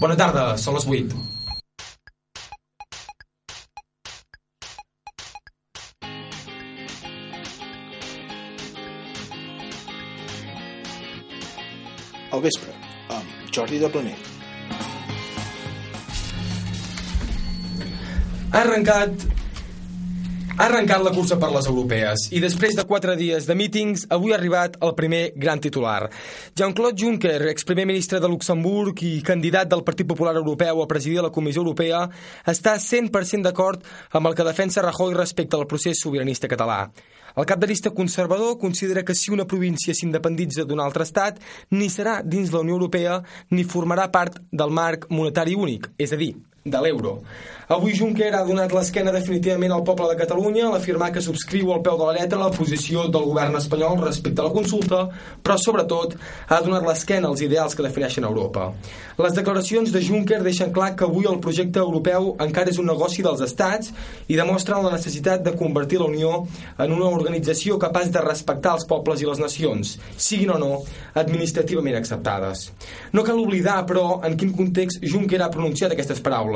Bona tarda, són les 8. Al vespre, amb Jordi de Planer. Ha arrencat ha arrencat la cursa per les europees i després de quatre dies de mítings avui ha arribat el primer gran titular. Jean-Claude Juncker, exprimer ministre de Luxemburg i candidat del Partit Popular Europeu a presidir la Comissió Europea, està 100% d'acord amb el que defensa Rajoy respecte al procés sobiranista català. El cap de llista conservador considera que si una província s'independitza d'un altre estat, ni serà dins la Unió Europea ni formarà part del marc monetari únic, és a dir, de l'euro. Avui Juncker ha donat l'esquena definitivament al poble de Catalunya a l'afirmar que subscriu al peu de la lletra la posició del govern espanyol respecte a la consulta, però sobretot ha donat l'esquena als ideals que defineixen Europa. Les declaracions de Juncker deixen clar que avui el projecte europeu encara és un negoci dels estats i demostren la necessitat de convertir la Unió en una organització capaç de respectar els pobles i les nacions, siguin o no administrativament acceptades. No cal oblidar, però, en quin context Juncker ha pronunciat aquestes paraules.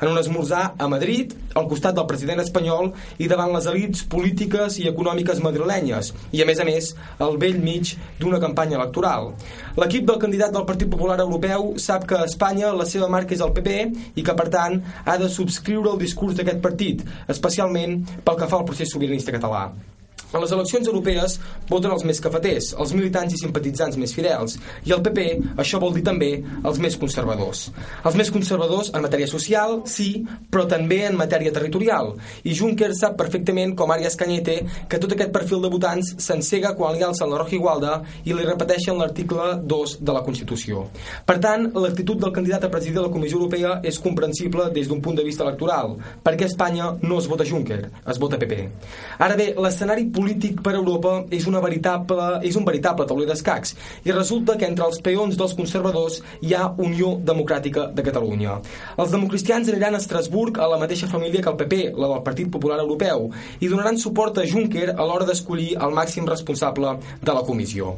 En un esmorzar a Madrid, al costat del president espanyol i davant les elites polítiques i econòmiques madrilenyes, i a més a més, al vell mig d'una campanya electoral. L'equip del candidat del Partit Popular Europeu sap que a Espanya la seva marca és el PP i que, per tant, ha de subscriure el discurs d'aquest partit, especialment pel que fa al procés sobiranista català. A les eleccions europees voten els més cafeters, els militants i simpatitzants més fidels, i el PP això vol dir també els més conservadors. Els més conservadors en matèria social, sí, però també en matèria territorial. I Juncker sap perfectament, com Arias Cañete, que tot aquest perfil de votants s'encega quan li alcen la roja igualda i li repeteixen l'article 2 de la Constitució. Per tant, l'actitud del candidat a presidir la Comissió Europea és comprensible des d'un punt de vista electoral, perquè Espanya no es vota Juncker, es vota PP. Ara bé, l'escenari polític per Europa és, una veritable, és un veritable tauler d'escacs i resulta que entre els peons dels conservadors hi ha Unió Democràtica de Catalunya. Els democristians aniran a Estrasburg a la mateixa família que el PP, la del Partit Popular Europeu, i donaran suport a Juncker a l'hora d'escollir el màxim responsable de la comissió.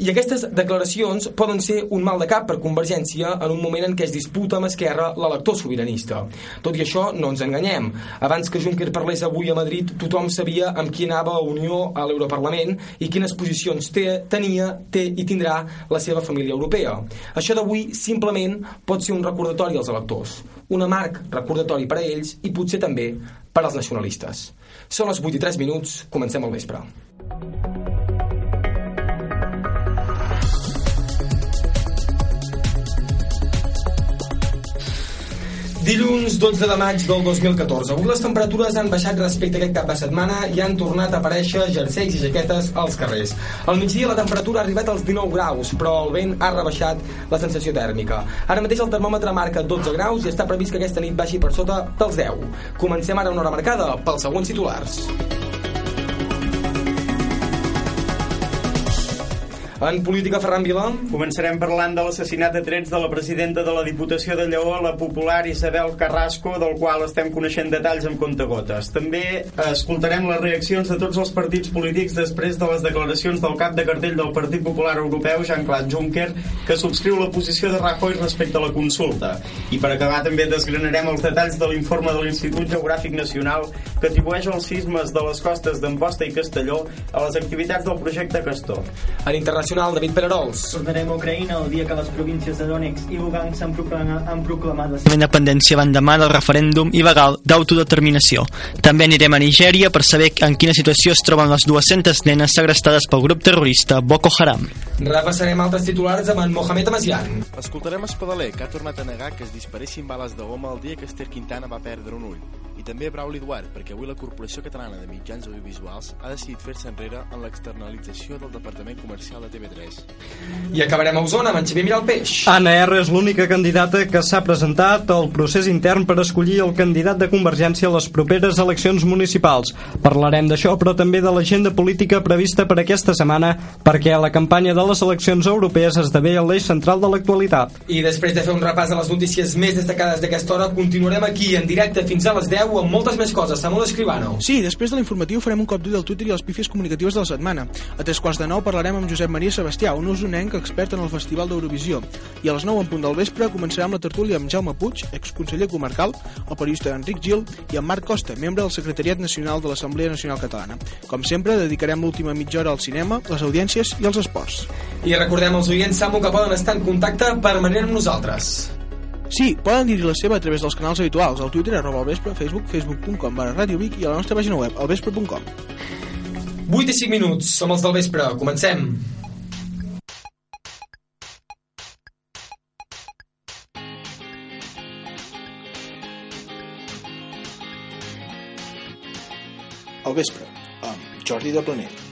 I aquestes declaracions poden ser un mal de cap per Convergència en un moment en què es disputa amb Esquerra l'elector sobiranista. Tot i això, no ens enganyem. Abans que Juncker parlés avui a Madrid, tothom sabia amb qui anava a Unió a l'Europarlament i quines posicions té, tenia, té i tindrà la seva família europea. Això d'avui simplement pot ser un recordatori als electors, un amarg recordatori per a ells i potser també per als nacionalistes. Són les 8 i 3 minuts, comencem al vespre. Dilluns 12 de maig del 2014. Avui les temperatures han baixat respecte a aquest cap de setmana i han tornat a aparèixer jerseis i jaquetes als carrers. Al migdia la temperatura ha arribat als 19 graus, però el vent ha rebaixat la sensació tèrmica. Ara mateix el termòmetre marca 12 graus i està previst que aquesta nit baixi per sota dels 10. Comencem ara una hora marcada pels següents titulars. En política, Ferran Vila. Començarem parlant de l'assassinat de trets de la presidenta de la Diputació de Lleó, la popular Isabel Carrasco, del qual estem coneixent detalls amb contagotes. També escoltarem les reaccions de tots els partits polítics després de les declaracions del cap de cartell del Partit Popular Europeu, Jean-Claude Juncker, que subscriu la posició de Rajoy respecte a la consulta. I per acabar també desgranarem els detalls de l'informe de l'Institut Geogràfic Nacional que atribueix els sismes de les costes d'Amposta i Castelló a les activitats del projecte Castor. En internacional nacional, David Perarols. Tornarem a Ucraïna el dia que les províncies de Donetsk i Lugansk han proclamat, han proclamat la seva independència van demà del referèndum il·legal d'autodeterminació. També anirem a Nigèria per saber en quina situació es troben les 200 nenes segrestades pel grup terrorista Boko Haram. Repassarem altres titulars amb en Mohamed Amazian. Escoltarem Espadaler, que ha tornat a negar que es disparessin bales de goma el dia que Esther Quintana va perdre un ull i també Brauli Duart, perquè avui la Corporació Catalana de Mitjans Audiovisuals ha decidit fer-se enrere en l'externalització del Departament Comercial de TV3. I acabarem a Osona amb en Xavier Miralpeix. Anna R és l'única candidata que s'ha presentat al procés intern per escollir el candidat de Convergència a les properes eleccions municipals. Parlarem d'això, però també de l'agenda política prevista per aquesta setmana, perquè la campanya de les eleccions europees esdevé l'eix central de l'actualitat. I després de fer un repàs de les notícies més destacades d'aquesta hora, continuarem aquí en directe fins a les 10 tornareu amb moltes més coses. Samuel Escribano. Sí, després de l'informatiu farem un cop d'ull al Twitter i les pífies comunicatives de la setmana. A tres quarts de nou parlarem amb Josep Maria Sebastià, un usonenc expert en el Festival d'Eurovisió. I a les 9 en punt del vespre començarem la tertúlia amb Jaume Puig, exconseller comarcal, el periodista Enric Gil i amb Marc Costa, membre del Secretariat Nacional de l'Assemblea Nacional Catalana. Com sempre, dedicarem l'última mitja hora al cinema, les audiències i els esports. I recordem als oients, Samu, que poden estar en contacte permanent amb nosaltres. Sí, poden dir la seva a través dels canals habituals, al Twitter, arroba al vespre, Facebook, facebook.com barra Radio Vic i a la nostra pàgina web, alvespre.com. 8 i 5 minuts, som els del vespre, comencem. Al vespre, amb Jordi de Planer.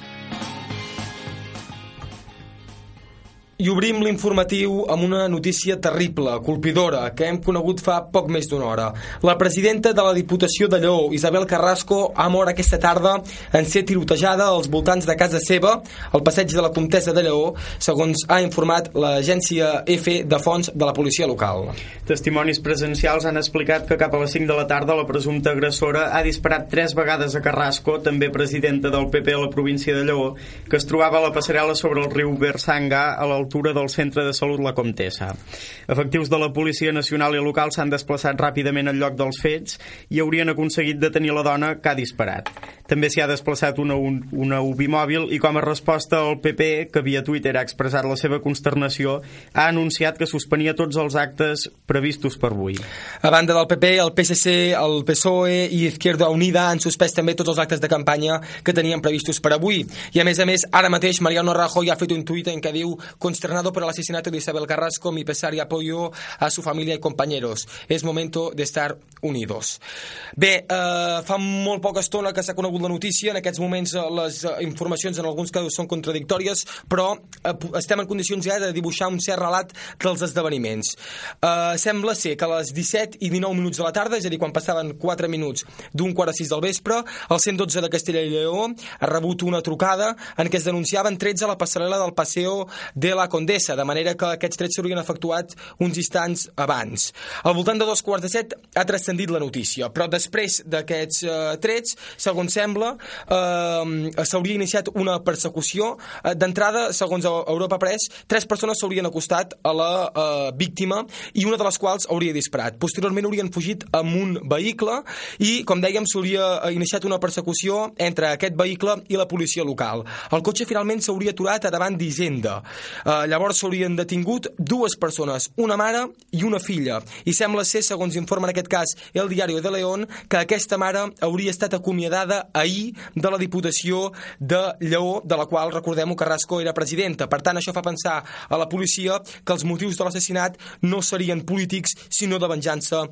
I obrim l'informatiu amb una notícia terrible, colpidora, que hem conegut fa poc més d'una hora. La presidenta de la Diputació de Lleó, Isabel Carrasco, ha mort aquesta tarda en ser tirotejada als voltants de casa seva, al passeig de la Comtessa de Lleó, segons ha informat l'agència EFE de fons de la policia local. Testimonis presencials han explicat que cap a les 5 de la tarda la presumpta agressora ha disparat tres vegades a Carrasco, també presidenta del PP a la província de Lleó, que es trobava a la passarel·la sobre el riu Bersanga a l'altura del centre de salut La Comtessa. Efectius de la Policia Nacional i local s'han desplaçat ràpidament al lloc dels fets i haurien aconseguit detenir la dona que ha disparat. També s'hi ha desplaçat una, una UBI mòbil i com a resposta el PP, que via Twitter ha expressat la seva consternació, ha anunciat que suspenia tots els actes previstos per avui. A banda del PP, el PSC, el PSOE i Izquierda Unida han suspès també tots els actes de campanya que tenien previstos per avui. I a més a més, ara mateix Mariano Rajoy ha fet un tuit en què diu consternado por el asesinato de Isabel Carrasco, mi pesar y apoyo a su familia y compañeros. Es momento de estar unidos. Bé, eh, fa molt poca estona que s'ha conegut la notícia, en aquests moments eh, les eh, informacions en alguns casos són contradictòries, però eh, estem en condicions ja de dibuixar un cert relat dels esdeveniments. Eh, sembla ser que a les 17 i 19 minuts de la tarda, és a dir, quan passaven 4 minuts d'un quart a 6 del vespre, el 112 de Castella i Lleó ha rebut una trucada en què es denunciaven trets a la passarel·la del Paseo de la Condessa, de manera que aquests trets s'haurien efectuat uns instants abans. Al voltant de dos quarts de set ha transcendit la notícia, però després d'aquests eh, trets, segons sembla, eh, s'hauria iniciat una persecució. Eh, D'entrada, segons Europa Press, tres persones s'haurien acostat a la eh, víctima i una de les quals hauria disparat. Posteriorment haurien fugit amb un vehicle i, com dèiem, s'hauria iniciat una persecució entre aquest vehicle i la policia local. El cotxe finalment s'hauria aturat a davant d'Hisenda. Eh, llavors s'haurien detingut dues persones, una mare i una filla. I sembla ser, segons informa en aquest cas el diari de León, que aquesta mare hauria estat acomiadada ahir de la Diputació de Lleó, de la qual, recordem Carrasco era presidenta. Per tant, això fa pensar a la policia que els motius de l'assassinat no serien polítics, sinó de venjança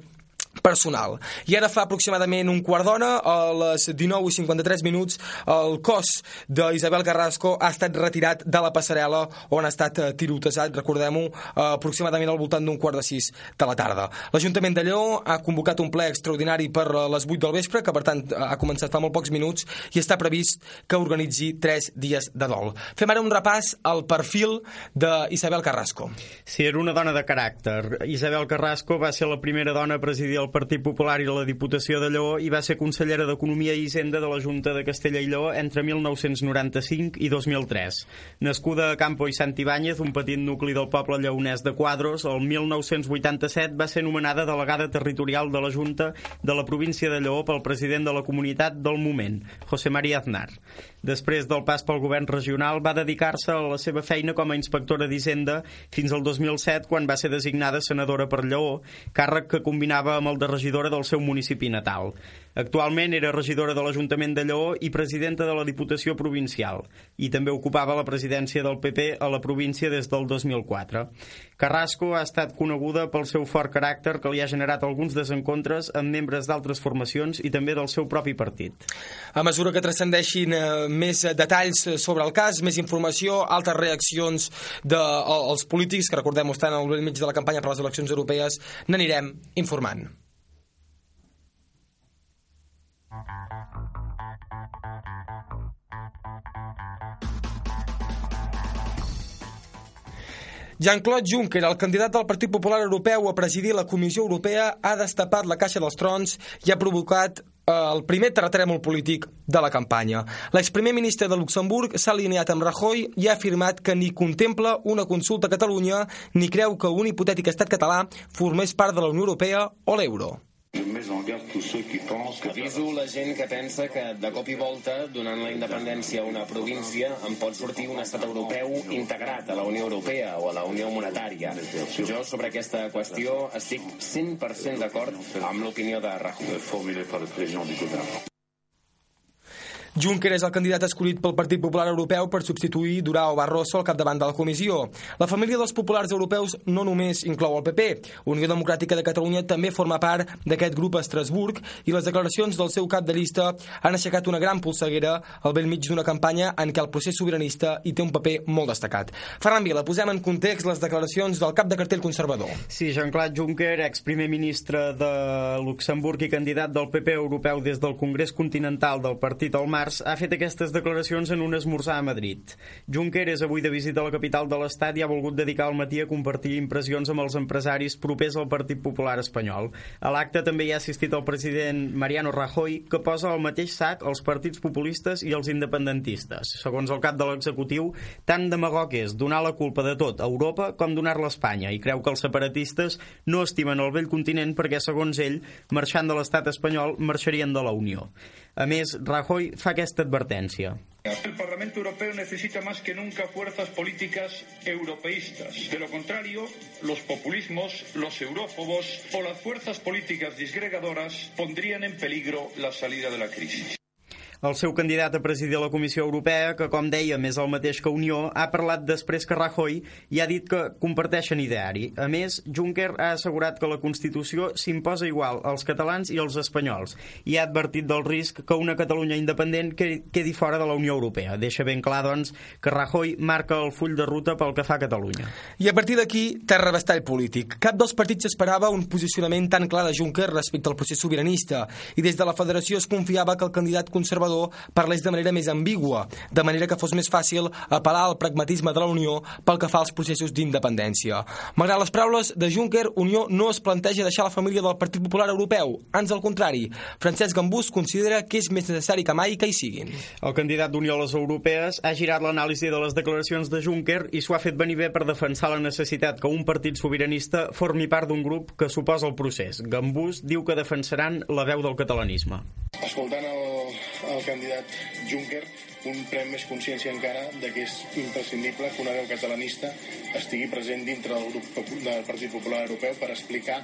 personal. I ara fa aproximadament un quart d'hora, a les 19 i 53 minuts, el cos d'Isabel Carrasco ha estat retirat de la passarel·la on ha estat eh, tirotejat, recordem-ho, eh, aproximadament al voltant d'un quart de sis de la tarda. L'Ajuntament de Lleó ha convocat un ple extraordinari per eh, les 8 del vespre, que per tant ha començat fa molt pocs minuts, i està previst que organitzi 3 dies de dol. Fem ara un repàs al perfil d'Isabel Carrasco. Si era una dona de caràcter. Isabel Carrasco va ser la primera dona a presidir el Partit Popular i la Diputació de Lleó i va ser consellera d'Economia i Hisenda de la Junta de Castella i Lleó entre 1995 i 2003. Nascuda a Campo i Sant Ibáñez, un petit nucli del poble lleonès de Quadros, el 1987 va ser nomenada delegada territorial de la Junta de la província de Lleó pel president de la comunitat del moment, José María Aznar. Després del pas pel govern regional, va dedicar-se a la seva feina com a inspectora d'Hisenda fins al 2007, quan va ser designada senadora per Lleó, càrrec que combinava amb el de regidora del seu municipi natal. Actualment era regidora de l'Ajuntament de Lleó i presidenta de la Diputació Provincial, i també ocupava la presidència del PP a la província des del 2004. Carrasco ha estat coneguda pel seu fort caràcter que li ha generat alguns desencontres amb membres d'altres formacions i també del seu propi partit. A mesura que transcendeixin eh, més detalls sobre el cas, més informació, altres reaccions dels de, polítics, que recordem estan al mig de la campanya per les eleccions europees, n'anirem informant. Jean-Claude Juncker, el candidat del Partit Popular Europeu a presidir la Comissió Europea, ha destapat la caixa dels trons i ha provocat eh, el primer terratrèmol polític de la campanya. L'exprimer ministre de Luxemburg s'ha alineat amb Rajoy i ha afirmat que ni contempla una consulta a Catalunya ni creu que un hipotètic estat català formés part de la Unió Europea o l'euro. Aviso la gent que pensa que de cop i volta, donant la independència a una província, en pot sortir un estat europeu integrat a la Unió Europea o a la Unió Monetària. Jo, sobre aquesta qüestió, estic 100% d'acord amb l'opinió de Rajoy. Juncker és el candidat escollit pel Partit Popular Europeu per substituir Durao Barroso al capdavant de la comissió. La família dels populars europeus no només inclou el PP. Unió Democràtica de Catalunya també forma part d'aquest grup a Estrasburg i les declaracions del seu cap de llista han aixecat una gran polseguera al vell mig d'una campanya en què el procés sobiranista hi té un paper molt destacat. Ferran Vila, posem en context les declaracions del cap de cartell conservador. Sí, Jean-Claude Juncker, ex-primer ministre de Luxemburg i candidat del PP europeu des del Congrés Continental del Partit al Març, ha fet aquestes declaracions en un esmorzar a Madrid. Juncker és avui de visita a la capital de l'Estat i ha volgut dedicar el matí a compartir impressions amb els empresaris propers al Partit Popular espanyol. A l'acte també hi ha assistit el president Mariano Rajoy, que posa al mateix sac els partits populistes i els independentistes. Segons el cap de l'executiu, tant demagog és donar la culpa de tot a Europa com donar-la a Espanya i creu que els separatistes no estimen el vell continent perquè, segons ell, marxant de l'estat espanyol, marxarien de la Unió. A més, Rajoy fa aquesta advertència. El Parlamento Europeo necesita más que nunca fuerzas políticas europeístas. De lo contrario, los populismos, los eurófobos o las fuerzas políticas disgregadoras pondrían en peligro la salida de la crisis. El seu candidat a presidir la Comissió Europea, que com dèiem és el mateix que Unió, ha parlat després que Rajoy i ha dit que comparteixen ideari. A més, Juncker ha assegurat que la Constitució s'imposa igual als catalans i als espanyols i ha advertit del risc que una Catalunya independent quedi fora de la Unió Europea. Deixa ben clar, doncs, que Rajoy marca el full de ruta pel que fa a Catalunya. I a partir d'aquí, terra bastall polític. Cap dels partits esperava un posicionament tan clar de Juncker respecte al procés sobiranista i des de la federació es confiava que el candidat conservador conservador parlés de manera més ambigua, de manera que fos més fàcil apel·lar al pragmatisme de la Unió pel que fa als processos d'independència. Malgrat les paraules de Juncker, Unió no es planteja deixar la família del Partit Popular Europeu. Ans al contrari, Francesc Gambús considera que és més necessari que mai que hi siguin. El candidat d'Unió a les Europees ha girat l'anàlisi de les declaracions de Juncker i s'ho ha fet venir bé per defensar la necessitat que un partit sobiranista formi part d'un grup que suposa el procés. Gambús diu que defensaran la veu del catalanisme. Escoltant el, el candidat Juncker, un pren més consciència encara de que és imprescindible que una veu catalanista estigui present dintre del grup del Partit Popular Europeu per explicar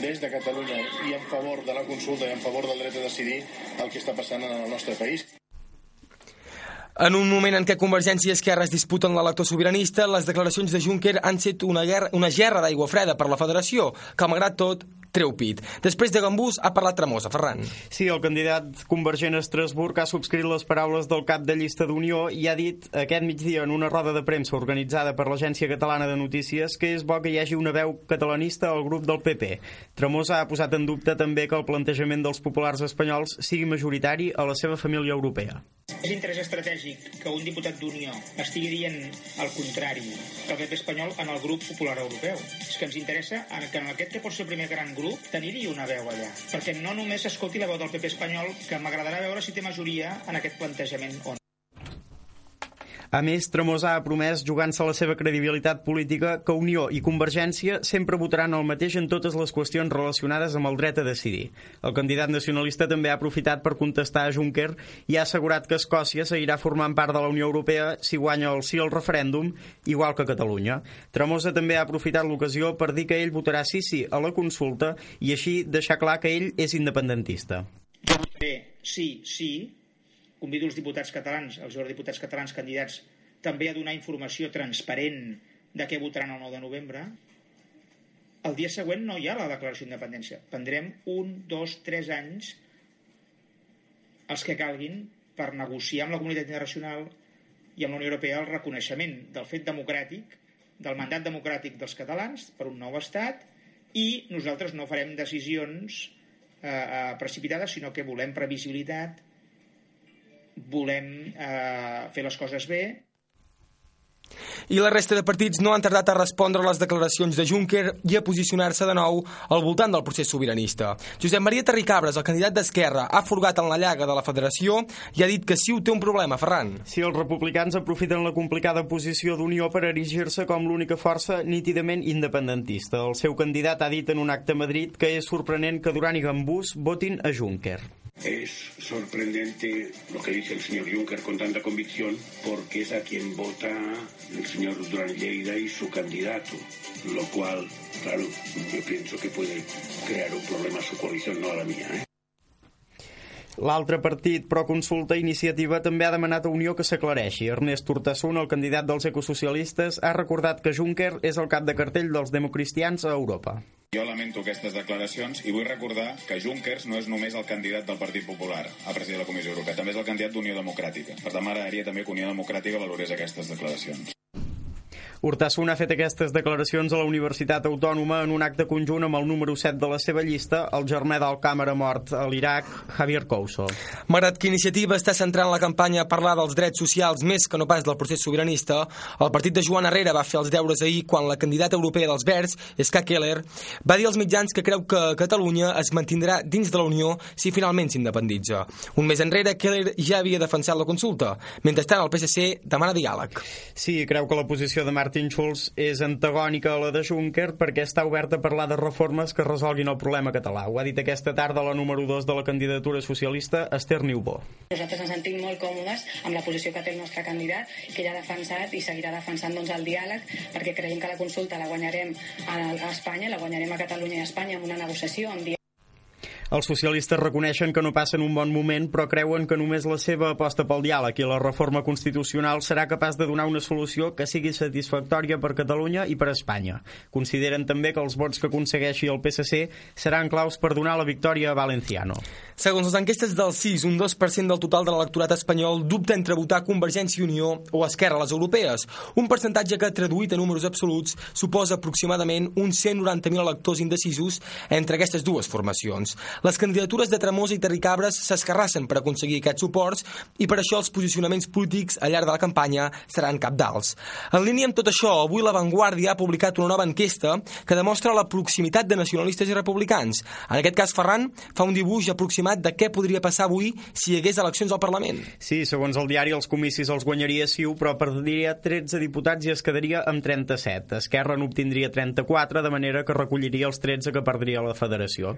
des de Catalunya i en favor de la consulta i en favor del dret a decidir el que està passant en el nostre país. En un moment en què Convergència i Esquerra es disputen l'elector sobiranista, les declaracions de Juncker han set una, guerra, una gerra d'aigua freda per la federació, que malgrat tot treu pit. Després de Gambús ha parlat Tremosa, Ferran. Sí, el candidat convergent a Estrasburg ha subscrit les paraules del cap de llista d'Unió i ha dit aquest migdia en una roda de premsa organitzada per l'Agència Catalana de Notícies que és bo que hi hagi una veu catalanista al grup del PP. Tremosa ha posat en dubte també que el plantejament dels populars espanyols sigui majoritari a la seva família europea. És interès estratègic que un diputat d'Unió estigui dient el contrari que el PP espanyol en el grup popular europeu. És que ens interessa que en aquest que pot ser el primer gran grup tenir-hi una veu allà. Perquè no només escolti la veu del PP espanyol, que m'agradarà veure si té majoria en aquest plantejament o no. A més, Tremosa ha promès, jugant-se la seva credibilitat política, que Unió i Convergència sempre votaran el mateix en totes les qüestions relacionades amb el dret a decidir. El candidat nacionalista també ha aprofitat per contestar a Juncker i ha assegurat que Escòcia seguirà formant part de la Unió Europea si guanya el sí al referèndum, igual que Catalunya. Tremosa també ha aprofitat l'ocasió per dir que ell votarà sí sí a la consulta i així deixar clar que ell és independentista. Jo sí, sí, convido els diputats catalans, els eurodiputats catalans candidats, també a donar informació transparent de què votaran el 9 de novembre. El dia següent no hi ha la declaració d'independència. Prendrem un, dos, tres anys els que calguin per negociar amb la comunitat internacional i amb la Unió Europea el reconeixement del fet democràtic, del mandat democràtic dels catalans per un nou estat i nosaltres no farem decisions eh, precipitades, sinó que volem previsibilitat, volem eh, fer les coses bé I la resta de partits no han tardat a respondre a les declaracions de Juncker i a posicionar-se de nou al voltant del procés sobiranista. Josep Maria Terricabres, el candidat d'Esquerra, ha forgat en la llaga de la federació i ha dit que sí ho té un problema, Ferran. Si els republicans aprofiten la complicada posició d'Unió per erigir-se com l'única força nítidament independentista. El seu candidat ha dit en un acte a Madrid que és sorprenent que Duran i Gambús votin a Juncker. Es sorprendente lo que dice el señor Juncker con tanta convicción porque es a quien vota el señor Durán Lleida y su candidato, lo cual, claro, yo pienso que puede crear un problema a su coalición, no a la mía. ¿eh? L'altre partit, Pro Consulta Iniciativa, també ha demanat a Unió que s'aclareixi. Ernest Urtasun, el candidat dels ecosocialistes, ha recordat que Juncker és el cap de cartell dels democristians a Europa. Jo lamento aquestes declaracions i vull recordar que Junckers no és només el candidat del Partit Popular a president de la Comissió Europea, també és el candidat d'Unió Democràtica. Per tant, m'agradaria també que Unió Democràtica valorés aquestes declaracions. Hurtasun ha fet aquestes declaracions a la Universitat Autònoma en un acte conjunt amb el número 7 de la seva llista, el germà del càmera mort a l'Iraq, Javier Couso. Malgrat que Iniciativa està centrant la campanya a parlar dels drets socials més que no pas del procés sobiranista, el partit de Joan Herrera va fer els deures ahir quan la candidata europea dels Verds, Ska Keller, va dir als mitjans que creu que Catalunya es mantindrà dins de la Unió si finalment s'independitza. Un mes enrere, Keller ja havia defensat la consulta. Mentrestant, el PSC demana diàleg. Sí, creu que la posició de Martin Martin Schulz és antagònica a la de Juncker perquè està oberta a parlar de reformes que resolguin el problema català. Ho ha dit aquesta tarda la número 2 de la candidatura socialista, Esther Niubó. Nosaltres ens sentim molt còmodes amb la posició que té el nostre candidat, que ja ha defensat i seguirà defensant doncs, el diàleg, perquè creiem que la consulta la guanyarem a, Espanya, la guanyarem a Catalunya i a Espanya amb una negociació, amb diàleg els socialistes reconeixen que no passen un bon moment, però creuen que només la seva aposta pel diàleg i la reforma constitucional serà capaç de donar una solució que sigui satisfactòria per Catalunya i per Espanya. Consideren també que els vots que aconsegueixi el PSC seran claus per donar la victòria a Valenciano. Segons les enquestes del CIS, un 2% del total de l'electorat espanyol dubta entre votar Convergència i Unió o Esquerra a les europees, un percentatge que, traduït en números absoluts, suposa aproximadament uns 190.000 electors indecisos entre aquestes dues formacions. Les candidatures de Tremosa i Terricabres s'escarrassen per aconseguir aquests suports i per això els posicionaments polítics al llarg de la campanya seran capdals. En línia amb tot això, avui La Vanguardia ha publicat una nova enquesta que demostra la proximitat de nacionalistes i republicans. En aquest cas, Ferran fa un dibuix aproximat de què podria passar avui si hi hagués eleccions al Parlament. Sí, segons el diari, els comicis els guanyaria Siu, però perdria 13 diputats i es quedaria amb 37. Esquerra n'obtindria 34, de manera que recolliria els 13 que perdria la federació.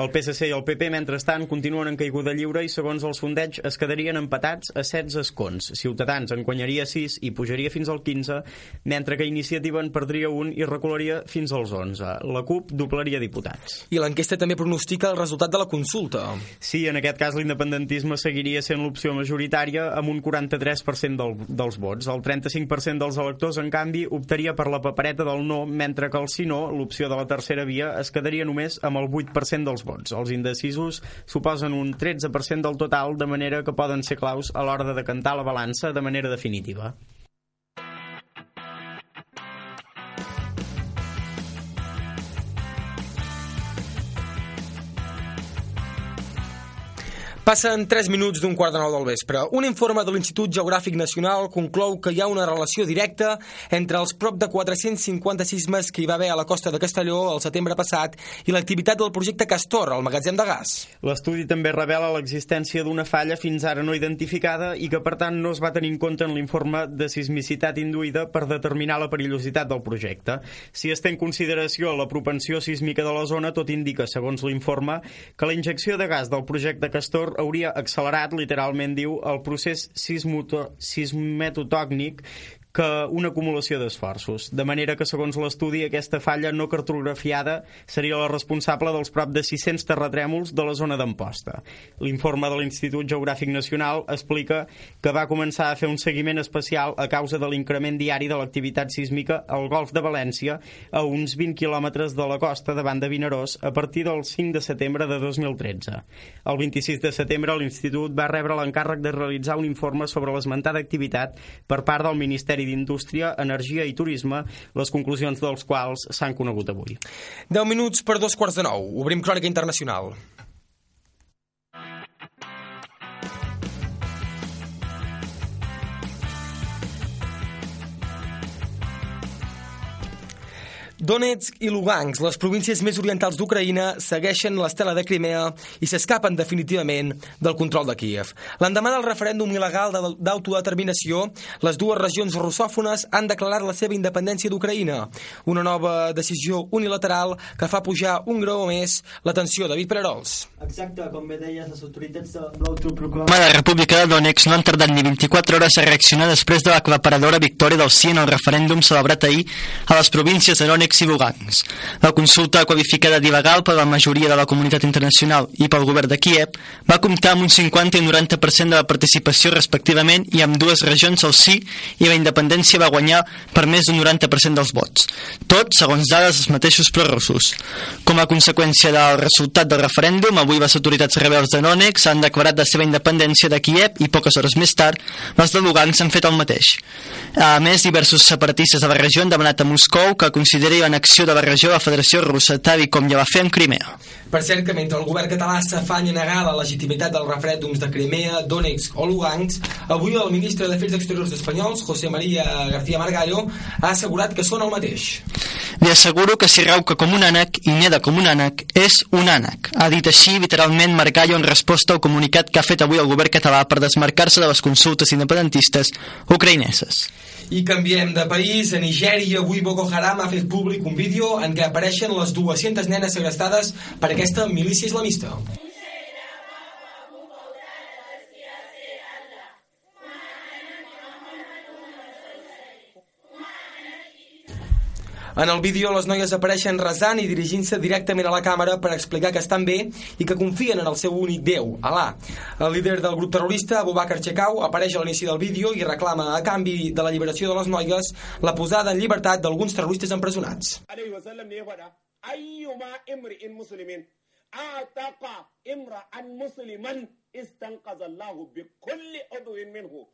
El PSC i el PP, mentrestant, continuen en caiguda lliure i, segons el sondeig, es quedarien empatats a 16 escons. Ciutadans en guanyaria 6 i pujaria fins al 15, mentre que Iniciativa en perdria un i recularia fins als 11. La CUP doblaria diputats. I l'enquesta també pronostica el resultat de la consulta. Sí, en aquest cas l'independentisme seguiria sent l'opció majoritària amb un 43% del, dels vots. El 35% dels electors, en canvi, optaria per la papereta del no, mentre que el sí no, l'opció de la tercera via, es quedaria només amb el 8% dels vots. Els indecisos suposen un 13% del total, de manera que poden ser claus a l'hora de decantar la balança de manera definitiva. Passen 3 minuts d'un quart de nou del vespre. Un informe de l'Institut Geogràfic Nacional conclou que hi ha una relació directa entre els prop de 450 sismes que hi va haver a la costa de Castelló el setembre passat i l'activitat del projecte Castor, el magatzem de gas. L'estudi també revela l'existència d'una falla fins ara no identificada i que, per tant, no es va tenir en compte en l'informe de sismicitat induïda per determinar la perillositat del projecte. Si es té en consideració la propensió sísmica de la zona, tot indica, segons l'informe, que la injecció de gas del projecte Castor hauria accelerat, literalment diu, el procés sismetotòcnic que una acumulació d'esforços. De manera que, segons l'estudi, aquesta falla no cartografiada seria la responsable dels prop de 600 terratrèmols de la zona d'Amposta. L'informe de l'Institut Geogràfic Nacional explica que va començar a fer un seguiment especial a causa de l'increment diari de l'activitat sísmica al golf de València a uns 20 quilòmetres de la costa davant de Vinaròs a partir del 5 de setembre de 2013. El 26 de setembre l'Institut va rebre l'encàrrec de realitzar un informe sobre l'esmentada activitat per part del Ministeri d'Indústria, Energia i Turisme, les conclusions dels quals s'han conegut avui. 10 minuts per dos quarts de nou. Obrim Crònica Internacional. Donetsk i Lugansk, les províncies més orientals d'Ucraïna, segueixen l'estela de Crimea i s'escapen definitivament del control de Kiev. L'endemà del referèndum il·legal de- d'autodeterminació, les dues regions russòfones han declarat la seva independència d'Ucraïna, una nova decisió unilateral que fa pujar un grau més la tensió. David Pererols. Exacte, com bé deies, les autoritats de l'autoproclamat... La República de Donetsk no han tardat ni 24 hores a reaccionar després de l'aclaparadora victòria del sí en el referèndum celebrat ahir a les províncies de Donetsk i Lugansk. La consulta qualificada d'il·legal per la majoria de la comunitat internacional i pel govern de Kiev va comptar amb un 50 i un 90% de la participació respectivament i amb dues regions el sí i la independència va guanyar per més d'un 90% dels vots. Tot segons dades dels mateixos prorussos. Com a conseqüència del resultat del referèndum, avui les autoritats rebels de Donetsk han declarat la seva independència de Kiev i poques hores més tard les de Lugansk han fet el mateix. A més, diversos separatistes de la regió han demanat a Moscou que consideri l'annexió de la regió a la Federació Russa, tal i com ja va fer amb Crimea. Per cert que mentre el govern català s'afanya a negar la legitimitat dels referèndums de Crimea, Donetsk o Lugansk, avui el ministre d'Afers Exteriors espanyols, José María García Margallo, ha assegurat que són el mateix. Li asseguro que si rauca com un ànec i neda com un ànec, és un ànec. Ha dit així literalment Margallo en resposta al comunicat que ha fet avui el govern català per desmarcar-se de les consultes independentistes ucraïneses. I canviem de país. A Nigèria, avui Boko Haram ha fet públic un vídeo en què apareixen les 200 nenes segrestades per aquesta milícia islamista. En el vídeo les noies apareixen resant i dirigint-se directament a la càmera per explicar que estan bé i que confien en el seu únic Déu, Alà. El líder del grup terrorista, Abu Bakr Chekau, apareix a l'inici del vídeo i reclama, a canvi de la lliberació de les noies, la posada en llibertat d'alguns terroristes empresonats. minhu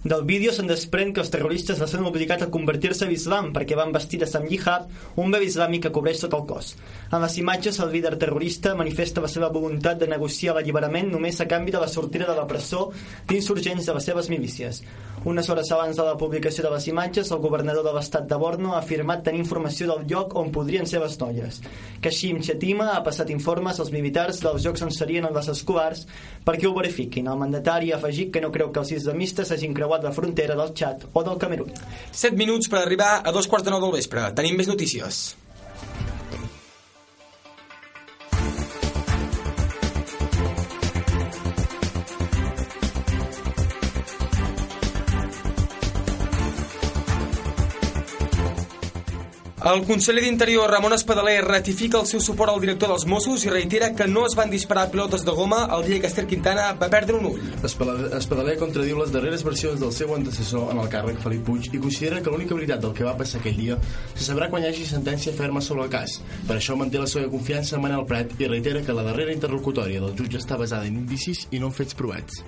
Del vídeo se'n desprèn que els terroristes va ser obligats a convertir-se a l'islam perquè van vestir de Sam Jihad un vel islàmic que cobreix tot el cos. En les imatges, el líder terrorista manifesta la seva voluntat de negociar l'alliberament només a canvi de la sortida de la presó d'insurgents de les seves milícies. Unes hores abans de la publicació de les imatges, el governador de l'estat de Borno ha afirmat tenir informació del lloc on podrien ser les noies. Kashim Chetima ha passat informes als militars dels llocs on serien les escolars perquè ho verifiquin. El mandatari ha afegit que no creu que els islamistes hagin creuat la frontera del Txad o del Camerún. 7 minuts per arribar a dos quarts de nou del vespre. Tenim més notícies. El conseller d'Interior, Ramon Espadaler, ratifica el seu suport al director dels Mossos i reitera que no es van disparar pilotes de goma el dia que Esther Quintana va perdre un ull. Espadaler contradiu les darreres versions del seu antecessor en el càrrec, Felip Puig, i considera que l'única veritat del que va passar aquell dia se sabrà quan hi hagi sentència ferma sobre el cas. Per això manté la seva confiança en Manel Prat i reitera que la darrera interlocutòria del jutge està basada en indicis i no en fets provats.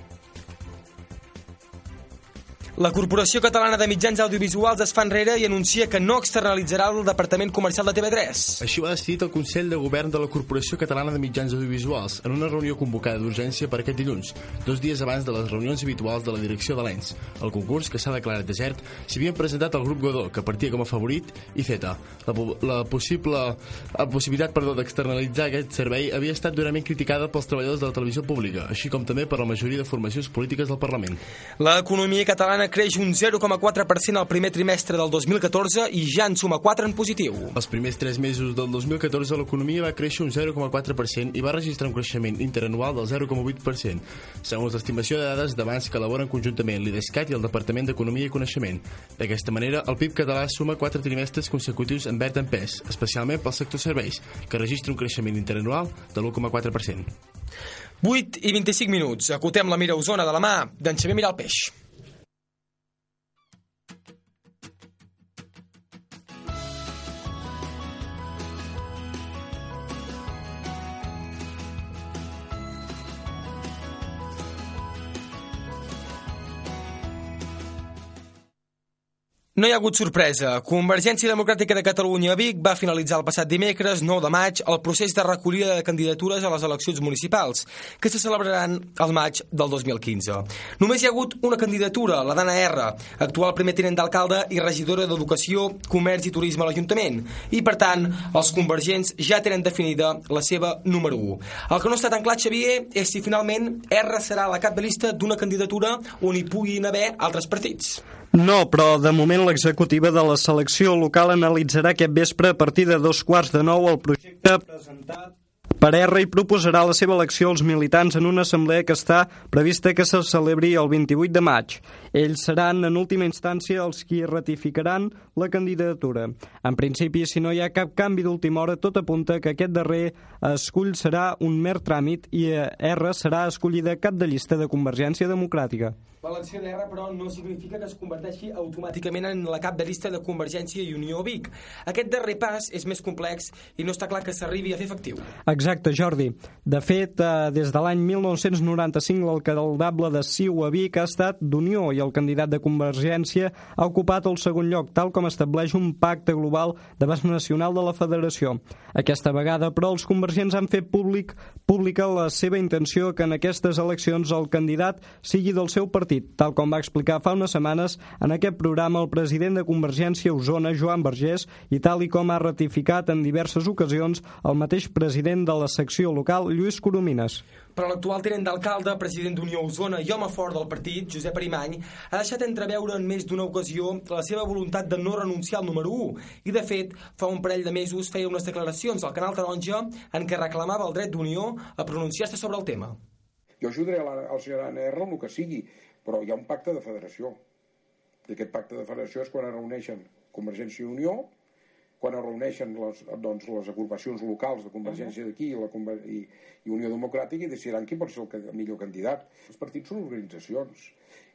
La Corporació Catalana de Mitjans Audiovisuals es fa enrere i anuncia que no externalitzarà el Departament Comercial de TV3. Així ho ha decidit el Consell de Govern de la Corporació Catalana de Mitjans Audiovisuals en una reunió convocada d'urgència per aquest dilluns, dos dies abans de les reunions habituals de la direcció de l'ENS. El concurs, que s'ha declarat desert, s'havien presentat al grup Godó, que partia com a favorit, i Zeta. La, la possible la possibilitat perdó d'externalitzar aquest servei havia estat durament criticada pels treballadors de la televisió pública, així com també per la majoria de formacions polítiques del Parlament. L'economia catalana creix un 0,4% al primer trimestre del 2014 i ja en suma 4 en positiu. Els primers 3 mesos del 2014 l'economia va créixer un 0,4% i va registrar un creixement interanual del 0,8%, segons l'estimació de dades d'abans que elaboren conjuntament l'IDESCAT i el Departament d'Economia i Coneixement. D'aquesta manera, el PIB català suma 4 trimestres consecutius en verd en pes, especialment pel sector serveis, que registra un creixement interanual de l'1,4%. 8 i 25 minuts. Acotem la mira a Osona de la mà d'en Xavier Miralpeix. No hi ha hagut sorpresa. Convergència Democràtica de Catalunya a Vic va finalitzar el passat dimecres, 9 de maig, el procés de recollida de candidatures a les eleccions municipals, que se celebraran al maig del 2015. Només hi ha hagut una candidatura, la d'Anna R, actual primer tinent d'alcalde i regidora d'Educació, Comerç i Turisme a l'Ajuntament, i per tant, els convergents ja tenen definida la seva número 1. El que no està tan clar, Xavier, és si finalment R serà la cap de llista d'una candidatura on hi puguin haver altres partits. No, però de moment l'executiva de la selecció local analitzarà aquest vespre a partir de dos quarts de nou el projecte presentat per R i proposarà la seva elecció als militants en una assemblea que està prevista que se celebri el 28 de maig. Ells seran, en última instància, els qui ratificaran la candidatura. En principi, si no hi ha cap canvi d'última hora, tot apunta que aquest darrer escull serà un mer tràmit i R serà escollida cap de llista de Convergència Democràtica. L'elecció d'R, però, no significa que es converteixi automàticament en la cap de llista de Convergència i Unió Vic. Aquest darrer pas és més complex i no està clar que s'arribi a fer efectiu. Exacte, Jordi. De fet, eh, des de l'any 1995 l'alcaldable de Siu a Vic ha estat d'Unió i el candidat de Convergència ha ocupat el segon lloc, tal com estableix un pacte global d'abast nacional de la federació. Aquesta vegada, però, els convergents han fet públic pública la seva intenció que en aquestes eleccions el candidat sigui del seu partit, tal com va explicar fa unes setmanes en aquest programa el president de Convergència Osona, Joan Vergés, i tal i com ha ratificat en diverses ocasions el mateix president de la secció local, Lluís Coromines. Però l'actual tenent d'alcalde, president d'Unió Osona i home fort del partit, Josep Arimany, ha deixat entreveure en més d'una ocasió la seva voluntat de no renunciar al número 1 i, de fet, fa un parell de mesos feia unes declaracions al Canal Taronja en què reclamava el dret d'Unió a pronunciar-se sobre el tema. Jo ajudaré al senyor ANR el que sigui, però hi ha un pacte de federació. I aquest pacte de federació és quan es reuneixen Convergència i Unió, quan es reuneixen les, doncs, les agrupacions locals de Convergència d'aquí i, la, i, i Unió Democràtica i decidiran qui pot ser el, el millor candidat. Els partits són organitzacions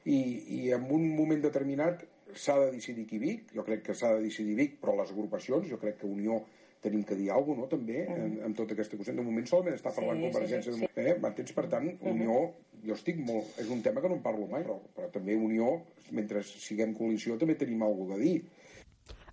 i, i en un moment determinat s'ha de decidir qui Vic, jo crec que s'ha de decidir Vic, però les agrupacions, jo crec que Unió tenim que dir alguna cosa, no, també, en, en tota aquesta qüestió. De moment solament està parlant sí, Convergència sí, sí, sí. Eh, m'entens? Per tant, Unió, jo estic molt... És un tema que no en parlo mai, però, però també Unió, mentre siguem coalició, també tenim alguna de dir.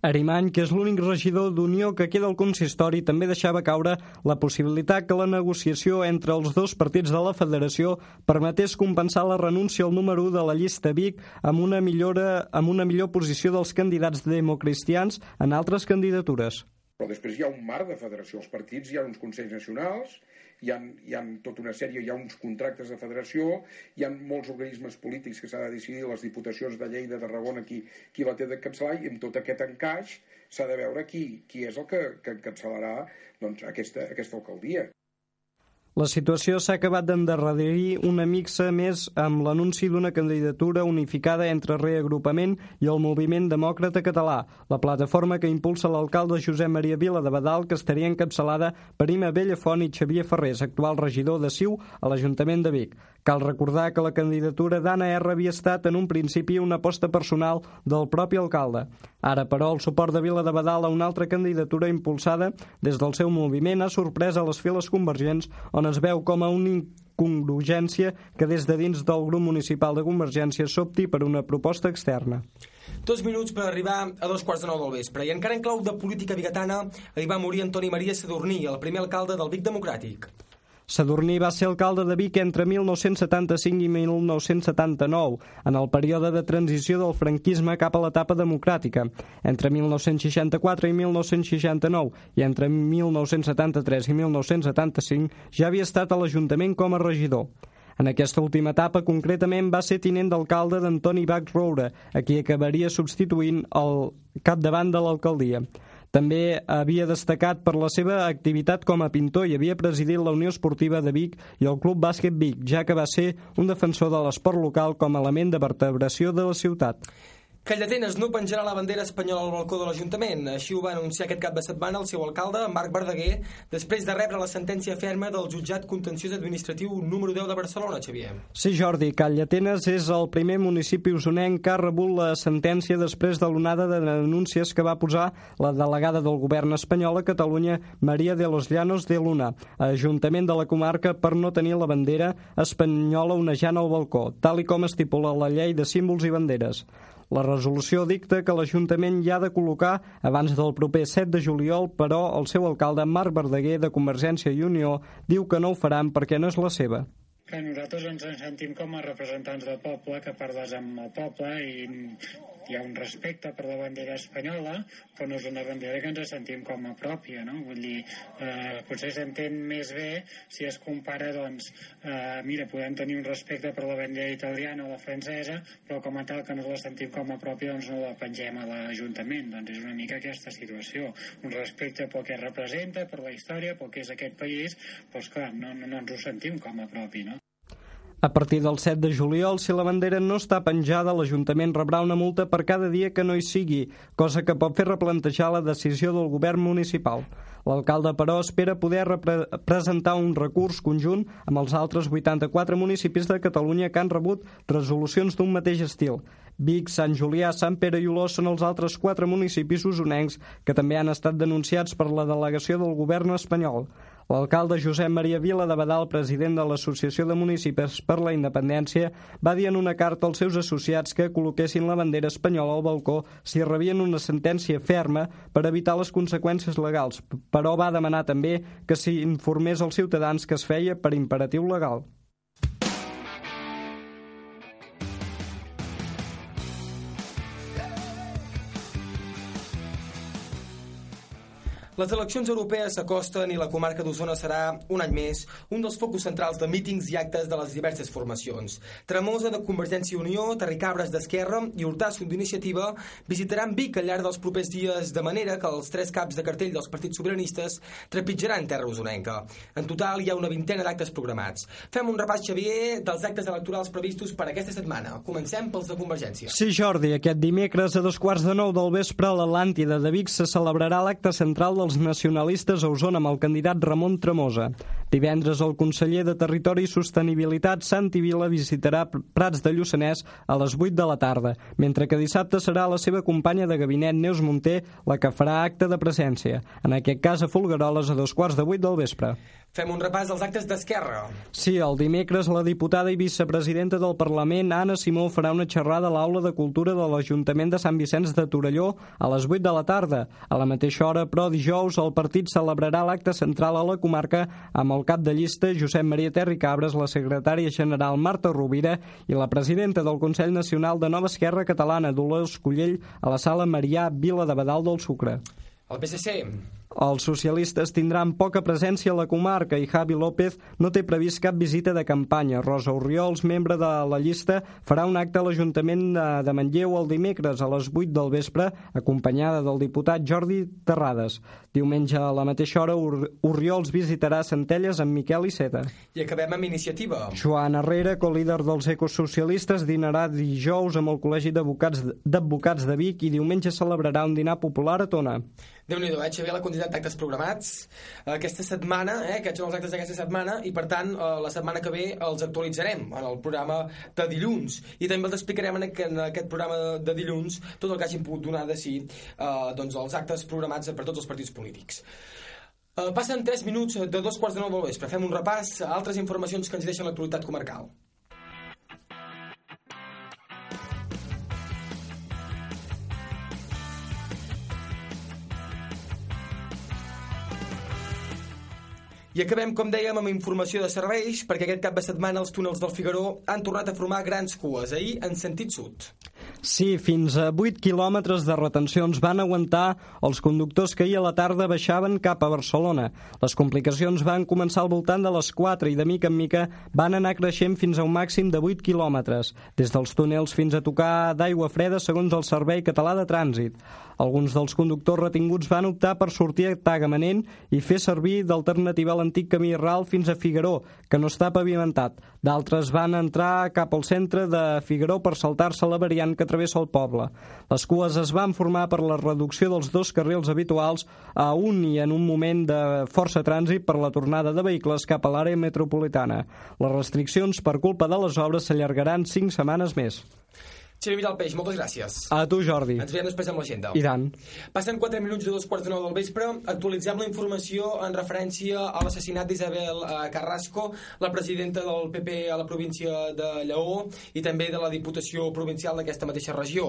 Arimany, que és l'únic regidor d'Unió que queda al consistori, també deixava caure la possibilitat que la negociació entre els dos partits de la federació permetés compensar la renúncia al número 1 de la llista Vic amb una, millora, amb una millor posició dels candidats democristians en altres candidatures. Però després hi ha un marc de federació. Els partits hi ha uns consells nacionals, hi ha, hi ha tota una sèrie, hi ha uns contractes de federació, hi ha molts organismes polítics que s'ha de decidir, les diputacions de Lleida, de Tarragona, qui, qui la té de capçalar, i amb tot aquest encaix s'ha de veure qui, qui és el que, que encapçalarà doncs, aquesta, aquesta alcaldia. La situació s'ha acabat d'endarrerir una mixa més amb l'anunci d'una candidatura unificada entre Reagrupament i el Moviment Demòcrata Català, la plataforma que impulsa l'alcalde Josep Maria Vila de Badal, que estaria encapçalada per Ima Bellafont i Xavier Ferrés, actual regidor de Siu a l'Ajuntament de Vic. Cal recordar que la candidatura d'Anna R havia estat en un principi una aposta personal del propi alcalde. Ara, però, el suport de Vila de Badal a una altra candidatura impulsada des del seu moviment ha sorprès a les files convergents on es veu com a una incongruència que des de dins del grup municipal de Convergència s'opti per una proposta externa. Dos minuts per arribar a dos quarts de nou del vespre i encara en clau de política bigatana hi va morir Antoni Maria Sadurní, el primer alcalde del Vic Democràtic. Sadurní va ser alcalde de Vic entre 1975 i 1979, en el període de transició del franquisme cap a l'etapa democràtica. Entre 1964 i 1969 i entre 1973 i 1975 ja havia estat a l'Ajuntament com a regidor. En aquesta última etapa, concretament, va ser tinent d'alcalde d'Antoni Bach Roure, a qui acabaria substituint el capdavant de l'alcaldia. També havia destacat per la seva activitat com a pintor i havia presidit la Unió Esportiva de Vic i el Club Bàsquet Vic, ja que va ser un defensor de l'esport local com a element de vertebració de la ciutat. Callatenes no penjarà la bandera espanyola al balcó de l'Ajuntament. Així ho va anunciar aquest cap de setmana el seu alcalde, Marc Verdaguer, després de rebre la sentència ferma del jutjat contenciós administratiu número 10 de Barcelona, Xavier. Sí, Jordi, Callatenes és el primer municipi usonenc que ha rebut la sentència després de l'onada de denúncies que va posar la delegada del govern espanyol a Catalunya, Maria de los Llanos de Luna, Ajuntament de la comarca per no tenir la bandera espanyola onejant al balcó, tal i com estipula la llei de símbols i banderes. La resolució dicta que l'Ajuntament hi ha de col·locar abans del proper 7 de juliol, però el seu alcalde Marc Verdaguer de Convergència i Unió diu que no ho faran perquè no és la seva. Que nosaltres ens en sentim com a representants del poble, que parles amb el poble i hi ha un respecte per la bandera espanyola, però no és una bandera que ens sentim com a pròpia, no? Vull dir, eh, potser s'entén més bé si es compara, doncs, eh, mira, podem tenir un respecte per la bandera italiana o la francesa, però com a tal que no la sentim com a pròpia, doncs no la pengem a l'Ajuntament. Doncs és una mica aquesta situació. Un respecte pel que representa, per la història, pel que és aquest país, doncs clar, no, no, no ens ho sentim com a propi, no? A partir del 7 de juliol, si la bandera no està penjada, l'Ajuntament rebrà una multa per cada dia que no hi sigui, cosa que pot fer replantejar la decisió del govern municipal. L'alcalde, però, espera poder presentar un recurs conjunt amb els altres 84 municipis de Catalunya que han rebut resolucions d'un mateix estil. Vic, Sant Julià, Sant Pere i Oló són els altres quatre municipis usonencs que també han estat denunciats per la delegació del govern espanyol. L'alcalde Josep Maria Vila de Badal, president de l'Associació de Municipis per la Independència, va dir en una carta als seus associats que col·loquessin la bandera espanyola al balcó si rebien una sentència ferma per evitar les conseqüències legals, però va demanar també que s'informés als ciutadans que es feia per imperatiu legal. Les eleccions europees s'acosten i la comarca d'Osona serà, un any més, un dels focus centrals de mítings i actes de les diverses formacions. Tremosa de Convergència i Unió, Terricabres d'Esquerra i Hortasson d'Iniciativa visitaran Vic al llarg dels propers dies de manera que els tres caps de cartell dels partits sobiranistes trepitjaran terra osonenca. En total hi ha una vintena d'actes programats. Fem un repàs, Xavier, dels actes electorals previstos per aquesta setmana. Comencem pels de Convergència. Sí, Jordi, aquest dimecres a dos quarts de nou del vespre a l'Atlàntida de Vic se celebrarà l'acte central dels nacionalistes a Osona amb el candidat Ramon Tremosa. Divendres el conseller de Territori i Sostenibilitat, Santi Vila, visitarà Prats de Lluçanès a les 8 de la tarda, mentre que dissabte serà la seva companya de gabinet Neus Munter la que farà acte de presència, en aquest cas a Folgueroles a dos quarts de 8 del vespre. Fem un repàs dels actes d'Esquerra. Sí, el dimecres la diputada i vicepresidenta del Parlament, Anna Simó, farà una xerrada a l'Aula de Cultura de l'Ajuntament de Sant Vicenç de Torelló a les 8 de la tarda. A la mateixa hora, però, dijous, el partit celebrarà l'acte central a la comarca amb el cap de llista Josep Maria Terri Cabres, la secretària general Marta Rovira i la presidenta del Consell Nacional de Nova Esquerra Catalana, Dolors Cullell, a la sala Marià Vila de Badal del Sucre. El PSC els socialistes tindran poca presència a la comarca i Javi López no té previst cap visita de campanya. Rosa Oriols, membre de la llista, farà un acte a l'Ajuntament de Manlleu el dimecres a les 8 del vespre, acompanyada del diputat Jordi Terrades. Diumenge a la mateixa hora, Oriols visitarà Centelles amb Miquel Iceta. I acabem amb iniciativa. Joan Herrera, co-líder dels ecosocialistes, dinarà dijous amb el Col·legi d'Advocats de Vic i diumenge celebrarà un dinar popular a Tona déu nhi eh, Xavier, la quantitat d'actes programats aquesta setmana, eh, aquests són els actes d'aquesta setmana i per tant eh, la setmana que ve els actualitzarem en el programa de dilluns. I també els explicarem en en aquest programa de dilluns tot el que hagin pogut donar de si eh, doncs els actes programats per tots els partits polítics. Eh, passen 3 minuts de dos quarts de nou del vespre. Fem un repàs a altres informacions que ens deixen l'actualitat comarcal I acabem, com dèiem, amb informació de serveis, perquè aquest cap de setmana els túnels del Figaró han tornat a formar grans cues, ahir en sentit sud. Sí, fins a 8 quilòmetres de retencions van aguantar els conductors que ahir a la tarda baixaven cap a Barcelona. Les complicacions van començar al voltant de les 4 i de mica en mica van anar creixent fins a un màxim de 8 quilòmetres, des dels túnels fins a tocar d'aigua freda segons el Servei Català de Trànsit. Alguns dels conductors retinguts van optar per sortir a Tagamanent i fer servir d'alternativa a l'antic camí Ral fins a Figaró, que no està pavimentat. D'altres van entrar cap al centre de Figaró per saltar-se la variant que travessa el poble. Les cues es van formar per la reducció dels dos carrils habituals a un i en un moment de força trànsit per la tornada de vehicles cap a l'àrea metropolitana. Les restriccions per culpa de les obres s'allargaran cinc setmanes més. Xavier Vidal Peix, moltes gràcies. A tu, Jordi. Ens veiem després amb l'agenda. I tant. Passen 4 minuts de dos quarts de nou del vespre. Actualitzem la informació en referència a l'assassinat d'Isabel eh, Carrasco, la presidenta del PP a la província de Lleó i també de la Diputació Provincial d'aquesta mateixa regió.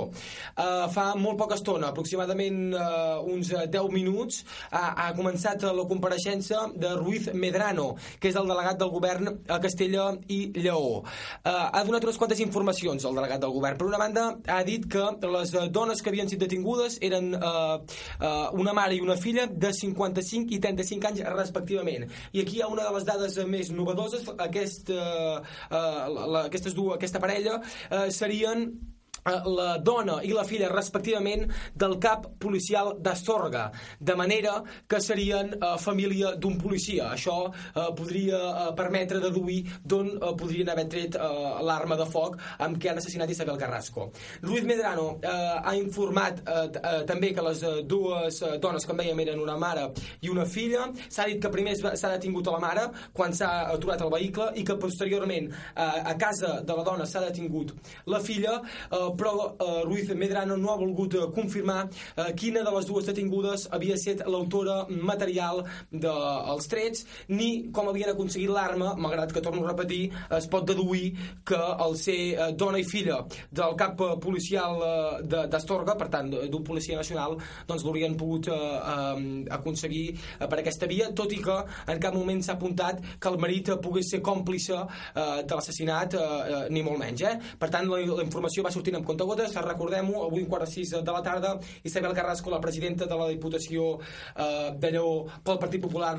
Uh, fa molt poca estona, aproximadament uh, uns 10 minuts, uh, ha començat la compareixença de Ruiz Medrano, que és el delegat del govern a Castella i Lleó. Uh, ha donat unes quantes informacions al delegat del govern. Per una banda, ha dit que les eh, dones que havien sigut detingudes eren eh, eh, una mare i una filla de 55 i 35 anys respectivament. I aquí hi ha una de les dades més novedoses. Aquest, eh, eh, la, aquestes dues, aquesta parella eh, serien eh, la dona i la filla respectivament del cap policial d'Astorga de manera que serien eh, família d'un policia. Això eh, podria eh, permetre deduir d'on eh, podrien haver tret eh, l'arma de foc amb què han assassinat Isabel Carrasco. Ruiz Medrano eh, ha informat eh, eh, també que les eh, dues eh, dones com dèiem eren una mare i una filla s'ha dit que primer s'ha detingut a la mare quan s'ha aturat el vehicle i que posteriorment eh, a casa de la dona s'ha detingut la filla eh, però eh, Ruiz Medrano no ha volgut eh, confirmar eh, quina de les dues detingudes havia estat l'autora material dels trets ni com havien aconseguit l'arma malgrat que, torno a repetir, es pot deduir que al ser eh, dona i filla del cap eh, policial eh, de- d'Astorga, per tant d'un policia nacional doncs l'haurien pogut eh, eh, aconseguir eh, per aquesta via, tot i que en cap moment s'ha apuntat que el marit eh, pogués ser còmplice eh, de l'assassinat eh, eh, ni molt menys eh? per tant la, la informació va sortint amb comptagotes recordem-ho, avui un quart de sis de la tarda Isabel Carrasco, la presidenta de la Diputació eh, de Lleó pel Partit Popular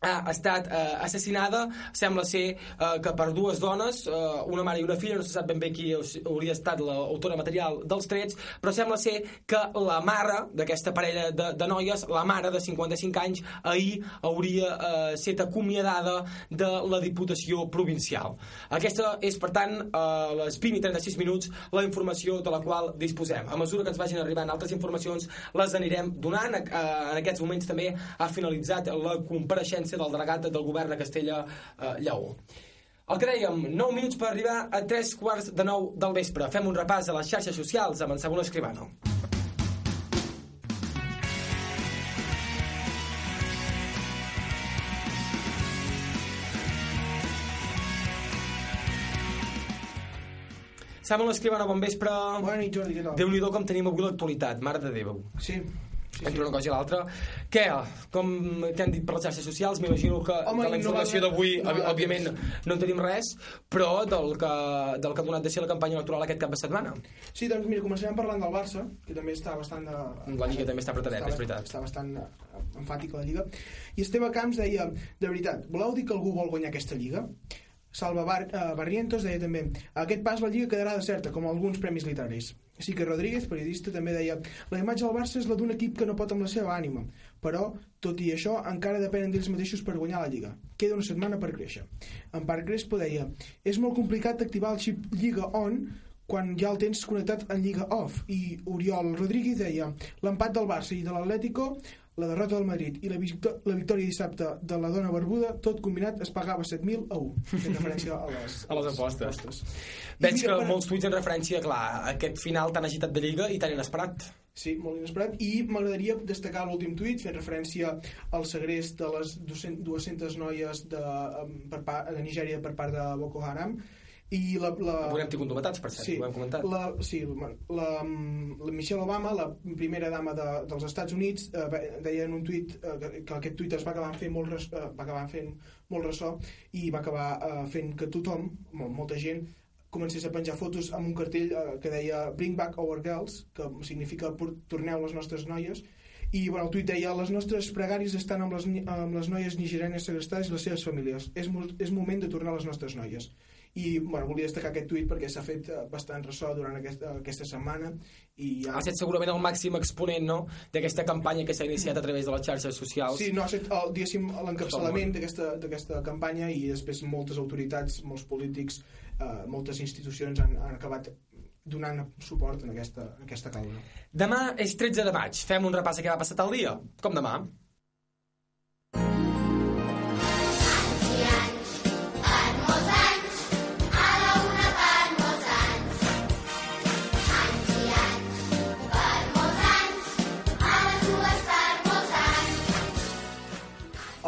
ha estat eh, assassinada. Sembla ser eh, que per dues dones eh, una mare i una filla, no se sap ben bé qui hauria estat l'autora material dels trets però sembla ser que la mare d'aquesta parella de, de noies la mare de 55 anys ahir hauria eh, set acomiadada de la Diputació Provincial. Aquesta és per tant a les 20 i 36 minuts la informació de la qual disposem. A mesura que ens vagin arribant altres informacions les anirem donant. Eh, en aquests moments també ha finalitzat la compareixença del delegat del govern a Castella eh, Lleó el que dèiem, 9 minuts per arribar a 3 quarts de 9 del vespre. Fem un repàs a les xarxes socials amb en Samuel Escribano. Samuel Escribano, bon vespre. Bona nit, Jordi, què tal? Déu-n'hi-do com tenim avui l'actualitat, mare de Déu. Sí, sí, entre una cosa i l'altra. Què? Com què han dit per les xarxes socials? M'imagino que Home, de la no informació va- d'avui, no òbviament, no en tenim res, però del que, del que ha donat de ser la campanya electoral aquest cap de setmana. Sí, doncs mira, començarem parlant del Barça, que també està bastant... De... La Lliga també està apretadeta, és veritat. Està bastant eh, enfàtica la Lliga. I Esteve Camps deia, de veritat, voleu dir que algú vol guanyar aquesta Lliga? Salva Bar eh, Barrientos deia també, aquest pas la Lliga quedarà deserta, com alguns premis literaris. Sí que Rodríguez, periodista, també deia la imatge del Barça és la d'un equip que no pot amb la seva ànima, però, tot i això, encara depenen d'ells mateixos per guanyar la Lliga. Queda una setmana per créixer. En Parc Crespo deia és molt complicat activar el xip Lliga On quan ja el tens connectat en Lliga Off i Oriol Rodríguez deia l'empat del Barça i de l'Atlético la derrota del Madrid i la, victò la victòria dissabte de la dona barbuda tot combinat es pagava 7.000 a 1 fent referència a les, A les apostes. apostes. Veig I que mira, per- molts tuits en referència, clar, a aquest final tan agitat de Lliga i tan inesperat. Sí, molt inesperat. I m'agradaria destacar l'últim tuit fent referència al segrest de les 200, 200 noies de, per pa, de Nigèria per part de Boko Haram i la, la... Avui hem tingut novetats, per cert, sí, ho hem comentat. La, sí, la, la, la Michelle Obama, la primera dama de, dels Estats Units, eh, deia en un tuit eh, que, que aquest tuit es va acabar fent molt, res, eh, va acabar fent molt ressò i va acabar eh, fent que tothom, molt, molta gent, comencés a penjar fotos amb un cartell eh, que deia Bring back our girls, que significa "Por- torneu les nostres noies, i bueno, el tuit deia les nostres pregàries estan amb les, amb les noies nigerianes segrestades i les seves famílies. És, és moment de tornar les nostres noies. I bueno, volia destacar aquest tuit perquè s'ha fet eh, bastant ressò durant aquesta, aquesta setmana i ja... Ha estat segurament el màxim exponent no? d'aquesta campanya que s'ha iniciat a través de les xarxes socials. Sí, no, ha estat el, diguéssim, l'encapçalament d'aquesta d'aquesta campanya i després moltes autoritats, molts polítics, eh, moltes institucions han, han acabat donant suport en aquesta, en aquesta causa. Demà és 13 de maig. Fem un repàs a què va passar tal dia. Com demà.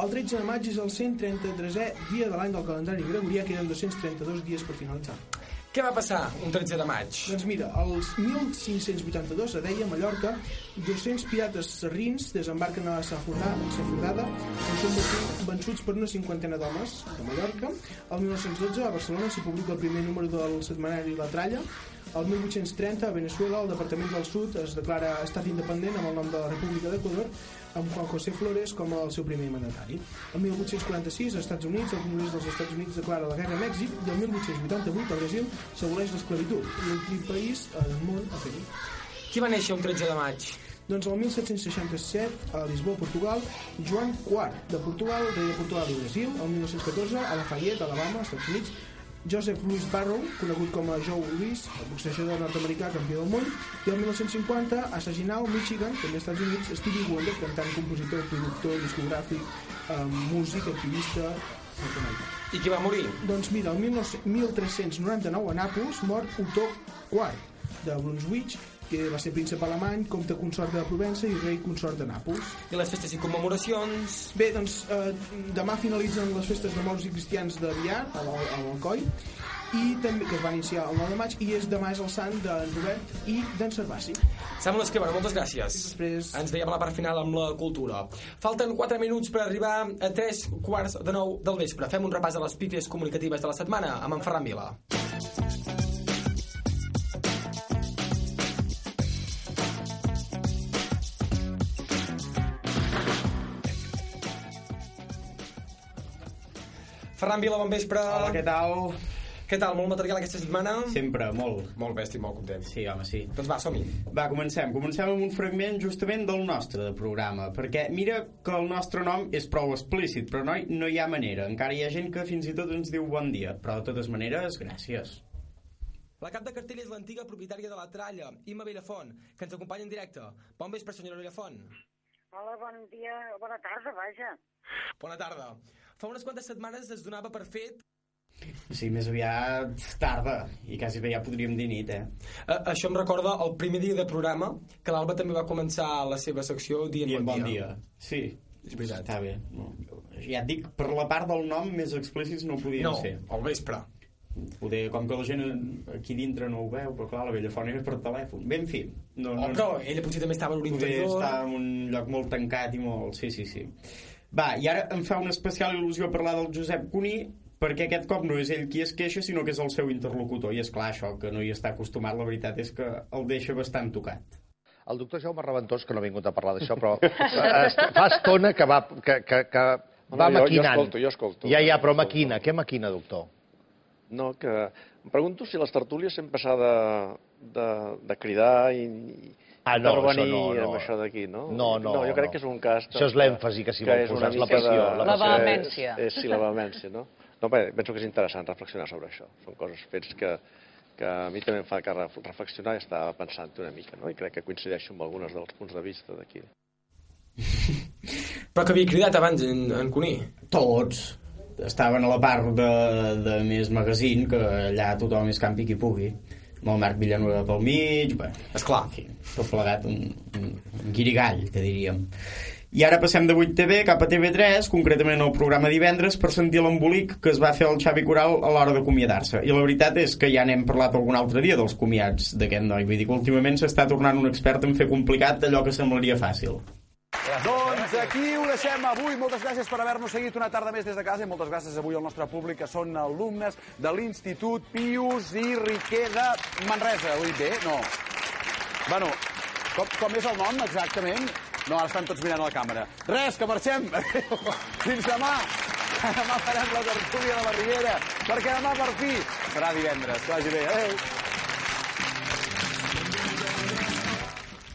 El 13 de maig és el 133è dia de l'any del calendari gregorià, queden 232 dies per finalitzar. Què va passar un 13 de maig? Doncs mira, als 1582 a Deia, Mallorca, 200 pirates serrins desembarquen a Safordada, Safordada on són vençuts per una cinquantena d'homes de Mallorca. El 1912 a Barcelona s'hi publica el primer número del setmanari La Tralla. El 1830 a Venezuela el Departament del Sud es declara estat independent amb el nom de la República d'Equador amb Juan José Flores com el seu primer mandatari. El 1846 als Estats Units el Congrés dels Estats Units declara la guerra a Mèxic i el 1888 al Brasil s'aboleix l'esclavitud, l'últim país al món a fer-ho. Qui va néixer un 13 de maig? Doncs el 1767, a Lisboa, Portugal, Joan IV de Portugal, rei de Portugal i Brasil, el 1914, a Lafayette, Alabama, Estats Units, Joseph Louis Barrow, conegut com a Joe Louis, el boxejador nord-americà campió del món, i el 1950, a Saginaw, Michigan, també als Estats Units, Stevie Wonder, cantant, compositor, productor, discogràfic, eh, músic, activista. I qui va morir? Doncs mira, el 19 1399 a Nàpols mor Otó IV de Brunswick, que va ser príncep alemany, comte consort de Provença i rei consort de Nàpols. I les festes i commemoracions? Bé, doncs eh, demà finalitzen les festes de morts i cristians de Viar, a l'Al- a l'Alcoi, i també que es van iniciar el 9 de maig i és demà és el sant d'en Robert i d'en Servasi. Samuel Escribano, moltes gràcies. Després... Ens veiem a la part final amb la cultura. Falten 4 minuts per arribar a 3 quarts de 9 del vespre. Fem un repàs a les pífies comunicatives de la setmana amb en Ferran Vila. Ferran Vila, bon vespre. Hola, què tal? Què tal? Molt material aquesta setmana? Sempre, molt. Molt bé, estic molt content. Sí, home, sí. Doncs va, som-hi. Va, comencem. Comencem amb un fragment justament del nostre de programa, perquè mira que el nostre nom és prou explícit, però no, no hi ha manera. Encara hi ha gent que fins i tot ens diu bon dia, però de totes maneres, gràcies. La cap de cartell és l'antiga propietària de la tralla, Imma Vilafont, que ens acompanya en directe. Bon vespre, senyora Vilafont. Hola, bon dia, bona tarda, vaja. Bona tarda. Fa unes quantes setmanes es donava per fet... Sí, més aviat tarda, i quasi bé ja podríem dir nit, eh? A això em recorda el primer dia de programa, que l'Alba també va començar la seva secció dient, Dient bon, bon dia. dia. Sí, és veritat. Està bé. No, ja et dic, per la part del nom més explícits no ho podien No, ser. al vespre. Poder, com que la gent aquí dintre no ho veu, però clar, la vella font era per telèfon. Bé, en fi. No, Oh, però ella potser també estava a Poder l'orientador. estar en un lloc molt tancat i molt... Sí, sí, sí. Va, i ara em fa una especial il·lusió parlar del Josep Cuní, perquè aquest cop no és ell qui es queixa, sinó que és el seu interlocutor. I és clar, això, que no hi està acostumat, la veritat és que el deixa bastant tocat. El doctor Jaume Reventós, que no ha vingut a parlar d'això, però fa estona que va, que, que, que No, va no, jo- jo maquinant. escolto, jo escolto. Ja, ja, però Jo maquina. Què maquina, doctor? No, que em pregunto si les tertúlies sempre s'ha de, de, de cridar i Ah, no, això no, no. amb això d'aquí, no? No, no, no, jo crec no. que és un cas... Això és l'èmfasi que s'hi vol posar, una és la passió, de- la passió. vehemència. És, és, sí, la vehemència, no? No, bé, penso que és interessant reflexionar sobre això. Són coses, fets que, que a mi també em fa que ref- reflexionar i estar pensant una mica, no? I crec que coincideixo amb alguns dels punts de vista d'aquí. Però que havia cridat abans en, en Cuní. Tots. Estaven a la part de, de més magazine, que allà tothom és campi qui pugui. Amb el Marc Villanueva pel mig, bé, esclar. Fi, tot plegat un, un, un guirigall, que diríem. I ara passem de 8TV cap a TV3, concretament al programa divendres, per sentir l'embolic que es va fer al Xavi Coral a l'hora d'acomiadar-se. I la veritat és que ja n'hem parlat algun altre dia dels comiats d'aquest noi. Vull dir que últimament s'està tornant un expert en fer complicat allò que semblaria fàcil. Doncs aquí ho deixem avui. Moltes gràcies per haver-nos seguit una tarda més des de casa i moltes gràcies avui al nostre públic que són alumnes de l'Institut Pius i Riquer de Manresa. Ho he dit bé? No. Bueno, com, com és el nom exactament? No, ara estan tots mirant a la càmera. Res, que marxem. Adéu. Fins demà. Demà farem la tertúlia de la Riera, perquè demà per fi serà divendres. Que vagi bé. Adéu.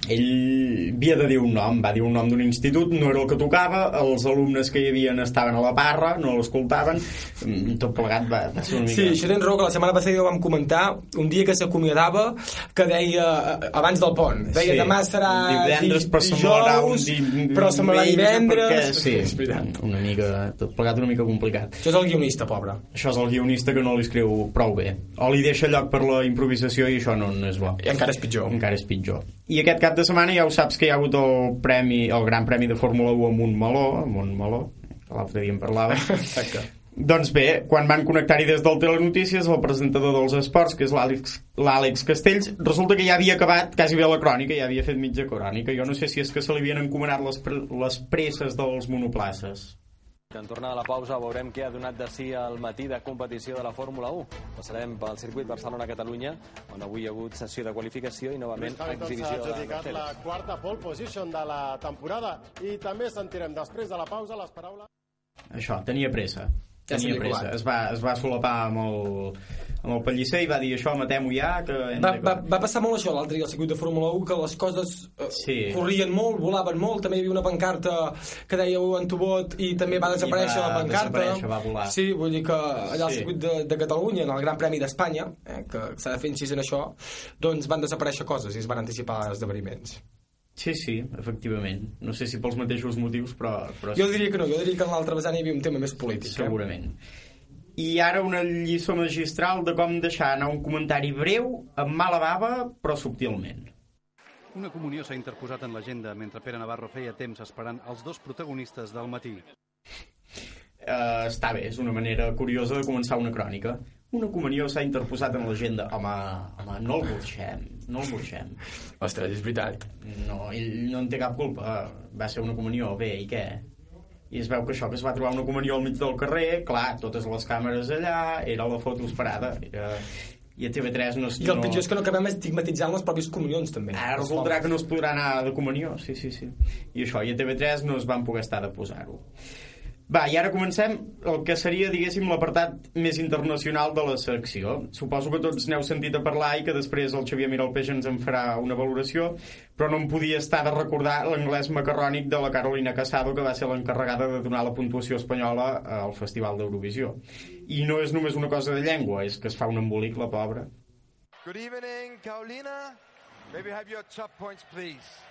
Ell havia de dir un nom, va dir un nom d'un institut, no era el que tocava, els alumnes que hi havia estaven a la parra, no l'escoltaven, mm, tot plegat va, va ser una mica... Sí, això tens raó, que la setmana passada ja ho vam comentar, un dia que s'acomiadava, que deia, eh, abans del pont, deia Sí. demà serà divendres, di- però semblarà un di- però semblarà divendres... perquè, sí, és veritat. una mica, tot plegat una mica complicat. Això és el guionista, pobre. Això és el guionista que no li escriu prou bé. O li deixa lloc per la improvisació i això no, no és bo. I encara és pitjor. Encara és pitjor. I aquest cap de setmana ja ho saps que hi ha hagut el premi, el gran premi de Fórmula 1 a Montmeló, a Montmeló, l'altre dia en parlàvem. Doncs bé, quan van connectar-hi des del Telenotícies, el presentador dels esports, que és l'Àlex Castells, resulta que ja havia acabat quasi bé la crònica, ja havia fet mitja crònica. Jo no sé si és que se li havien encomanat les, pre les presses dels monoplaces. En tornada a la pausa veurem què ha donat de si al matí de competició de la Fórmula 1. Passarem pel circuit Barcelona-Catalunya, on avui hi ha hagut sessió de qualificació i novament exhibició de adjudicat la Mercedes. quarta pole position de la temporada i també sentirem després de la pausa les paraules Això, tenia pressa. Ja Tenia pressa. Es va, es va solapar amb el, amb el pellisser i va dir això, matem-ho ja, que hem Va, va, va passar molt això l'altre dia al circuit de Fórmula 1, que les coses eh, Sí. corrien molt, volaven molt, també hi havia una pancarta que deia en tu vot i també va desaparèixer va la pancarta. desaparèixer, va volar. Sí, vull dir que allà al Sí. circuit de, de Catalunya, en el Gran Premi d'Espanya, eh, que s'ha de fer incís en això, doncs van desaparèixer coses i es van anticipar esdeveniments. Sí, sí, efectivament. No sé si pels mateixos motius, però... però Jo diria que no, jo diria que en l'altre vessant hi havia un tema més polític. Segurament. I ara una lliçó magistral de com deixar anar un comentari breu, amb mala bava, però subtilment. Una comunió s'ha interposat en l'agenda mentre Pere Navarro feia temps esperant els dos protagonistes del matí. Uh, està bé, és una manera curiosa de començar una crònica. Una comunió s'ha interposat en l'agenda. Home, home, no el burxem, no el burxem. Ostres, és veritat. No, ell no en té cap culpa. Va ser una comunió, bé, i què? I es veu que això, que es va trobar una comunió al mig del carrer, clar, totes les càmeres allà, era la foto esperada. Era... I a TV3 no... I el pitjor és que no acabem estigmatitzant les pròpies comunions, també. Ara resultarà que no es podrà anar de comunió, sí, sí, sí. I això, i a TV3 no es van poder estar de posar-ho. Va, i ara comencem el que seria, diguéssim, l'apartat més internacional de la secció. Suposo que tots n'heu sentit a parlar i que després el Xavier Miralpeix ens en farà una valoració, però no em podia estar de recordar l'anglès macarrònic de la Carolina Casado, que va ser l'encarregada de donar la puntuació espanyola al Festival d'Eurovisió. I no és només una cosa de llengua, és que es fa un embolic, la pobra. Good evening, Carolina. May we have your top points, please?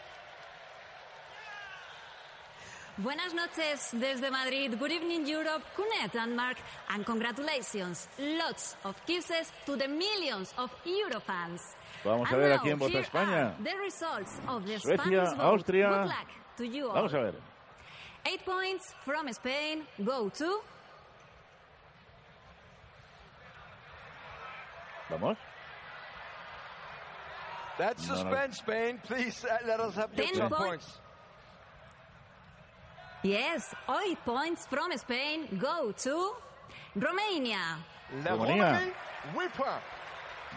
Buenas noches desde Madrid. Good evening, Europe. Kunet and Mark, and congratulations. Lots of kisses to the millions of Eurofans. Vamos a And ver now, aquí en Voto here España. are The results of the Suecia, Spanish. Austria. Good luck to you all. Vamos a ver. Eight points from Spain go to Vamos. That's No, no. suspense, Spain. Please uh, let us have your Ten top point- points. Yes, eight points from Spain go to Romania. Rumanía. Whipper.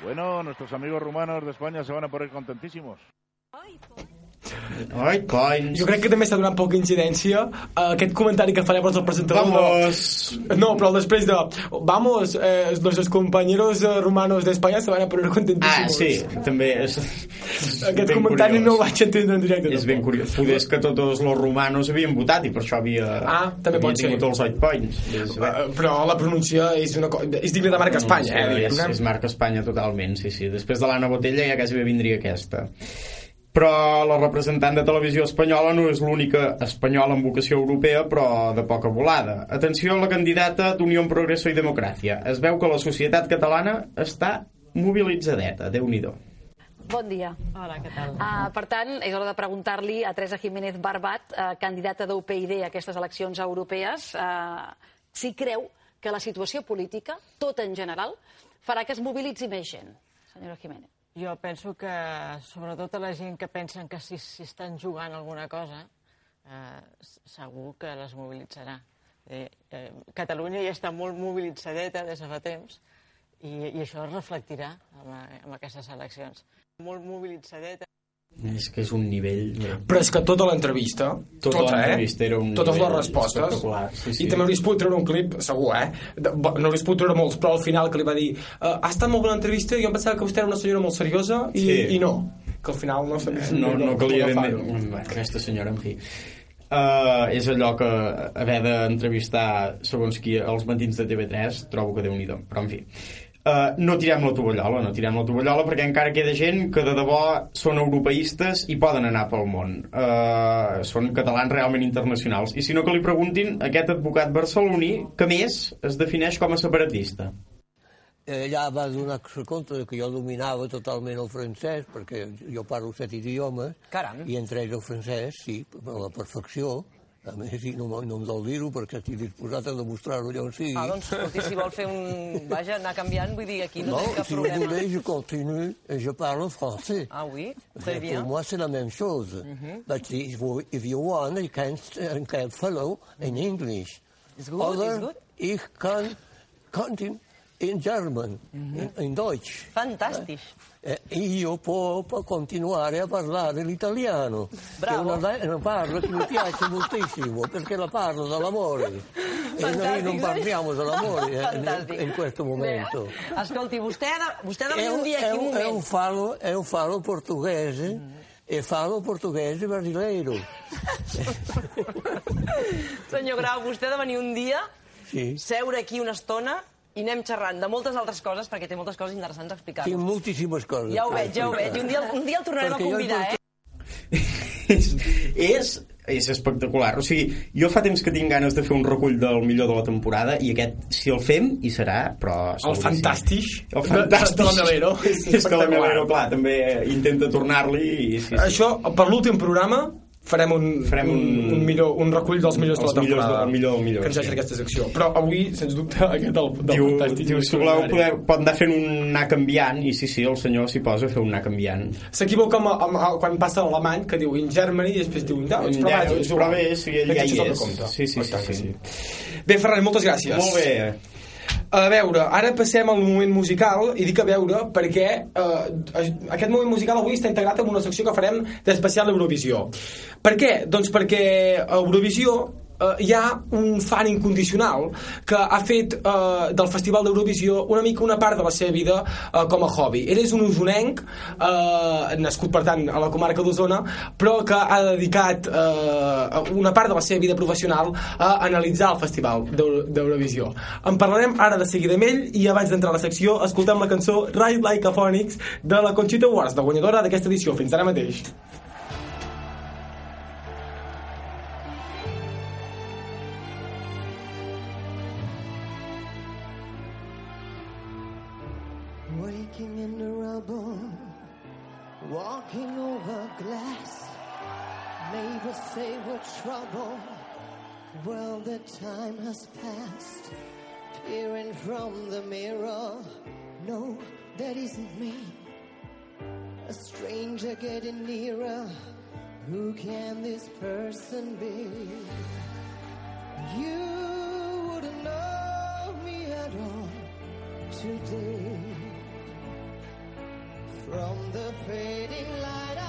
Bueno, nuestros amigos rumanos de España se van a poner contentísimos. Ai, coins. Jo crec que també està donant poca incidència a aquest comentari que faré el presentador. Vamos. De... No, però després de... Vamos, eh, nuestros compañeros eh, rumanos de España se van a poner Ah, contentísimos. sí, també és... Aquest ben comentari curiós. no el vaig entendre en directe. És ben curiós. Poder és que tots els romanos havien votat i per això havia, Ah, també havia pot ser. tingut els 8 points. És, Eh, però la pronuncia és, una co... és digna de marca Espanya, eh? és, és marca Espanya totalment, sí, sí. Després de l'Anna Botella ja quasi bé vindria aquesta. Però la representant de televisió espanyola no és l'única espanyola amb vocació europea, però de poca volada. Atenció a la candidata d'Unió en Progresso i Democràcia. Es veu que la societat catalana està mobilitzadeta, déu nhi Bon dia. Hola, què tal? Uh, per tant, és hora de preguntar-li a Teresa Jiménez Barbat, uh, candidata d'UPyD a aquestes eleccions europees, uh, si creu que la situació política, tot en general, farà que es mobilitzi més gent. Senyora Jiménez. Jo penso que, sobretot a la gent que pensen que si, si estan jugant alguna cosa, eh, segur que les mobilitzarà. Eh, eh, Catalunya ja està molt mobilitzadeta des de fa temps i, i això es reflectirà amb, amb aquestes eleccions. Molt mobilitzadeta. És que és un nivell... Però és que tota l'entrevista, Tota tota, l'entrevista eh? era un totes les respostes, sí, sí. i també hauries pogut treure un clip, segur, eh? De, bo, no hauries pogut treure molts, però al final que li va dir uh, ha estat molt bona entrevista, jo em pensava que vostè era una senyora molt seriosa, i, Sí. i no, que al final no sabia no, no calia ben bé agafar-ho. Bueno, aquesta senyora, en fi uh, és allò que haver d'entrevistar segons qui els matins de TV3 trobo que déu nhi però en fi Uh, no tirem la tovallola, no tirem la tovallola perquè encara queda gent que de debò són europeistes i poden anar pel món. Uh, són catalans realment internacionals. I si no que li preguntin a aquest advocat barceloní que més es defineix com a separatista. Ella va donar compte que jo dominava totalment el francès, perquè jo parlo set idiomes, Caram. i entre ells el francès, sí, a la perfecció, A més, sí, no, no em dol dir-ho perquè estic disposat a demostrar-ho allà on sigui. Ah, doncs, escolti, si vol fer un... Vaja, anar canviant, vull dir, aquí no, Non, té cap si problema. voulez, je continue et je parle français. Ah oui, très Mais bien. Pour moi, c'est la même chose. Mhm. But if you, if you want, you can, you can follow in English. It's good, Other, it's good. Ich kann continue in German, in, in Deutsch. Fantastisch. Eh, io può, può continuare a parlare l'italiano, che è Bravo. una, una parola che mi piace moltissimo, perché la parlo dall'amore. E noi non parliamo dall'amore eh, in, in questo momento. Vostè ha de, vostè de È un, è un è un fallo, è un fallo portoghese e fallo portoghese brasileiro. Senyor Grau, vostè ha de venir un dia, Sí. seure aquí una estona i anem xerrant de moltes altres coses, perquè té moltes coses interessants a explicar-nos. Tinc moltíssimes coses. Ja ho veig, ja ho veig. I un dia, un dia el tornarem Perquè a convidar, eh? és, és, és espectacular. O sigui, jo fa temps que tinc ganes de fer un recull del millor de la temporada i aquest, si el fem, hi serà, però... El fantàstic El de- fantàstic. de la Melero. És És que la. Melero, clar, també intenta tornar-li i... Sí, sí. Això, per l'últim programa, farem un, Farem un, un- un, millor, un recull dels millors de la millors temporada el millor del millor, que ens sí. deixa aquesta secció. Però avui, sens dubte, aquest del, del Diu, fantàstic. diu, si voleu, poder, pot anar fent un anar canviant i sí, sí, el senyor s'hi posa a fer un anar canviant. S'equivoca amb, amb, amb, quan passa l'alemany, que diu in Germany, i després diu in Deutsch, però Ja, vaja, però bé, sí, ja hi és el. Sí, sí, sí, sí. Bé, Ferran, moltes gràcies. Molt bé. A veure, ara passem al moment musical i dic a veure perquè eh, aquest moment musical avui està integrat en una secció que farem d'especial Eurovisió. Per què? Doncs perquè Eurovisió eh, hi ha un fan incondicional que ha fet eh, del Festival d'Eurovisió una mica una part de la seva vida eh, com a hobby. Ell és un usonenc, eh, nascut per tant a la comarca d'Osona, però que ha dedicat eh, una part de la seva vida professional a analitzar el Festival d'Euro- d'Eurovisió. En parlarem ara de seguida amb ell i abans d'entrar a la secció escoltem la cançó Ride Like a Phoenix de la Conchita Wurst, la guanyadora d'aquesta edició. Fins ara mateix. Glass. Neighbors say we're trouble. Well, the time has passed. Peering from the mirror, no, that isn't me. A stranger getting nearer. Who can this person be? You wouldn't know me at all today. From the fading light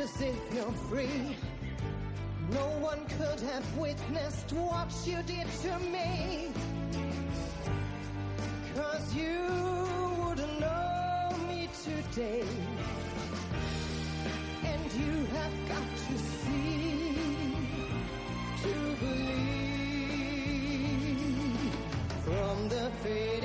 as if you're free. No one could have witnessed what you did to me. Cause you wouldn't know me today. And you have got to see to believe. From the fading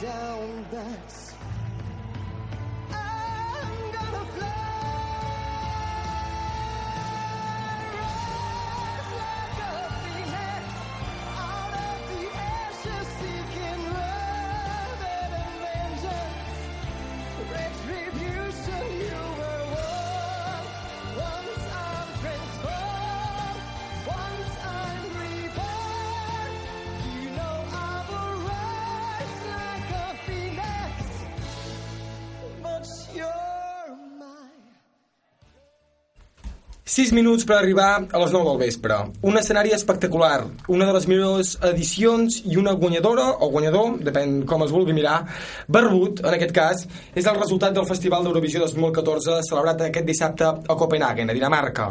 down, but 6 minuts per arribar a les 9 del vespre. Un escenari espectacular, una de les millors edicions i una guanyadora, o guanyador, depèn com es vulgui mirar, barbut, en aquest cas, és el resultat del Festival d'Eurovisió 2014 celebrat aquest dissabte a Copenhagen, a Dinamarca.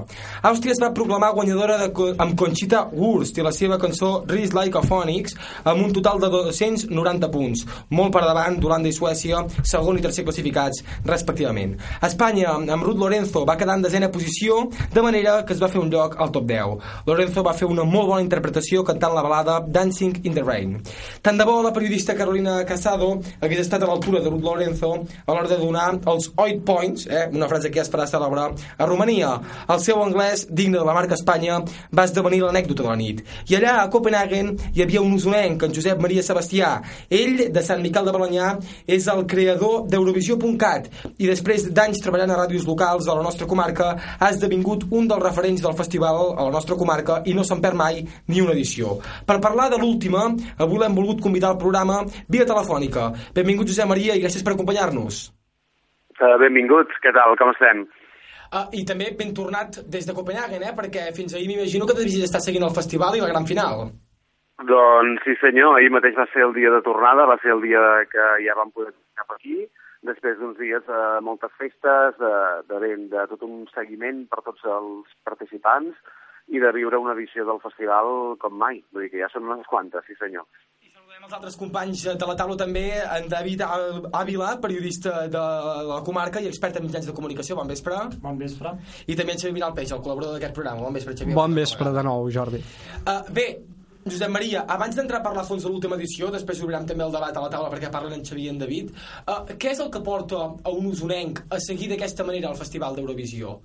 Àustria es va proclamar guanyadora de, amb Conchita Wurst i la seva cançó Rise Like a Phoenix amb un total de 290 punts, molt per davant d'Holanda i Suècia, segon i tercer classificats, respectivament. Espanya, amb Ruth Lorenzo, va quedar en desena posició, de manera que es va fer un lloc al top 10. Lorenzo va fer una molt bona interpretació cantant la balada Dancing in the Rain. Tant de bo la periodista Carolina Casado hagués estat a l'altura de Ruth Lorenzo a l'hora de donar els 8 points, eh, una frase que ja es farà cèlebre, a Romania. El seu anglès, digne de la marca Espanya, va esdevenir l'anècdota de la nit. I allà, a Copenhagen, hi havia un usonenc, en Josep Maria Sebastià. Ell, de Sant Miquel de Balanyà, és el creador d'Eurovisió.cat i després d'anys treballant a ràdios locals de la nostra comarca ha esdevingut un dels referents del festival a la nostra comarca i no se'n perd mai ni una edició. Per parlar de l'última, avui l'hem volgut convidar al programa via telefònica. Benvingut Josep Maria i gràcies per acompanyar-nos. Uh, benvinguts, què tal, com estem? Uh, I també ben tornat des de Copenhagen, eh? perquè fins ahir m'imagino que devies estar seguint el festival i la gran final. Doncs sí senyor, ahir mateix va ser el dia de tornada, va ser el dia que ja vam poder cap aquí, després d'uns dies de moltes festes, de, de, ben, de tot un seguiment per tots els participants i de viure una edició del festival com mai, vull dir que ja són unes quantes, sí senyor. Els altres companys de la taula també, en David Ávila, periodista de la comarca i expert en mitjans de comunicació. Bon vespre. Bon vespre. I també en Xavier Vinalpeix, el col·laborador d'aquest programa. Bon vespre, Xavier. Bon vespre de nou, Jordi. Uh, bé, Josep Maria, abans d'entrar a parlar a fons de l'última edició, després obrirem també el debat a la taula perquè parlen en Xavier i en David, uh, què és el que porta a un usonenc a seguir d'aquesta manera el Festival d'Eurovisió?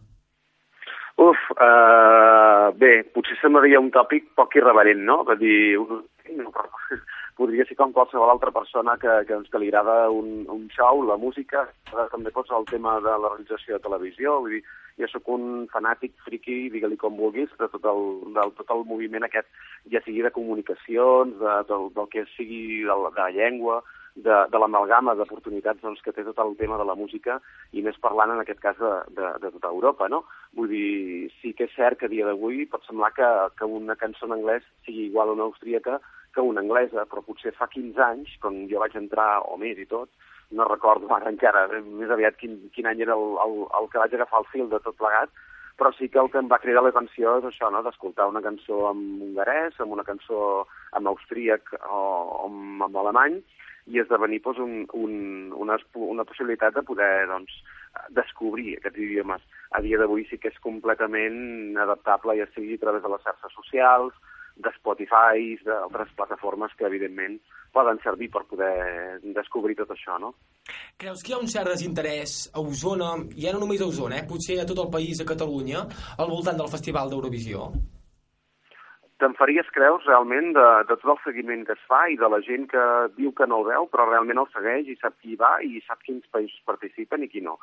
Uf, uh, bé, potser semblaria un tòpic poc irreverent, no? Va dir, un, podria ser com qualsevol altra persona que, que, doncs, que li agrada un, un show, la música, eh, també pot ser el tema de la realització de televisió, vull dir, jo sóc un fanàtic friki, digue-li com vulguis, de tot el, del tot el moviment aquest, ja sigui de comunicacions, de, del, del que sigui de la, de la llengua, de, de l'amalgama d'oportunitats doncs, que té tot el tema de la música i més parlant en aquest cas de, de, de tota Europa, no? Vull dir, sí que és cert que a dia d'avui pot semblar que, que una cançó en anglès sigui igual a una austríaca que una anglesa, però potser fa 15 anys, quan jo vaig entrar, o més i tot, no recordo ara encara més aviat quin, quin any era el, el, el que vaig agafar el fil de tot plegat, però sí que el que em va cridar l'atenció és això, no? d'escoltar una cançó en hongarès, amb una cançó en austríac o, o en alemany, i esdevenir doncs, un, un, una, una possibilitat de poder doncs, descobrir aquests idiomes. A dia d'avui sí que és completament adaptable, ja sigui a través de les xarxes socials, de Spotify, d'altres plataformes que, evidentment, poden servir per poder descobrir tot això, no? Creus que hi ha un cert desinterès a Osona, i ja no només a Osona, eh? potser a tot el país, a Catalunya, al voltant del Festival d'Eurovisió? Te'n faries creus realment de, de tot el seguiment que es fa i de la gent que diu que no el veu, però realment el segueix i sap qui va i sap quins països participen i qui no.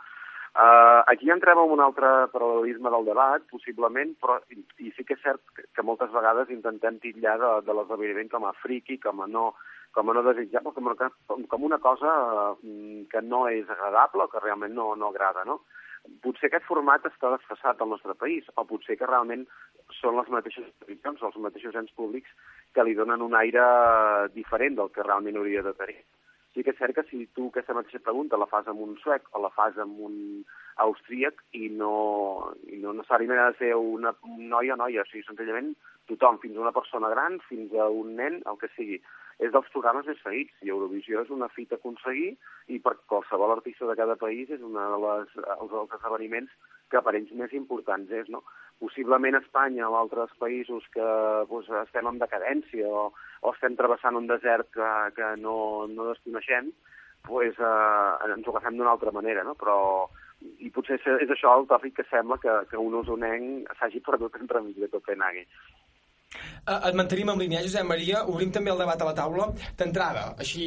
Uh, aquí entrem en un altre paral·lelisme del debat, possiblement, però i, i sí que és cert que, moltes vegades intentem titllar de, de l'esdeveniment com a friki, com a no, com a no desitjable, com, com, una cosa uh, que no és agradable o que realment no, no agrada, no? Potser aquest format està desfassat al nostre país, o potser que realment són les mateixes televisions, els mateixos ens públics que li donen un aire diferent del que realment hauria de tenir sí que és cert que si tu aquesta mateixa pregunta la fas amb un suec o la fas amb un austríac i no, i no necessàriament ha de ser una, un noi o noia, o sigui, senzillament tothom, fins a una persona gran, fins a un nen, el que sigui. És dels programes més seguits, i Eurovisió és una fita a aconseguir, i per qualsevol artista de cada país és un de les, els, esdeveniments que per ells més importants és, no? Possiblement Espanya o altres països que doncs, estem en decadència o, o estem travessant un desert que, que no, no desconeixem, doncs, eh, ens ho agafem d'una altra manera, no? Però i potser és, això el tòpic que sembla que, que un usonenc s'hagi perdut entremig de Copenhague. Uh, et mantenim en línia, Josep Maria. Obrim també el debat a la taula. D'entrada, així...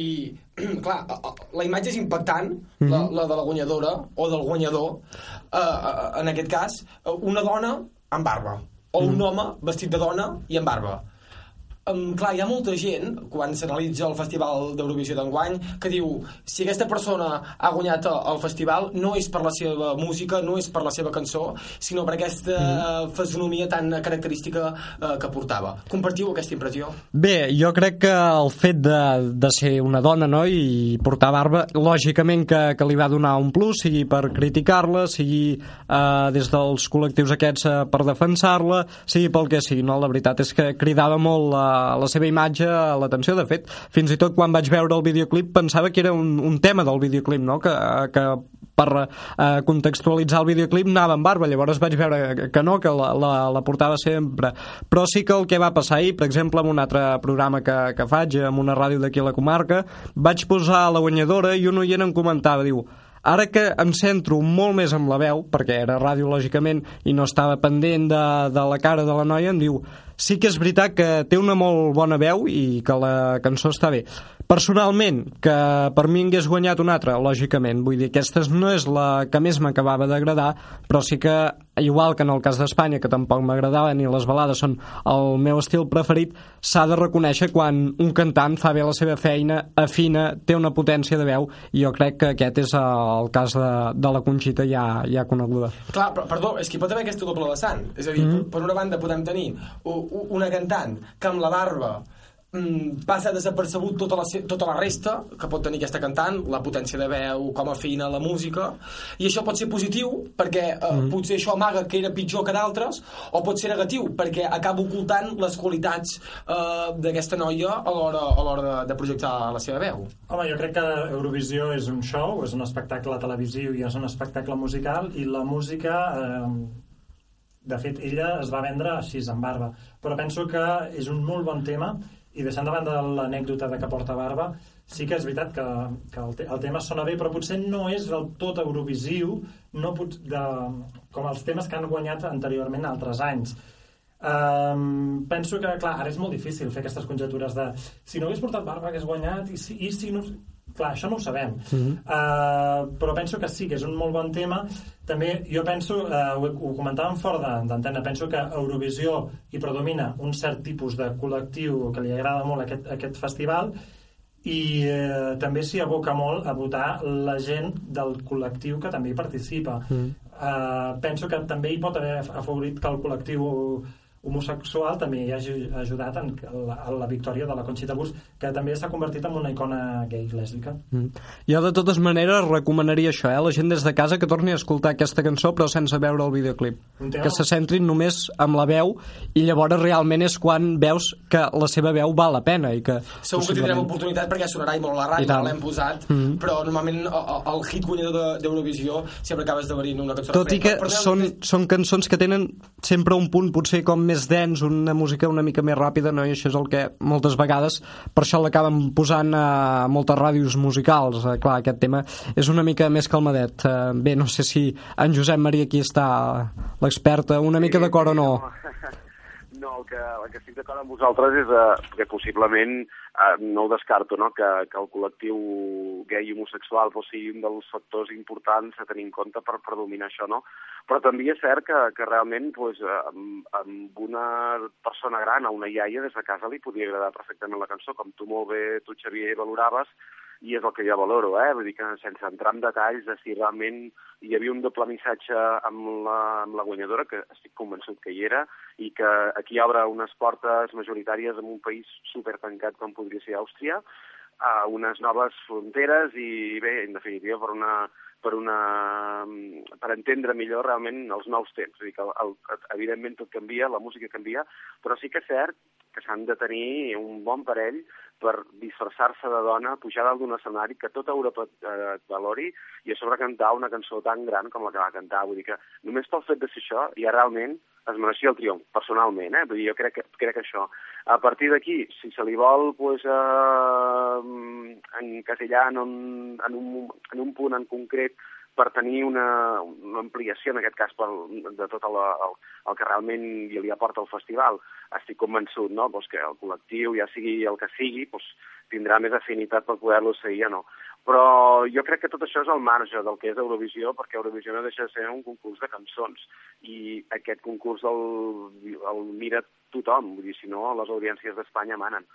clar, uh, uh, la imatge és impactant, mm -hmm. la, la de la guanyadora, o del guanyador, uh, uh, en aquest cas, una dona amb barba, o un mm -hmm. home vestit de dona i amb barba. Um, clar, hi ha molta gent, quan s'analitza el Festival d'Eurovisió d'enguany, que diu si aquesta persona ha guanyat el festival no és per la seva música, no és per la seva cançó, sinó per aquesta mm. fisonomia tan característica uh, que portava. Compartiu aquesta impressió? Bé, jo crec que el fet de, de ser una dona no, i portar barba, lògicament que, que li va donar un plus, sigui per criticar-la, sigui eh, des dels col·lectius aquests eh, per defensar-la, sigui pel que sigui. No? La veritat és que cridava molt la, la seva imatge a l'atenció. De fet, fins i tot quan vaig veure el videoclip pensava que era un, un tema del videoclip, no? que, que per eh, contextualitzar el videoclip anava amb barba, llavors vaig veure que no, que la, la, la portava sempre. Però sí que el que va passar ahir, per exemple, en un altre programa que, que faig, en una ràdio d'aquí a la comarca, vaig posar la guanyadora i un oient em comentava, diu, Ara que em centro molt més en la veu, perquè era ràdio, lògicament, i no estava pendent de, de la cara de la noia, em diu sí que és veritat que té una molt bona veu i que la cançó està bé. Personalment, que per mi hagués guanyat una altra, lògicament, vull dir, aquesta no és la que més m'acabava d'agradar, però sí que, igual que en el cas d'Espanya, que tampoc m'agradava ni les balades són el meu estil preferit, s'ha de reconèixer quan un cantant fa bé la seva feina, afina, té una potència de veu, i jo crec que aquest és el cas de, de la Conxita ja, ja coneguda. Clar, però, perdó, és que hi pot haver aquesta doble vessant. És a dir, mm -hmm. per una banda podem tenir una cantant que amb la barba mm, passa desapercebut tota la, tota la resta que pot tenir aquesta cantant, la potència de veu, com afina la música, i això pot ser positiu perquè eh, mm. potser això amaga que era pitjor que d'altres, o pot ser negatiu perquè acaba ocultant les qualitats eh, d'aquesta noia a l'hora a l'hora de, de projectar la seva veu. Home, jo crec que Eurovisió és un show, és un espectacle televisiu i és un espectacle musical, i la música... Eh, de fet, ella es va vendre així, amb barba. Però penso que és un molt bon tema i deixant de l'anècdota de que porta barba, sí que és veritat que, que el, te el tema sona bé, però potser no és del tot eurovisiu, no pot, de, com els temes que han guanyat anteriorment altres anys. Um, penso que, clar, ara és molt difícil fer aquestes conjectures de si no hagués portat barba hagués guanyat i si, i si no... Clar, això no ho sabem. Mm -hmm. uh, però penso que sí, que és un molt bon tema. També jo penso, uh, ho, ho comentàvem fora d'antena, penso que a Eurovisió hi predomina un cert tipus de col·lectiu que li agrada molt aquest, aquest festival i eh, també s'hi aboca molt a votar la gent del col·lectiu que també hi participa. Mm. Uh, penso que també hi pot haver afavorit que el col·lectiu homosexual també hi ha ajudat en la, en la victòria de la Conxita Wurst, que també s'ha convertit en una icona gay lèsbica. Mm. Jo, de totes maneres, recomanaria això, eh? la gent des de casa que torni a escoltar aquesta cançó, però sense veure el videoclip. Que se centrin només amb la veu, i llavors realment és quan veus que la seva veu val la pena. I que, Segur que tindrem oportunitat perquè sonarà i molt a la ràdio, l'hem posat, mm -hmm. però normalment el, el hit guanyador d'Eurovisió sempre acabes de una cançó. Tot i que són, són cançons que tenen sempre un punt potser com més dens, una música una mica més ràpida, no? i això és el que moltes vegades per això l'acaben posant a moltes ràdios musicals. Eh, clar, aquest tema és una mica més calmadet. Eh, bé, no sé si en Josep Maria aquí està l'experta, una mica d'acord o no. El que, el que estic d'acord amb vosaltres és eh, que possiblement eh, no ho descarto, no? Que, que el col·lectiu gay i homosexual pues, sigui un dels factors importants a tenir en compte per, per dominar això, no? Però també és cert que, que realment pues, amb, amb una persona gran, a una iaia, des de casa li podria agradar perfectament la cançó, com tu molt bé, tu Xavier, valoraves, i és el que jo valoro, eh? Vull dir que sense entrar en detalls de si realment hi havia un doble missatge amb la, amb la guanyadora, que estic convençut que hi era, i que aquí obre unes portes majoritàries en un país super tancat com podria ser Àustria, a unes noves fronteres i bé, en definitiva per una, per, una, per entendre millor realment els nous temps. Vull dir que, el, evidentment, tot canvia, la música canvia, però sí que és cert que s'han de tenir un bon parell per disfressar-se de dona, pujar dalt d'un escenari que tota Europa eh, et valori i a sobre cantar una cançó tan gran com la que va cantar. Vull dir que només pel fet de ser això ja realment es mereixia el triomf, personalment, eh? Vull dir, jo crec que, crec que això. A partir d'aquí, si se li vol pues, eh, encasillar en un, en, un, en un punt en concret per tenir una, una ampliació, en aquest cas, pel, de tot el, el, el que realment li aporta el festival, estic convençut no? pues que el col·lectiu, ja sigui el que sigui, pues, tindrà més afinitat per poder-lo seguir o no. però jo crec que tot això és al marge del que és Eurovisió, perquè Eurovisió no deixa de ser un concurs de cançons, i aquest concurs el, el mira tothom, vull dir, si no, les audiències d'Espanya manen.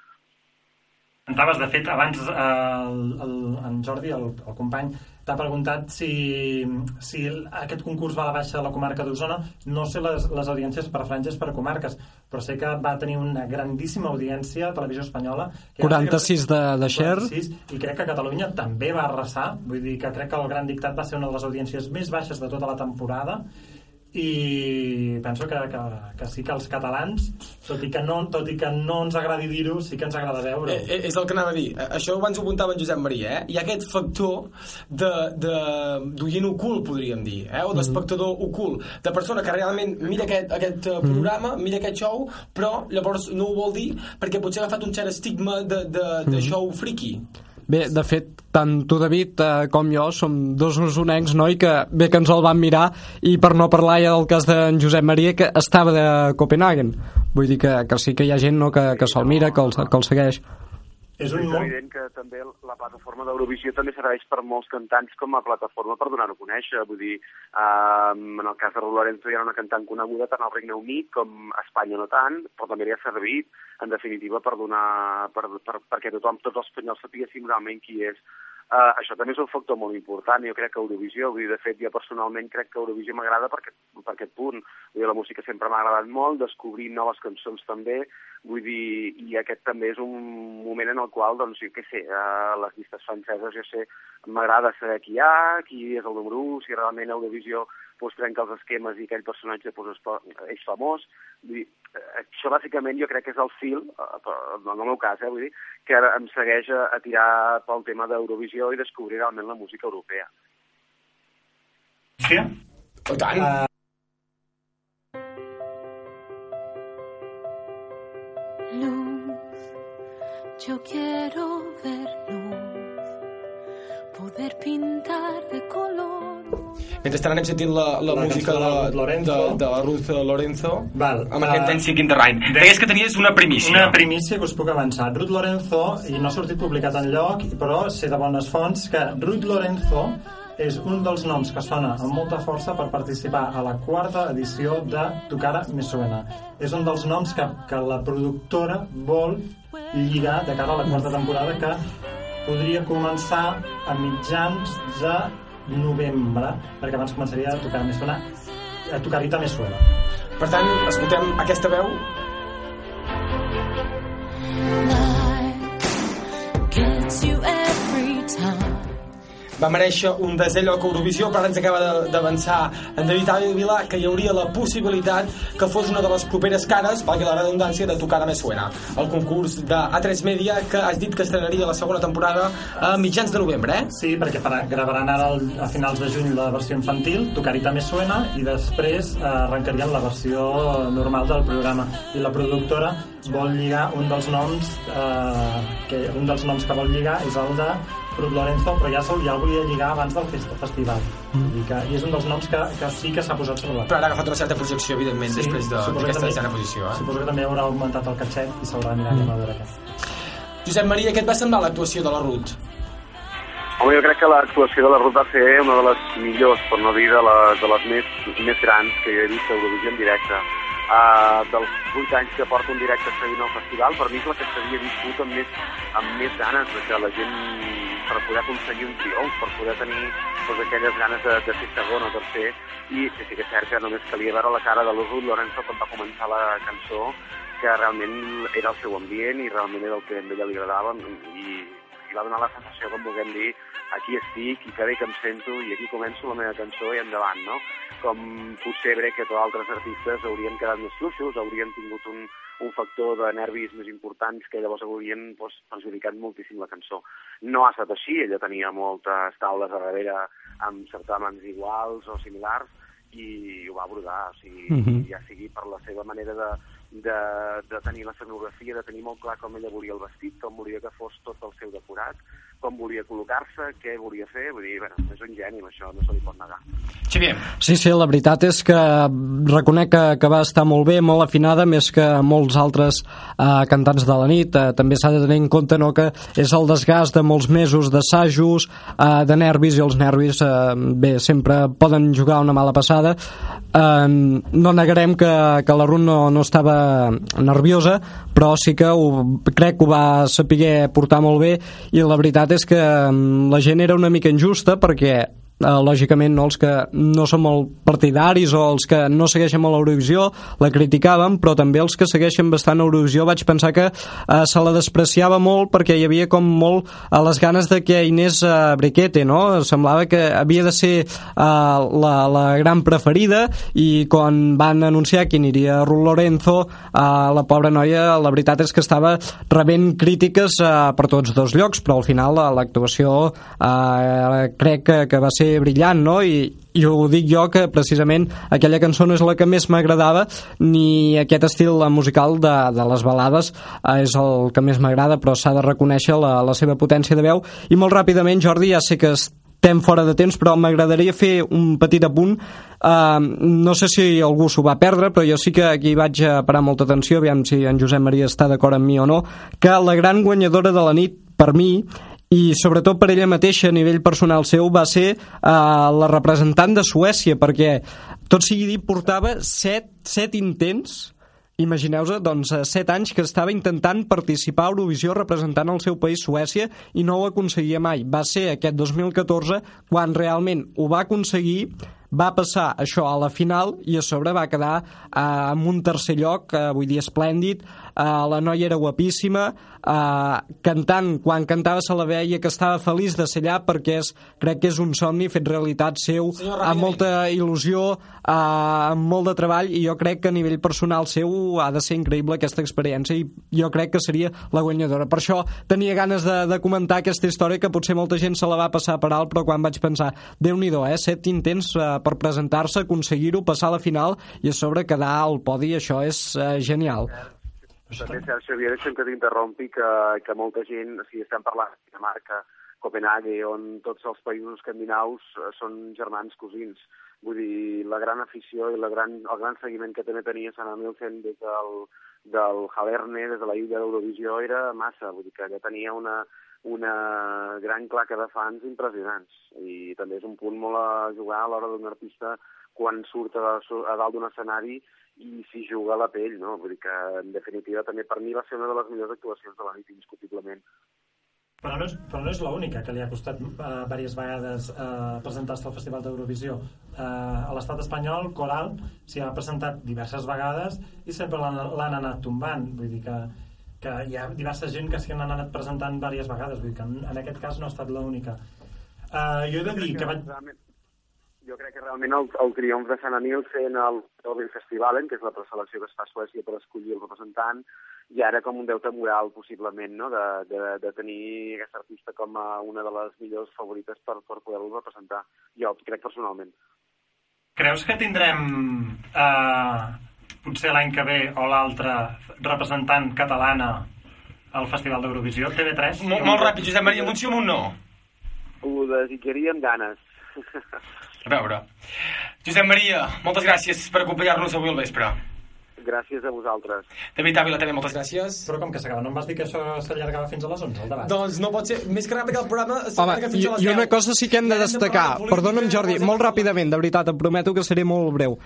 Anaves, de fet, abans eh, el, el, en Jordi, el, el company, t'ha preguntat si, si aquest concurs va a la baixa de la comarca d'Osona. No sé les, les audiències per franges per comarques, però sé que va tenir una grandíssima audiència a Televisió Espanyola. Que 46 de, de share. 46, I crec que Catalunya també va arrasar. Vull dir que crec que el Gran Dictat va ser una de les audiències més baixes de tota la temporada i penso que, que, que sí que els catalans tot i que no, tot i que no ens agradi dir-ho sí que ens agrada veure Eh, eh, és el que anava a dir. Eh, Això abans ho apuntava en Josep Maria, eh? Hi ha aquest factor de, de, d'oient ocult, podríem dir, eh? o d'espectador ocult, de persona que realment mira aquest, aquest eh, programa, mira aquest show, però llavors no ho vol dir perquè potser ha agafat un cert estigma de, de, de show friki. Bé, de fet, tant tu, David, eh, com jo som dos usonencs, no? I que bé que ens el van mirar i per no parlar ja del cas d'en Josep Maria que estava de Copenhagen vull dir que, que sí que hi ha gent no, que, que se'l mira, que el, que el segueix és un és evident que també la plataforma d'Eurovisió també serveix per molts cantants com a plataforma per donar-ho a conèixer. Vull dir, eh, en el cas de Lorenzo hi ha una cantant coneguda tant al Regne Unit com a Espanya no tant, però també li ha servit, en definitiva, per donar, per, per, perquè tothom, tots els espanyols sapiguessin realment qui és. Uh, això també és un factor molt important, jo crec que Eurovisió, vull dir, de fet, jo personalment crec que Eurovisió m'agrada per, per aquest punt. Vull dir, la música sempre m'ha agradat molt, descobrir noves cançons també, vull dir, i aquest també és un moment en el qual, doncs, jo què sé, uh, les llistes franceses, jo sé, m'agrada saber qui hi ha, qui és el número 1, si realment Eurovisió pues, trenca els esquemes i aquell personatge pues, es, po- és famós. Vull dir, eh, això bàsicament jo crec que és el fil, eh, per- en el meu cas, eh, vull dir, que ara em segueix a, a tirar pel tema d'Eurovisió i descobrir realment la música europea. Sí? Oh, tant. Uh, Luz, yo quiero ver luz, poder pintar de color. Mentrestant anem sentint la, la, La música de, de de, de la Ruth Lorenzo Val, amb aquest uh, Dancing in the Rain. Deies que tenies una primícia. Una primícia que us puc avançar. Ruth Lorenzo, i no ha sortit publicat en lloc, però sé de bones fonts que Ruth Lorenzo és un dels noms que sona amb molta força per participar a la quarta edició de Tu cara me suena. És un dels noms que, que la productora vol lligar de cara a la quarta temporada que podria començar a mitjans de novembre, perquè abans començaria a tocar més suena, a tocar Rita me suena. Per tant, escoltem aquesta veu Gets you every time. Va mereixer un desè lloc a Eurovisió, però ara ens acaba d'avançar en David Ávila que hi hauria la possibilitat que fos una de les properes cares, valgui la redundància, de Tocar Me Suena, el concurs de A3 Media que has dit que estrenaria la segona temporada a mitjans de novembre, eh? Sí, perquè farà, gravaran ara el, a finals de juny la versió infantil, Tocarita me suena, i després eh, arrencarien la versió normal del programa. I la productora vol lligar un dels noms eh, que un dels noms que vol lligar és el de Ruth Lorenzo, però ja, se'l- ja el volia lligar abans del fest- festival. Mm. I, que, I és un dels noms que, que sí que s'ha posat sobre la Però ara ha agafat una certa projecció, evidentment, Sí, després de- d'aquesta també- desena posició. Eh? Suposo que també haurà augmentat el catxet i s'haurà de mirar mm. a veure què. Josep Maria, què et va semblar l'actuació de la Ruth? Home, jo crec que l'actuació de la Ruth va ser una de les millors, per no dir de les, de les més, més grans que jo he vist a Eurovisió en directe. Uh, dels 8 anys que porto en directe seguint el festival, per mi és la que s'havia viscut amb més, amb més ganes que la gent, per poder aconseguir un triomf, per poder tenir doncs, aquelles ganes de, de ser segon o tercer, i sí, que és cert que només calia veure la cara de l'Urut Lorenzo quan va començar la cançó, que realment era el seu ambient i realment era el que a ella li agradava i, i va donar la sensació, com vulguem dir, aquí estic i que bé que em sento i aquí començo la meva cançó i endavant, no? Com potser crec que altres artistes haurien quedat més fluixos, haurien tingut un, un factor de nervis més importants que llavors haurien doncs, perjudicat moltíssim la cançó. No ha estat així, ella tenia moltes taules a darrere amb certàmens iguals o similars i ho va abordar, o sigui, Mhm. ja sigui per la seva manera de, de, de tenir la scenografia, de tenir molt clar com ella volia el vestit, com volia que fos tot el seu decorat, com volia col·locar-se, què volia fer, vull dir, bueno, és un geni, això no se li pot negar. Xavier. Sí, sí, la veritat és que reconec que, que va estar molt bé, molt afinada, més que molts altres eh, cantants de la nit. Eh, també s'ha de tenir en compte no, que és el desgast de molts mesos d'assajos, eh, de nervis, i els nervis eh, bé, sempre poden jugar una mala passada. Eh, no negarem que, que la Ruth no, no estava nerviosa, però sí que ho, crec que ho va saber portar molt bé i la veritat és que mm, la gent era una mica injusta perquè eh, lògicament no els que no som molt partidaris o els que no segueixen molt l'Eurovisió la criticàvem, però també els que segueixen bastant l'Eurovisió vaig pensar que eh, se la despreciava molt perquè hi havia com molt a les ganes de que Inés eh, Briquete, no? Semblava que havia de ser eh, la, la gran preferida i quan van anunciar que aniria Ruth Lorenzo, eh, la pobra noia, la veritat és que estava rebent crítiques eh, per tots dos llocs, però al final eh, l'actuació eh, crec que, que va ser brillant, no? I, i ho dic jo que precisament aquella cançó no és la que més m'agradava ni aquest estil musical de, de les balades eh, és el que més m'agrada però s'ha de reconèixer la, la seva potència de veu i molt ràpidament Jordi ja sé que estem fora de temps però m'agradaria fer un petit apunt uh, no sé si algú s'ho va perdre però jo sí que aquí vaig a parar molta atenció aviam si en Josep Maria està d'acord amb mi o no que la gran guanyadora de la nit per mi i sobretot per ella mateixa a nivell personal seu va ser uh, la representant de Suècia perquè tot sigui dit portava set, set intents Imagineu-vos, doncs, eh, set anys que estava intentant participar a Eurovisió representant el seu país, Suècia, i no ho aconseguia mai. Va ser aquest 2014 quan realment ho va aconseguir, va passar això a la final i a sobre va quedar eh, amb un tercer lloc, eh, vull dir, esplèndid, eh, la noia era guapíssima, eh, cantant, quan cantava se la veia que estava feliç de ser allà perquè és, crec que és un somni fet realitat seu, Senyor, amb molta il·lusió, eh, amb molt de treball i jo crec que a nivell personal seu ha de ser increïble aquesta experiència i jo crec que seria la guanyadora. Per això tenia ganes de, de comentar aquesta història que potser molta gent se la va passar per alt, però quan vaig pensar, déu nhi eh? Set intents eh, per presentar-se, aconseguir-ho, passar a la final i a sobre quedar al podi, això és eh, genial. També, Sergi Xavier, deixa'm que t'interrompi, que, que molta gent, sigui, estem parlant de Dinamarca, Copenhague, on tots els països escandinaus eh, són germans cosins. Vull dir, la gran afició i la gran, el gran seguiment que també tenia Sanna Nielsen des del, del Halerne, des de la illa d'Eurovisió, era massa. Vull dir que ella tenia una, una gran claca de fans impressionants. I també és un punt molt a jugar a l'hora d'un artista quan surt a, a dalt d'un escenari i s'hi juga la pell, no? Vull dir que, en definitiva, també per mi va ser una de les millors actuacions de la nit, indiscutiblement. Però no és, però no és l'única que li ha costat uh, diverses vegades uh, presentar-se al Festival d'Eurovisió. Uh, a l'estat espanyol, Coral s'hi ha presentat diverses vegades i sempre l'han anat tombant. Vull dir que, que hi ha diversa gent que s'hi han anat presentant diverses vegades. Vull dir que en, en aquest cas no ha estat l'única. Uh, jo he de dir que vaig... Jo crec que realment el, el triomf de Sanna Nielsen al Nobel Festivalen, que és la preselecció que es fa a Suècia per escollir el representant, i ara com un deute moral, possiblement, no? de, de, de tenir aquesta artista com a una de les millors favorites per, per poder-lo representar. Jo crec personalment. Creus que tindrem eh, potser l'any que ve o l'altre representant catalana al Festival d'Eurovisió, TV3? Molt, molt ràpid, Josep Maria, un sí o un no? Ho desitjaria amb ganes. A veure. Josep Maria, moltes gràcies per acompanyar-nos avui al vespre. Gràcies a vosaltres. David Ávila, també moltes gràcies. Però com que s'acaba? No em vas dir que això s'allargava fins a les 11, el debat? Doncs no pot ser. Més que ràpid que el programa Home, s'allarga fins i, a les i 10. una cosa sí que hem de destacar, perdona'm Jordi, molt ràpidament, de veritat, em prometo que seré molt breu.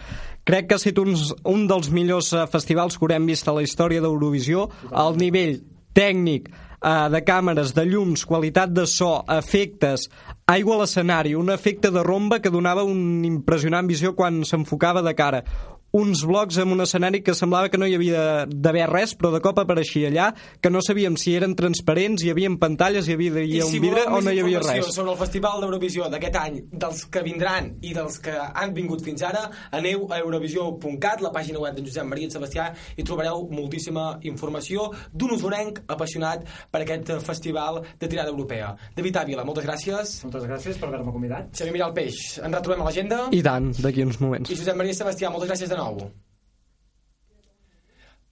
Crec que ha estat un, un dels millors eh, festivals que haurem vist a la història d'Eurovisió, al nivell tècnic, eh, de càmeres, de llums, qualitat de so, efectes, aigua a l'escenari, un efecte de romba que donava un impressionant visió quan s'enfocava de cara uns blocs amb un escenari que semblava que no hi havia d'haver res, però de cop apareixia allà, que no sabíem si eren transparents, hi havia pantalles, hi havia, hi havia si un vidre o no hi havia res. sobre el Festival d'Eurovisió d'aquest any, dels que vindran i dels que han vingut fins ara, aneu a eurovisió.cat, la pàgina web d'en Josep Maria i Sebastià, i trobareu moltíssima informació d'un usorenc apassionat per aquest festival de tirada europea. David Ávila, moltes gràcies. Moltes gràcies per haver-me convidat. Xavier Miral Peix, ens retrobem a l'agenda. I tant, d'aquí uns moments. I Josep Maria i Sebastià, moltes gràcies de nou.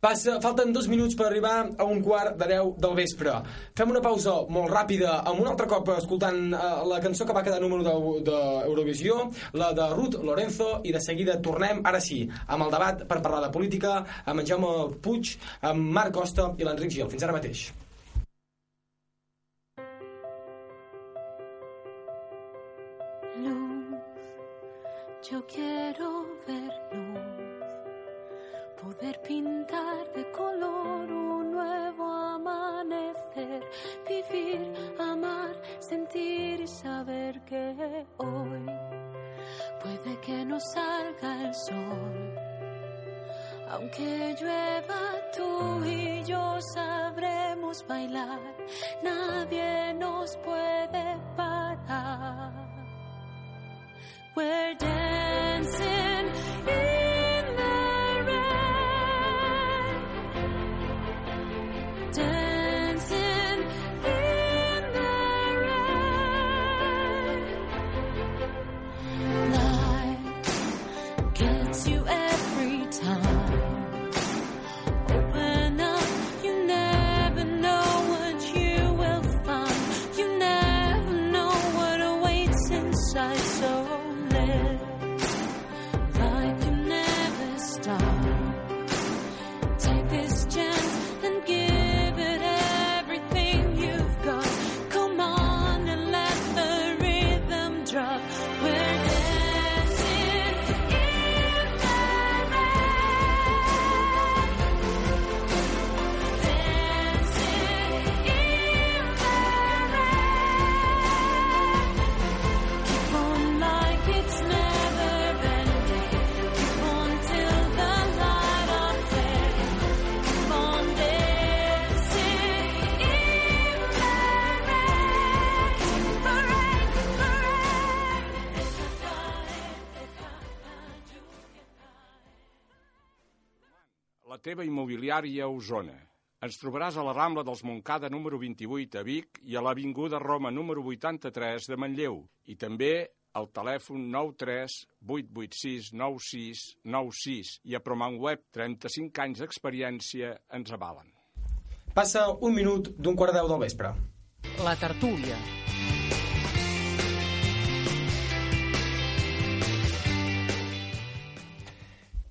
Passa, falten dos minuts per arribar a un quart de deu del vespre. Fem una pausa molt ràpida, amb un altre cop escoltant eh, la cançó que va quedar número de- d'Eurovisió, la de Ruth Lorenzo, i de seguida tornem, ara sí, amb el debat per parlar de política, amb en Jaume Puig, amb Marc Costa i l'Enric Gil. Fins ara mateix. Luz, yo quiero poder pintar de color un nuevo amanecer, vivir, amar, sentir y saber que hoy puede que no salga el sol. Aunque llueva, tú y yo sabremos bailar, nadie nos puede parar. We're dancing Teva immobiliària a Osona. Ens trobaràs a la Rambla dels Montcada número 28 a Vic i a l'Avinguda Roma número 83 de Manlleu. I també al telèfon 93 886 96 96 i a Promanweb 35 anys d'experiència ens avalen. Passa un minut d'un quart de deu del vespre. La tertúlia.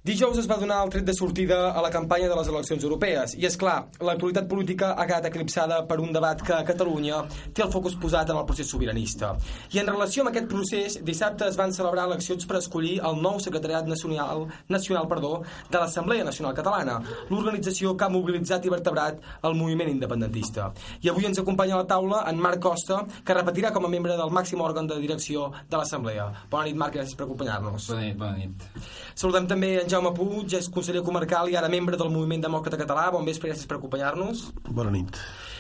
Dijous es va donar el tret de sortida a la campanya de les eleccions europees i, és clar, l'actualitat política ha quedat eclipsada per un debat que a Catalunya té el focus posat en el procés sobiranista. I en relació amb aquest procés, dissabte es van celebrar eleccions per escollir el nou secretariat nacional, nacional perdó, de l'Assemblea Nacional Catalana, l'organització que ha mobilitzat i vertebrat el moviment independentista. I avui ens acompanya a la taula en Marc Costa, que repetirà com a membre del màxim òrgan de direcció de l'Assemblea. Bona nit, Marc, gràcies per acompanyar-nos. Bona nit, bona nit. Saludem també en Jaume Puig, és conseller comarcal i ara membre del Moviment Demòcrata Català. Bon vespre, gràcies per acompanyar-nos. Bona nit.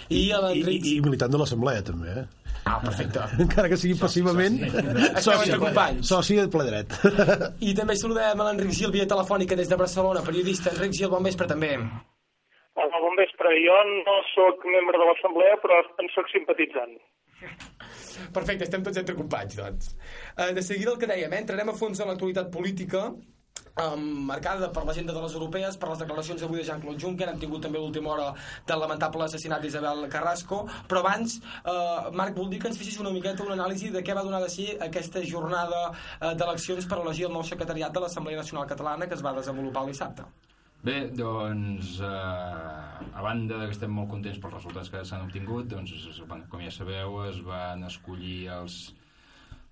I a I, l'Enric... i, I militant de l'Assemblea, també, eh? Ah, perfecte. Encara que sigui passivament, Estem entre companys. soci de ple dret. I també saludem a l'Enric Gil via telefònica des de Barcelona, periodista. Enric Gil, bon vespre també. Hola, bon vespre. Jo no sóc membre de l'Assemblea, però en sóc simpatitzant. Perfecte, estem tots entre companys, doncs. Eh, de seguida el que dèiem, eh? entrarem a fons en l'actualitat política, um, marcada per l'agenda de les europees, per les declaracions avui de Jean-Claude Juncker, hem tingut també l'última hora del lamentable assassinat d'Isabel Carrasco, però abans, eh, Marc, voldria que ens fessis una miqueta una anàlisi de què va donar de si aquesta jornada eh, d'eleccions per elegir el nou secretariat de l'Assemblea Nacional Catalana que es va desenvolupar el dissabte. Bé, doncs, eh, a banda que estem molt contents pels resultats que s'han obtingut, doncs, com ja sabeu, es van escollir els,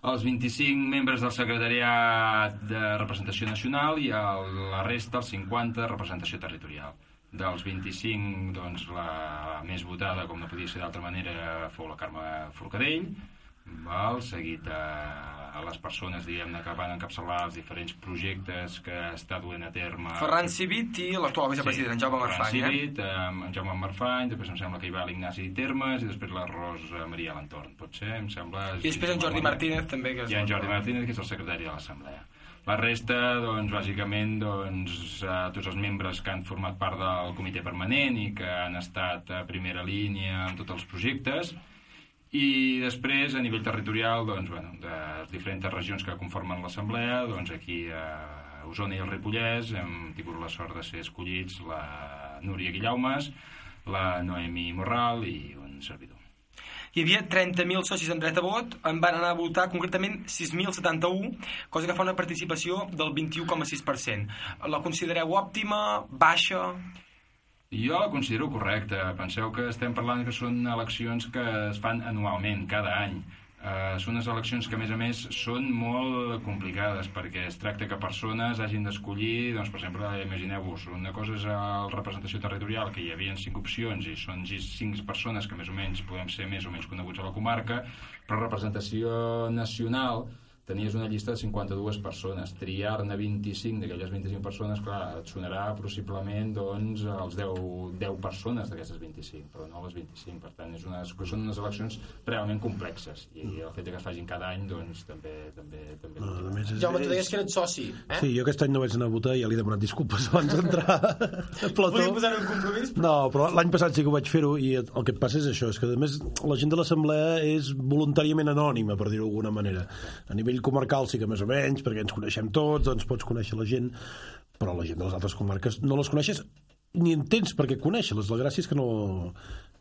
els 25 membres del secretariat de representació nacional i el, la resta, els 50, de representació territorial. Dels 25, doncs, la més votada, com no podia ser d'altra manera, fou la Carme Forcadell, val? seguit a, a les persones diguem-ne que van encapçalar els diferents projectes que està duent a terme Ferran Civit i l'actual vicepresident, Jaume Ferran Marfany. Eh? Civit, eh? en Jaume Marfany, després em sembla que hi va l'Ignasi Termes i després la Rosa Maria Lantorn, pot ser, em sembla... I després en Jordi Martínez també. Que és I en Jordi Martínez, que és el secretari de l'Assemblea. La resta, doncs, bàsicament, doncs, eh, tots els membres que han format part del comitè permanent i que han estat a primera línia en tots els projectes, i després, a nivell territorial, doncs, bueno, de les diferents regions que conformen l'Assemblea, doncs aquí a Osona i el Ripollès hem tingut la sort de ser escollits la, Núria Guillaumes, la Noemi Morral i un servidor. Hi havia 30.000 socis amb dret a vot, en van anar a votar concretament 6.071, cosa que fa una participació del 21,6%. La considereu òptima, baixa... Jo la considero correcta. Penseu que estem parlant que són eleccions que es fan anualment, cada any. Uh, són unes eleccions que, a més a més, són molt complicades perquè es tracta que persones hagin d'escollir, doncs, per exemple, imagineu-vos, una cosa és la representació territorial, que hi havia cinc opcions i són cinc persones que més o menys podem ser més o menys coneguts a la comarca, però representació nacional tenies una llista de 52 persones. Triar-ne 25 d'aquelles 25 persones, clar, et sonarà possiblement doncs, els 10, 10 persones d'aquestes 25, però no les 25. Per tant, és unes, són unes eleccions realment complexes i el fet que es facin cada any doncs, també... també, també No, més és- Jaume, tu deies que eres soci, eh? Sí, jo aquest any no vaig anar a votar i ja li he demanat disculpes abans d'entrar a plató. Podríem posar un compromís? No, però l'any passat sí que ho vaig fer-ho i el que et passa és això, és que a més la gent de l'assemblea és voluntàriament anònima, per dir-ho d'alguna manera. A nivell comarcal sí que més o menys, perquè ens coneixem tots, doncs pots conèixer la gent, però la gent de les altres comarques no les coneixes ni en tens per què conèixer-les. La gràcia és que no,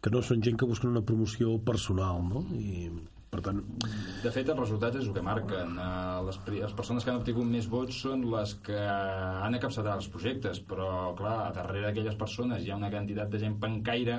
que no són gent que busquen una promoció personal, no? I, per tant, De fet, els resultats és el que marquen. Eh, Les, les persones que han obtingut més vots són les que han encapçalat els projectes, però, clar, darrere d'aquelles persones hi ha una quantitat de gent pencaire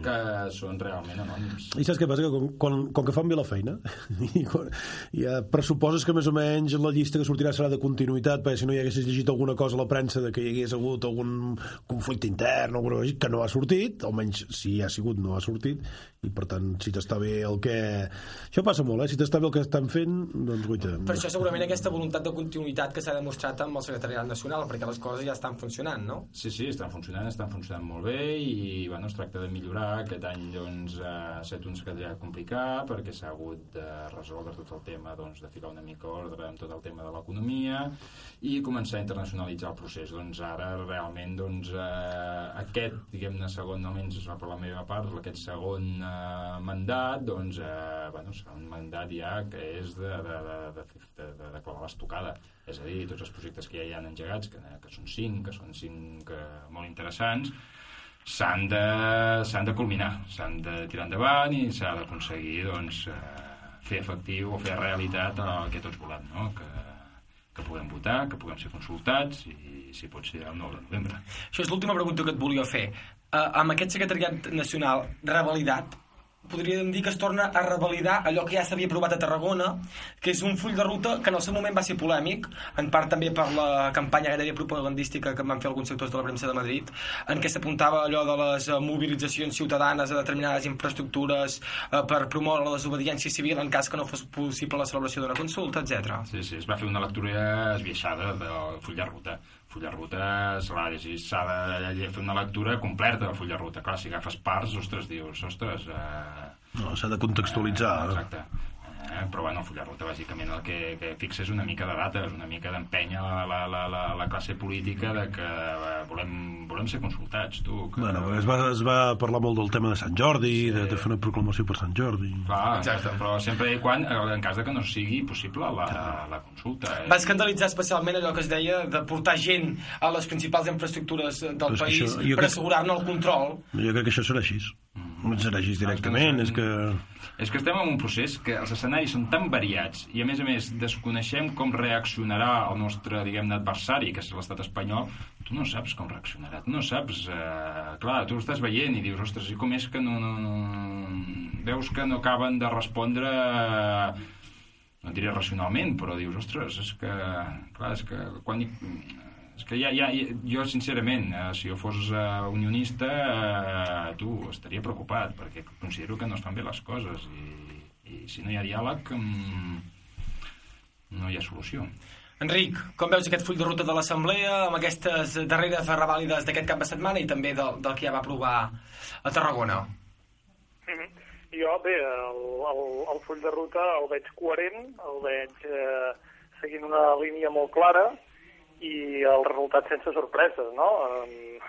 que són realment anònims. I saps què passa? Que com, quan, com que fan bé la feina i, quan, i eh, pressuposes que més o menys la llista que sortirà serà de continuïtat perquè si no hi haguessis llegit alguna cosa a la premsa de que hi hagués hagut algun conflicte intern o alguna cosa que no ha sortit almenys si hi ha sigut no ha sortit i per tant si t'està bé el que això passa molt, eh? si t'està bé el que estan fent doncs guaita Per això segurament aquesta voluntat de continuïtat que s'ha demostrat amb el secretariat nacional, perquè les coses ja estan funcionant, no? Sí, sí, estan funcionant, estan funcionant molt bé i bueno, es tracta de millorar. Aquest any doncs, eh, ha estat un secretariat complicat perquè s'ha hagut de resoldre tot el tema, doncs, de ficar una mica ordre amb tot el tema de l'economia i començar a internacionalitzar el procés. Doncs ara realment doncs, eh, aquest, diguem-ne, segon, almenys per la meva part, aquest segon eh, mandat, doncs, eh, bueno, serà un mandat ja que és de, de, de, de, de, de, de clavar l'estocada. És a dir, tots els projectes que ja hi han engegats, que, que són cinc, que són cinc eh, molt interessants, s'han de, de culminar, s'han de tirar endavant i s'ha d'aconseguir doncs, eh, fer efectiu o fer realitat el que tots volem, no? que, que puguem votar, que puguem ser consultats i si pot ser el 9 de novembre. Això és l'última pregunta que et volia fer. Uh, amb aquest secretariat nacional revalidat, podríem dir que es torna a revalidar allò que ja s'havia aprovat a Tarragona, que és un full de ruta que en el seu moment va ser polèmic, en part també per la campanya gairebé propagandística que van fer alguns sectors de la premsa de Madrid, en què s'apuntava allò de les eh, mobilitzacions ciutadanes a determinades infraestructures eh, per promoure la desobediència civil en cas que no fos possible la celebració d'una consulta, etc. Sí, sí, es va fer una lectura esbiaixada del full de ruta. Full de ruta s'ha de fer una lectura completa del full de ruta. Clar, si agafes parts, ostres, dius, ostres... Eh, no, s'ha de contextualitzar exacte. Eh, però bueno, el full de ruta bàsicament el que, que fixa és una mica de dates, una mica d'empenya la, la, la, la, la classe política de que eh, volem, volem ser consultats, tu. Que... Bueno, es va, es va parlar molt del tema de Sant Jordi, sí. de, de fer una proclamació per Sant Jordi. Clar, exacte, però sempre i quan, eh, en cas de que no sigui possible la, la consulta. Eh? Va escandalitzar especialment allò que es deia de portar gent a les principals infraestructures del Però país això- per assegurar-ne el control. Jo crec que això serà així. No serà així directament, és que... És que estem en un procés que els escenaris són tan variats i, a més a més, desconeixem com reaccionarà el nostre, diguem-ne, adversari, que és l'estat espanyol, tu no saps com reaccionarà, tu no saps... Eh, clar, tu estàs veient i dius, ostres, i com és que no... no, no... Veus que no acaben de respondre... Eh, no diré racionalment, però dius, ostres, és que... Clar, és que quan... Hi, és que ja, ja, jo, sincerament, eh, si jo fos eh, unionista, eh, tu, estaria preocupat, perquè considero que no es fan bé les coses i, i si no hi ha diàleg, mm, no hi ha solució. Enric, com veus aquest full de ruta de l'Assemblea amb aquestes darreres revàlides d'aquest cap de setmana i també del, del que ja va aprovar a Tarragona? Mhm. Jo, bé, el, el, el full de ruta el veig coherent, el veig eh, seguint una línia molt clara i el resultat sense sorpreses, no?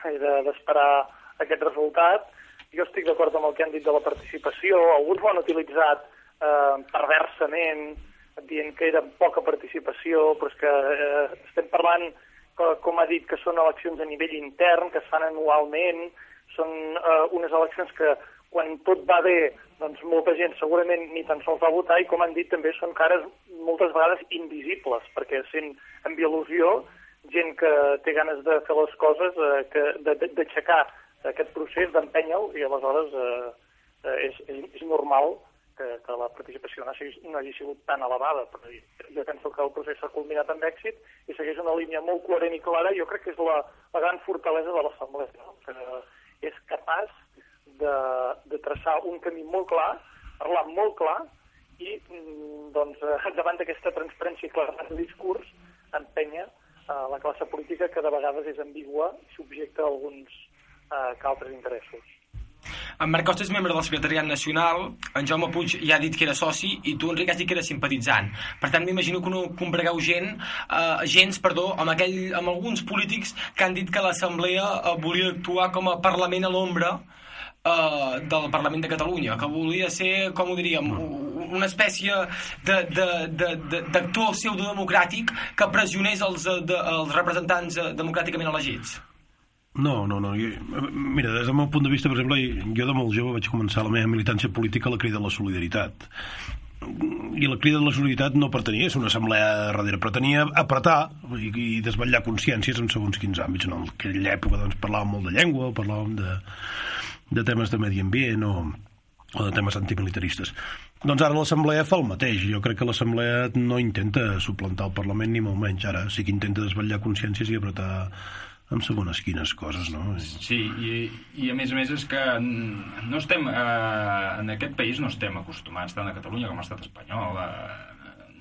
He de- d'esperar aquest resultat. Jo estic d'acord amb el que han dit de la participació. Alguns ho han utilitzat eh, perversament, dient que era poca participació, però és que eh, estem parlant que, com ha dit, que són eleccions a nivell intern, que es fan anualment, són eh, unes eleccions que quan tot va bé, doncs molta gent segurament ni tan sols va votar i com han dit també són cares moltes vegades invisibles, perquè sent amb il·lusió gent que té ganes de fer les coses, eh, d'aixecar aquest procés, d'empènyer-lo, i aleshores eh, eh, és, és, és normal que, que la participació no hagi, no hagi sigut tan elevada. Però jo penso que el procés s'ha culminat amb èxit i segueix una línia molt coherent i clara. Jo crec que és la, la gran fortalesa de l'Assemblea, no? que és capaç de, de traçar un camí molt clar, parlar molt clar i mm, doncs, eh, davant d'aquesta transparència i claredat de discurs empenya eh, la classe política que de vegades és ambigua i subjecta a alguns eh, que altres interessos. En Marc Costa és membre del secretariat nacional, en Jaume Puig ja ha dit que era soci i tu, Enric, has dit que era simpatitzant. Per tant, m'imagino que no combregueu gent, eh, gens, perdó, amb, aquell, amb alguns polítics que han dit que l'Assemblea eh, volia actuar com a Parlament a l'ombra eh, del Parlament de Catalunya, que volia ser, com ho diríem, una espècie d'actor pseudodemocràtic que pressionés els, eh, de, els representants eh, democràticament elegits. No, no, no. Jo, mira, des del meu punt de vista, per exemple, jo de molt jove vaig començar la meva militància política a la crida de la solidaritat. I la crida de la solidaritat no pretenia ser una assemblea darrere, pretenia apretar i, i desvetllar consciències en segons quins àmbits. En aquella època doncs, parlàvem molt de llengua, parlàvem de, de temes de medi ambient o, o de temes antimilitaristes. Doncs ara l'Assemblea fa el mateix. Jo crec que l'Assemblea no intenta suplantar el Parlament ni molt menys. Ara sí que intenta desvetllar consciències i apretar amb segones quines coses, no? Sí, i, i a més a més és que no estem, eh, en aquest país no estem acostumats, tant a Catalunya com a l'estat espanyol, eh,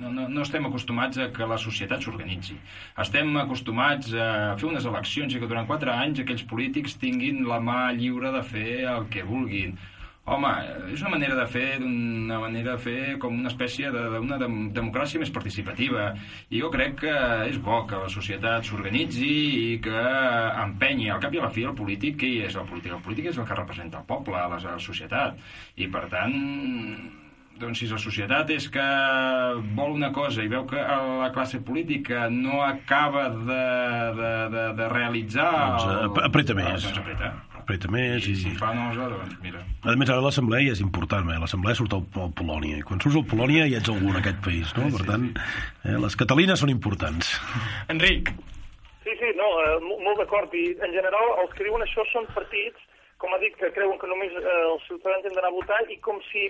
no, no, no estem acostumats a que la societat s'organitzi. Estem acostumats a fer unes eleccions i que durant quatre anys aquells polítics tinguin la mà lliure de fer el que vulguin. Home, és una manera de fer, una manera de fer com una espècie de- d'una de, democràcia més participativa. I jo crec que és bo que la societat s'organitzi i que empenyi. Al cap i a la fi, el polític, què és el polític? El polític és el que representa el poble, la, la societat. I, per tant, doncs si la societat és que vol una cosa i veu que la classe política no acaba de, de, de, de realitzar... Doncs, el- apreta més. Doncs apreta. Apreta més i... Si fa nosa, doncs mira. A més, ara l'Assemblea ja és important, eh? l'Assemblea surt al, al Polònia, i quan surts al Polònia ja ets algú en aquest país, no? Per tant, eh, les catalines són importants. Enric. Sí, sí, no, eh, mo- molt d'acord. I en general els que diuen això són partits, com ha dit, que creuen que només eh, els ciutadans han d'anar a votar i com si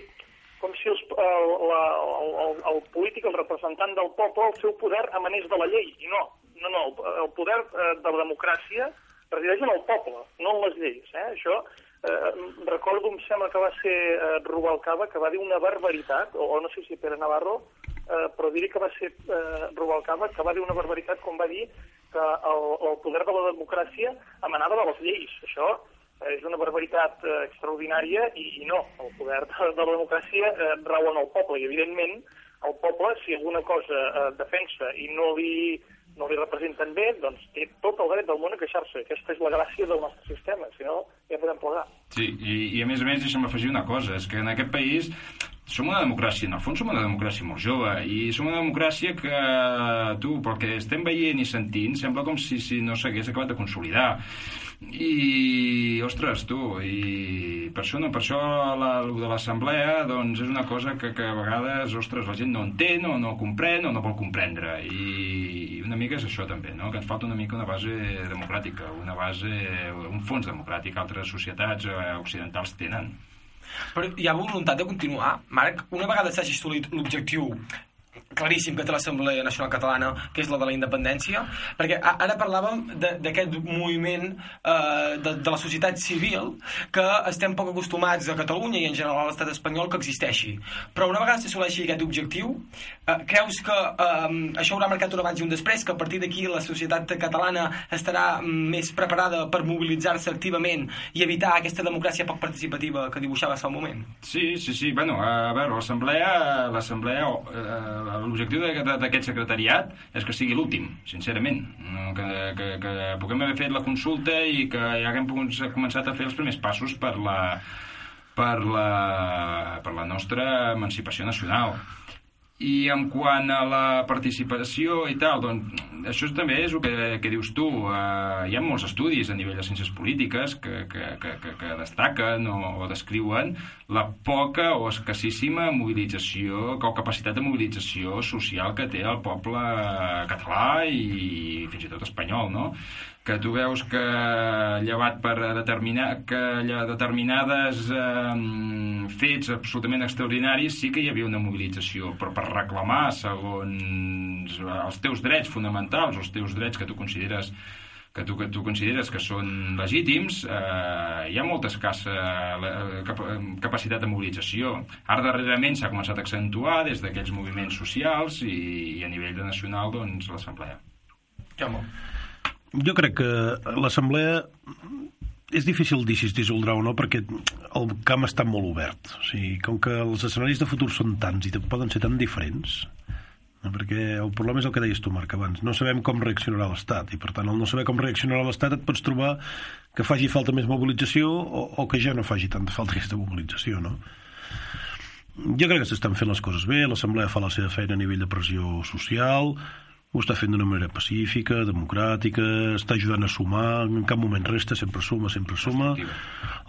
com si els, el, la, el, el, el polític, el representant del poble, el seu poder emanés de la llei. I no, no, no, el, poder eh, de la democràcia resideix en el poble, no en les lleis. Eh? Això, eh, recordo, em sembla que va ser eh, Rubalcaba, que va dir una barbaritat, o, o no sé si Pere Navarro, eh, però diré que va ser eh, Rubalcaba, que va dir una barbaritat quan va dir que el, el poder de la democràcia emanava de les lleis. Això és una barbaritat eh, extraordinària i, i no, el poder de, de la democràcia eh, rau en el poble i evidentment el poble, si alguna cosa eh, defensa i no li, no li representen bé, doncs té tot el dret del món a queixar-se. Aquesta és la gràcia del nostre sistema, si no ja podem plegar. Sí, i, i a més a més deixa'm afegir una cosa, és que en aquest país som una democràcia, en el fons som una democràcia molt jove, i som una democràcia que, tu, pel que estem veient i sentint, sembla com si, si no s'hagués acabat de consolidar. I, ostres, tu, i per això, no, per això la, de l'assemblea doncs és una cosa que, que a vegades, ostres, la gent no entén o no comprèn o no vol comprendre. I, i una mica és això també, no? que ens falta una mica una base democràtica, una base, un fons democràtic que altres societats eh, occidentals tenen. Però hi ha voluntat de continuar? Marc, una vegada s'hagi assolit l'objectiu claríssim que té l'Assemblea Nacional Catalana, que és la de la independència, perquè ara parlàvem d'aquest moviment eh, de, de la societat civil que estem poc acostumats a Catalunya i en general a l'estat espanyol que existeixi. Però una vegada s'assoleixi aquest objectiu, eh, creus que eh, això haurà marcat un abans i un després, que a partir d'aquí la societat catalana estarà més preparada per mobilitzar-se activament i evitar aquesta democràcia poc participativa que dibuixaves fa un moment? Sí, sí, sí. Bueno, a veure, l'assemblea, l'assemblea, eh, l'objectiu d'aquest secretariat és que sigui l'últim, sincerament. No, que, que, que puguem haver fet la consulta i que ja haguem començat a fer els primers passos per la, per la, per la nostra emancipació nacional. I en quant a la participació i tal, doncs això també és el que, que dius tu. Uh, hi ha molts estudis a nivell de ciències polítiques que, que, que, que, que destaquen o, o descriuen la poca o escassíssima mobilització o capacitat de mobilització social que té el poble català i fins i tot espanyol, no? Que tu veus que llevat per determinar que determinades eh, fets absolutament extraordinaris sí que hi havia una mobilització però per reclamar segons els teus drets fonamentals els teus drets que tu consideres que tu, que tu consideres que són legítims, eh, hi ha molta escassa eh, cap, capacitat de mobilització. Ara darrerament s'ha començat a accentuar des d'aquells moviments socials i, i a nivell de nacional doncs, l'Assemblea. Jaume. Jo crec que l'Assemblea és difícil dir si es dissoldrà o no perquè el camp està molt obert. O sigui, com que els escenaris de futur són tants i poden ser tan diferents, no? perquè el problema és el que deies tu, Marc, abans. No sabem com reaccionarà l'Estat i, per tant, al no saber com reaccionarà l'Estat et pots trobar que faci falta més mobilització o, o que ja no faci tanta falta aquesta mobilització, no? Jo crec que s'estan fent les coses bé, l'Assemblea fa la seva feina a nivell de pressió social, ho està fent d'una manera pacífica, democràtica, està ajudant a sumar, en cap moment resta, sempre suma, sempre suma.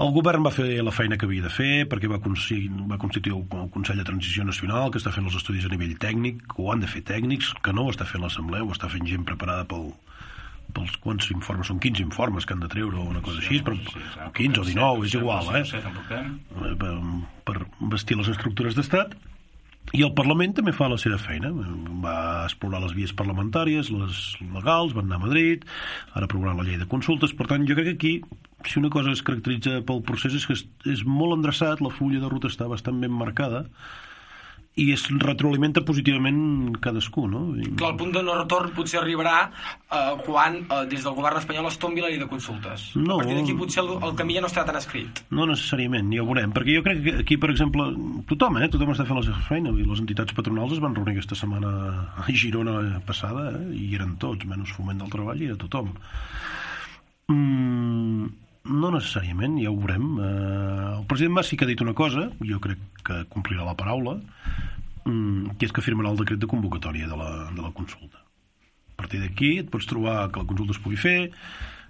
El govern va fer la feina que havia de fer perquè va, va constituir el Consell de Transició Nacional, que està fent els estudis a nivell tècnic, que ho han de fer tècnics, que no ho està fent l'Assemblea, ho està fent gent preparada pel, pels quants informes, són 15 informes que han de treure o una cosa així, però, o 15 o 19, és igual, eh? Eh, per, per vestir les estructures d'estat i el Parlament també fa la seva feina. Va explorar les vies parlamentàries les legals, va anar a Madrid ara aprovarà la llei de consultes. Per tant jo crec que aquí si una cosa es caracteritza pel procés és que és molt endreçat la fulla de ruta està bastant ben marcada i es retroalimenta positivament cadascú no? I... Clar, el punt de no retorn potser arribarà eh, quan eh, des del govern espanyol es tombi la llei de consultes. No. A partir d'aquí potser el, el camí ja no estarà tan escrit. No necessàriament, ja ho veurem, perquè jo crec que aquí, per exemple, tothom, eh, tothom està fent la seva feina, i les entitats patronals es van reunir aquesta setmana a Girona passada, eh, i eren tots, menys foment del treball, i era tothom. Mm, no necessàriament, ja ho veurem. Eh, el president Mas sí que ha dit una cosa, jo crec que complirà la paraula, mm, que és que firmarà el decret de convocatòria de la, de la consulta. A partir d'aquí et pots trobar que la consulta es pugui fer,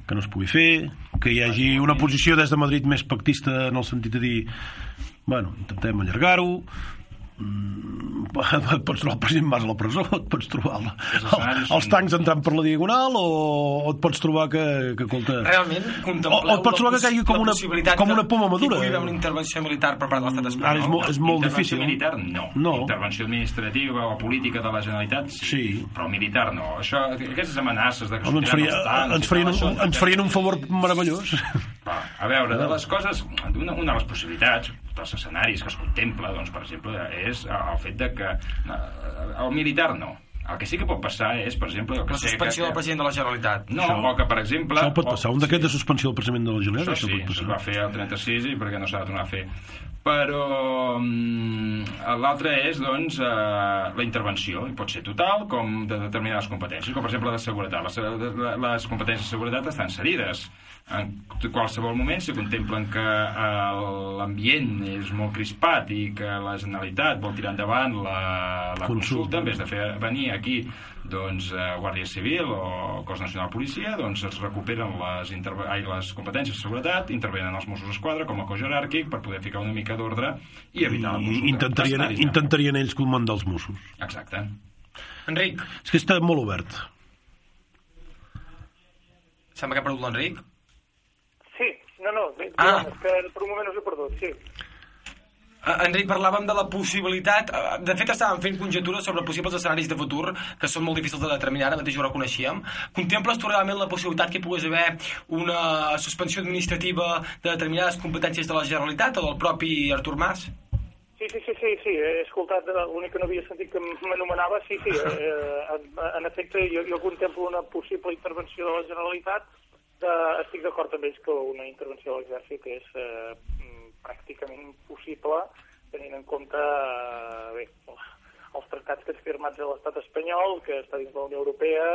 que no es pugui fer, que hi hagi una posició des de Madrid més pactista en el sentit de dir bueno, intentem allargar-ho et pots trobar el president Mas a la presó et pots trobar el, el, els tancs entrant per la diagonal o, o et pots trobar que, que escolta, Realment, o, contempleu o et pots trobar la que caigui com una, com que una poma Hi madura pugui haver una intervenció militar per part de l'estat espanyol. Ara és molt, és molt difícil militar, no. No. Intervenció administrativa o política de la Generalitat, sí. Sí. Però militar, no. Això, aquestes amenaces de que Home, ens, sortiran faria, els tancs ens, farien, això- un, ens farien un favor meravellós Va, a veure, de les coses, una, una de les possibilitats, dels escenaris que es contempla, doncs, per exemple, és el fet de que eh, el militar no. El que sí que pot passar és, per exemple... jo que La suspensió que, del president de la Generalitat. No, o que, per exemple... això pot passar, un decret de suspensió del president de la Generalitat Això sí, pot es passar. va fer el 36 i perquè no s'ha de tornar a fer. Però mm, l'altre és, doncs, eh, la intervenció. I pot ser total com de determinades competències, com per exemple la de seguretat. Les, les, les competències de seguretat estan cedides. En qualsevol moment, si contemplen que eh, l'ambient és molt crispat i que la Generalitat vol tirar endavant la, la consulta, en vez de fer venir aquí doncs, eh, Guàrdia Civil o Cos Nacional de Policia, doncs es recuperen les, ai, les competències de seguretat, intervenen els Mossos d'Esquadra com a cos jeràrquic per poder ficar una mica d'ordre i evitar la I consulta. intentarien, intentarien ells comandar els Mossos. Exacte. Enric. És que està molt obert. Sembla que ha perdut l'Enric. No, no, bé, Ah. que per un moment us he perdut, sí. Eh, Enric, parlàvem de la possibilitat... eh, De fet, estàvem fent conjectures sobre possibles escenaris de futur que són molt difícils de determinar, ara mateix ho reconeixíem. Contemples tu realment la possibilitat que pogués haver una suspensió administrativa de determinades competències de la Generalitat o del propi Artur Mas? Sí, sí, sí, sí, sí, he escoltat, eh, l'únic que no havia sentit que m'anomenava, sí, sí, eh, en, en efecte jo, jo contemplo una possible intervenció de la Generalitat, de, estic d'acord amb ells que una intervenció de l'exèrcit és eh, mm, pràcticament impossible tenint en compte eh, bé, els tractats que han firmats a l'estat espanyol, que està dins de la Unió Europea,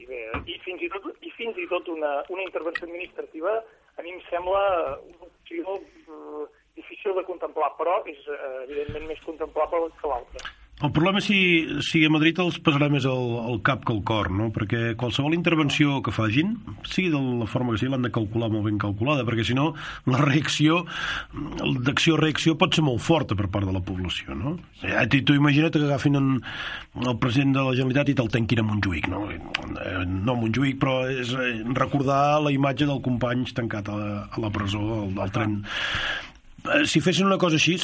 i bé, i fins i tot, i fins i tot una, una intervenció administrativa a mi em sembla una opció eh, difícil de contemplar, però és eh, evidentment més contemplable que l'altra. El problema és si, si a Madrid els pesarà més el, el cap que el cor, no? Perquè qualsevol intervenció que fagin, sigui de la forma que sigui, l'han de calcular molt ben calculada, perquè si no, la reacció, d'acció-reacció pot ser molt forta per part de la població, no? Eh, tu, imagina't que agafin en, el president de la Generalitat i te'l tanquin a Montjuïc, no? Eh, No a Montjuïc, però és eh, recordar la imatge del company tancat a a la presó, al, al tren. Si fessin una cosa així,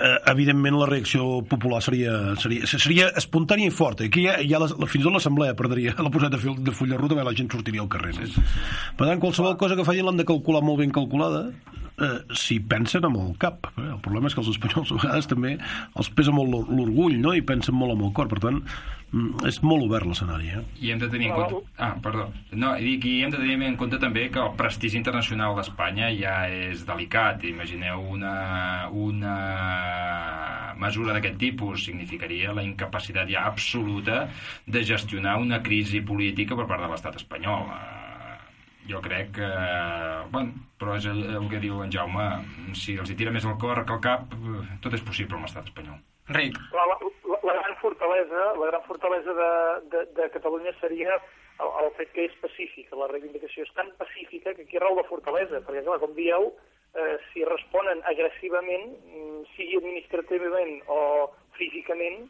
eh, evidentment la reacció popular seria, seria, seria espontània i forta. Aquí ja, ja la, la, fins i tot l'assemblea perdria la posada de, fil, de full de ruta perquè la gent sortiria al carrer. No? Per tant, qualsevol cosa que facin l'han de calcular molt ben calculada eh, si pensen amb el cap. Eh? El problema és que els espanyols a vegades també els pesa molt l'or- l'orgull no? i pensen molt amb el cor. Per tant, mm, és molt obert l'escenari. Eh? I hem de tenir en compte... Ah, perdó. No, i dic, i hem de tenir en compte també que el prestigi internacional d'Espanya ja és delicat. Imagineu una, una mesura d'aquest tipus significaria la incapacitat ja absoluta de gestionar una crisi política per part de l'estat espanyol. Eh, Jo crec que... Bueno, però és el, el que diu en Jaume. Si els hi tira més el cor que el cap, tot és possible amb l'estat espanyol. Enric. La, la, la, la gran fortalesa, la gran fortalesa de, de, de Catalunya seria el, el fet que és pacífica. La reivindicació és tan pacífica que aquí rau la fortalesa, perquè, clar, com dieu, eh, si responen agressivament, mm, sigui administrativament o físicament,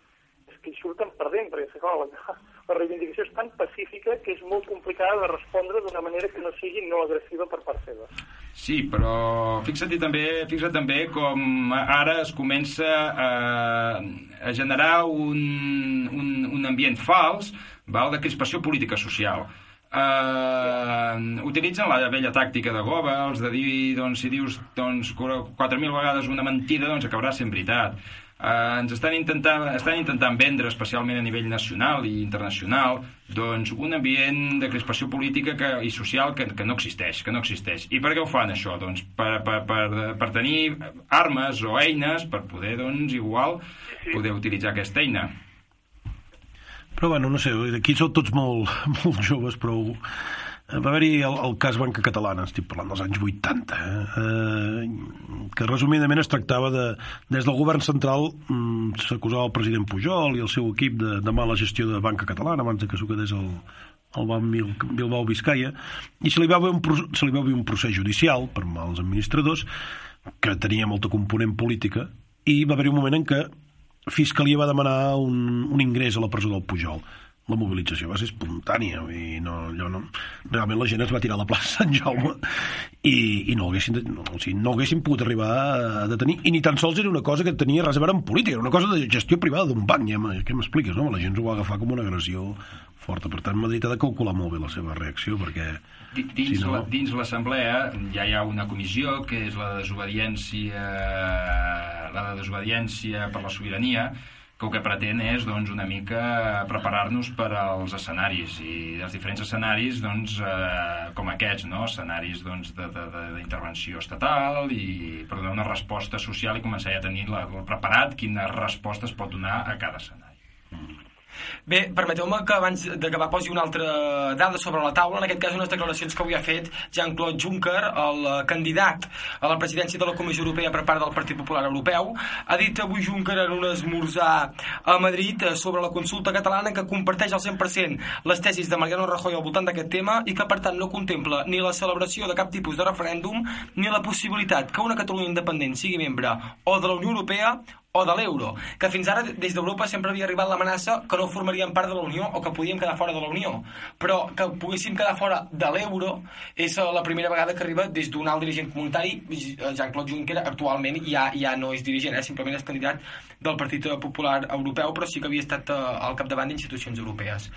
és que hi surten perdent, perquè, clar, la, la reivindicació és tan pacífica que és molt complicada de respondre d'una manera que no sigui no agressiva per part seva. Sí, però fixa't també, fixa't també com ara es comença a, a generar un, un, un ambient fals val, de crispació política social. Uh, utilitzen la vella tàctica de Goebbels de dir, doncs, si dius doncs, 4.000 vegades una mentida, doncs acabarà sent veritat. Uh, ens estan intentant, estan intentant vendre, especialment a nivell nacional i internacional, doncs un ambient de crispació política que, i social que, que no existeix, que no existeix. I per què ho fan això? Doncs per, per, per, per tenir armes o eines per poder, doncs, igual, poder utilitzar aquesta eina. Però bueno, no sé, aquí sou tots molt, molt joves, però eh, va haver-hi el, el cas Banca Catalana, estic parlant dels anys 80, eh? eh, que resumidament es tractava de... Des del govern central mm, s'acusava el president Pujol i el seu equip de, de mala gestió de Banca Catalana abans de que s'ho quedés el, el Mil- Bilbao Vizcaya i se li, va un, se li va haver un procés judicial per mals administradors que tenia molta component política i va haver un moment en què Fiscalia va demanar un, un ingrés a la presó del Pujol. La mobilització va ser espontània i no, allò no, realment la gent es va tirar a la plaça Sant Jaume i, i no, haguessin, no, o sigui, no haguessin pogut arribar a detenir i ni tan sols era una cosa que tenia res a veure amb política, era una cosa de gestió privada d'un banc, ja què m'expliques, no? La gent s'ho va agafar com una agressió forta, per tant Madrid ha de calcular molt bé la seva reacció perquè Di- Dins, Si no- la, dins l'assemblea ja hi ha una comissió que és la de desobediència la de desobediència per la sobirania que el que pretén és doncs, una mica preparar-nos per als escenaris i els diferents escenaris doncs, eh, com aquests, no? escenaris doncs, d'intervenció estatal i per donar una resposta social i començar ja a tenir la, la preparat quina resposta es pot donar a cada escenari. Bé, permeteu-me que abans va posi una altra dada sobre la taula, en aquest cas unes declaracions que avui ha fet Jean-Claude Juncker, el candidat a la presidència de la Comissió Europea per part del Partit Popular Europeu. Ha dit avui Juncker en un esmorzar a Madrid eh, sobre la consulta catalana que comparteix al 100% les tesis de Mariano Rajoy al voltant d'aquest tema i que per tant no contempla ni la celebració de cap tipus de referèndum ni la possibilitat que una Catalunya independent sigui membre o de la Unió Europea o de l'euro, que fins ara des d'Europa sempre havia arribat l'amenaça que no formaríem part de la Unió o que podíem quedar fora de la Unió, però que poguéssim quedar fora de l'euro és eh, la primera vegada que arriba des d'un alt dirigent comunitari, eh, Jean-Claude Juncker actualment ja, ja no és dirigent, eh, simplement és candidat del Partit Popular Europeu, però sí que havia estat eh, al capdavant d'institucions europees.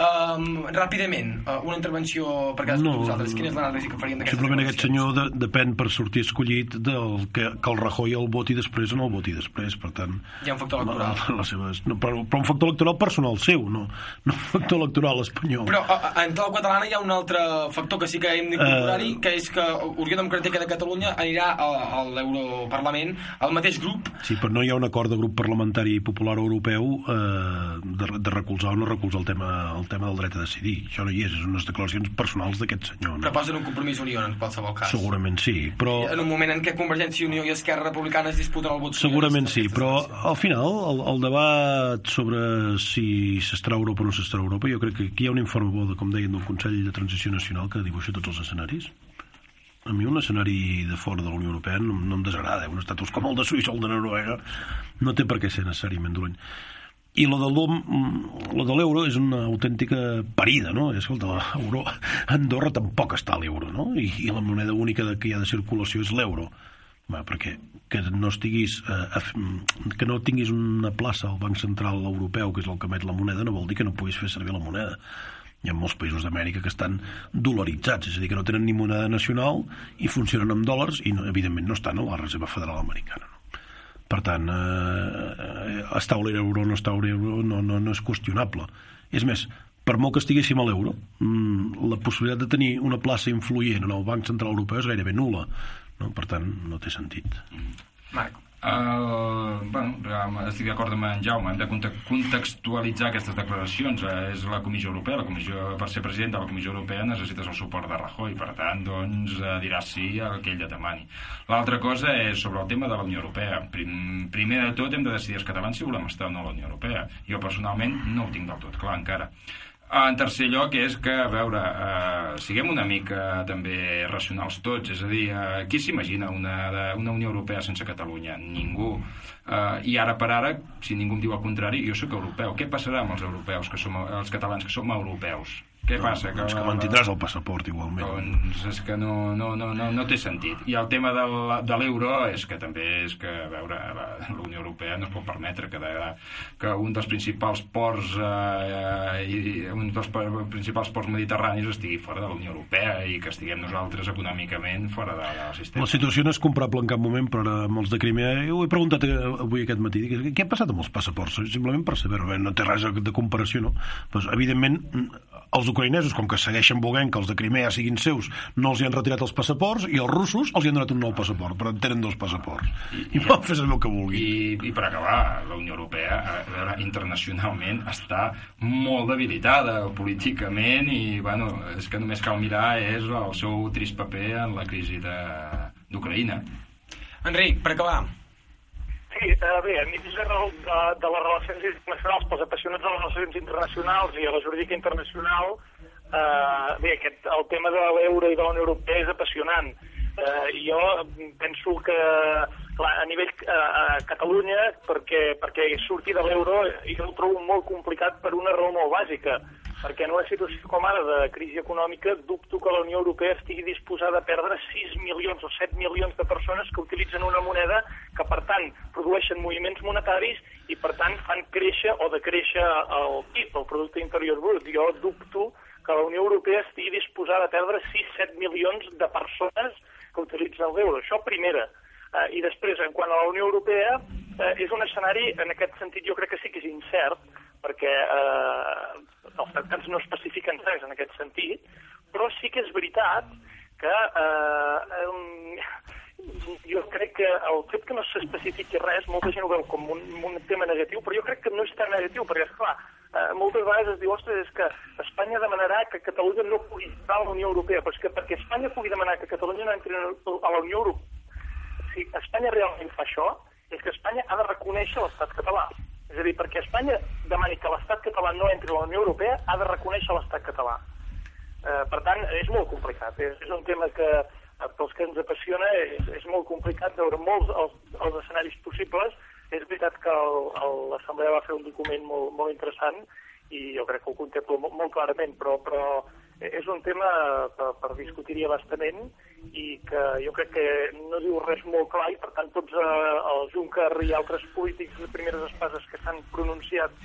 Um, ràpidament, uh, una intervenció per cadascú No, de vosaltres, quina és l'anàlisi que farien d'aquestes Simplement aquest senyor de, depèn per sortir escollit del que, que el Rajoy el voti després o no el voti després, per tant... Hi ha un factor electoral. La, les seves, no, però, però un factor electoral personal seu, no, no un factor electoral espanyol. Però a, a, en clau catalana hi ha un altre factor que sí que hem d'incorporar-hi, Eh. que és que Unió Democràtica de Catalunya anirà a, a l'Europarlament al mateix grup Sí, però no hi ha un acord de grup parlamentari popular europeu eh, de, de recolzar o no recolzar el tema, el tema del dret a decidir. Això no hi és, és unes declaracions personals d'aquest senyor. que No? posen un compromís Unió en qualsevol cas. Segurament sí, però... En un moment en què Convergència i Unió i Esquerra Republicana es disputen el vot. Segurament sí, Però al final, el, el debat sobre si s'estarà a Europa o no s'estarà a Europa, jo crec que aquí hi ha un informe bo, de, com deien, del Consell de Transició Nacional que dibuixa tots els escenaris. A mi un escenari de fora de la Unió Europea no, no em desagrada. Un estatus com el de Suïssa o el de Noruega no té per què ser necessàriament dolent. I lo de de l'euro és una autèntica parida, no? De l'euro. Andorra tampoc està a l'euro, no? I, I la moneda única de que hi ha de circulació és l'euro. Va, perquè que no estiguis eh, f- que no tinguis una plaça al Banc Central Europeu, que és el que emet la moneda, no vol dir que no puguis fer servir la moneda. Hi ha molts països d'Amèrica que estan dolaritzats, és a dir, que no tenen ni moneda nacional i funcionen amb dòlars i, no, evidentment, no estan a la Reserva Federal Americana. No? Per tant, eh, estar a l'euro o no estar a l'euro no, no, no és qüestionable. És més, per molt que estiguéssim a l'euro, mm, la possibilitat de tenir una plaça influent en el Banc Central Europeu és gairebé nula. No? Per tant, no té sentit. Marc. Uh, bueno, eh, estic d'acord amb en Jaume, hem de conte- contextualitzar aquestes declaracions. Uh, és la Comissió Europea, la Comissió, per ser president de la Comissió Europea necessites el suport de Rajoy, per tant, doncs, uh, diràs sí al que ell et demani. L'altra cosa és sobre el tema de la Unió Europea. Prim, primer de tot hem de decidir els catalans si volem estar o no a la Unió Europea. Jo personalment no ho tinc del tot clar encara. En tercer lloc és que, a veure, eh, siguem una mica també racionals tots, és a dir, eh, qui s'imagina una, una Unió Europea sense Catalunya? Ningú. Eh, I ara per ara, si ningú em diu el contrari, jo sóc europeu. Què passarà amb els europeus, que som, els catalans que som europeus? Què passa? Doncs que mantindràs el passaport igualment. Doncs és que no, no, no, no, no té sentit. I el tema del, de l'euro és que també és que, a veure, la, Unió Europea no es pot permetre que, de, que un dels principals ports eh, i un dels pa- principals ports mediterranis estigui fora de la Unió Europea i que estiguem nosaltres econòmicament fora de, del sistema. La situació no és comparable en cap moment, però ara amb els de Crimea... Jo ho he preguntat eh, avui aquest matí. Què ha passat amb els passaports? Simplement per saber Bé, no té res de comparació, no? Pues, evidentment, els ucraïnesos, com que segueixen volent que els de Crimea siguin seus, no els hi han retirat els passaports, i els russos els hi han donat un nou passaport, però en tenen dos passaports. I poden fer servir el que vulguin. I, I per acabar, la Unió Europea, a veure, internacionalment està molt debilitada políticament i, bueno, és que només cal mirar és el seu trist paper en la crisi de- d'Ucraïna. Enric, per acabar. Sí, eh, bé, a mi de, de, de les relacions internacionals, pels apassionats de les relacions internacionals i a la jurídica internacional, eh, bé, aquest, el tema de l'euro i de la Unió Europea és apassionant. Eh, jo penso que clar, a nivell eh, a Catalunya, perquè, perquè surti de l'euro, jo ho trobo molt complicat per una raó molt bàsica perquè en una situació com ara de crisi econòmica dubto que la Unió Europea estigui disposada a perdre 6 milions o 7 milions de persones que utilitzen una moneda que, per tant, produeixen moviments monetaris i, per tant, fan créixer o decréixer el PIB, el Producte Interior Brut. Jo dubto que la Unió Europea estigui disposada a perdre 6-7 milions de persones que utilitzen l'euro. Això primera. Uh, I després, en quant a la Unió Europea, uh, és un escenari, en aquest sentit, jo crec que sí que és incert, perquè uh, els tractats no especifiquen res en aquest sentit, però sí que és veritat que um, jo crec que el fet que no s'especifiqui res, molta gent ho veu com un, un tema negatiu, però jo crec que no és tan negatiu, perquè, esclar, eh, moltes vegades es diu, ostres, és que Espanya demanarà que Catalunya no pugui entrar a la Unió Europea, però és que perquè Espanya pugui demanar que Catalunya no entri a la Unió Europea, si Espanya realment fa això, és que Espanya ha de reconèixer l'estat català. És a dir, perquè Espanya demani que l'estat català no entri a la Unió Europea, ha de reconèixer l'estat català. Eh, per tant, és molt complicat. És, és un tema que, eh, pels que ens apassiona, és, és molt complicat veure molts els, els escenaris possibles. És veritat que l'Assemblea va fer un document molt, molt interessant i jo crec que ho contemplo molt, molt clarament, però, però és un tema per, per discutir-hi abastament i que jo crec que no diu res molt clar i per tant tots eh, el Juncker i altres polítics de primeres espases que s'han pronunciat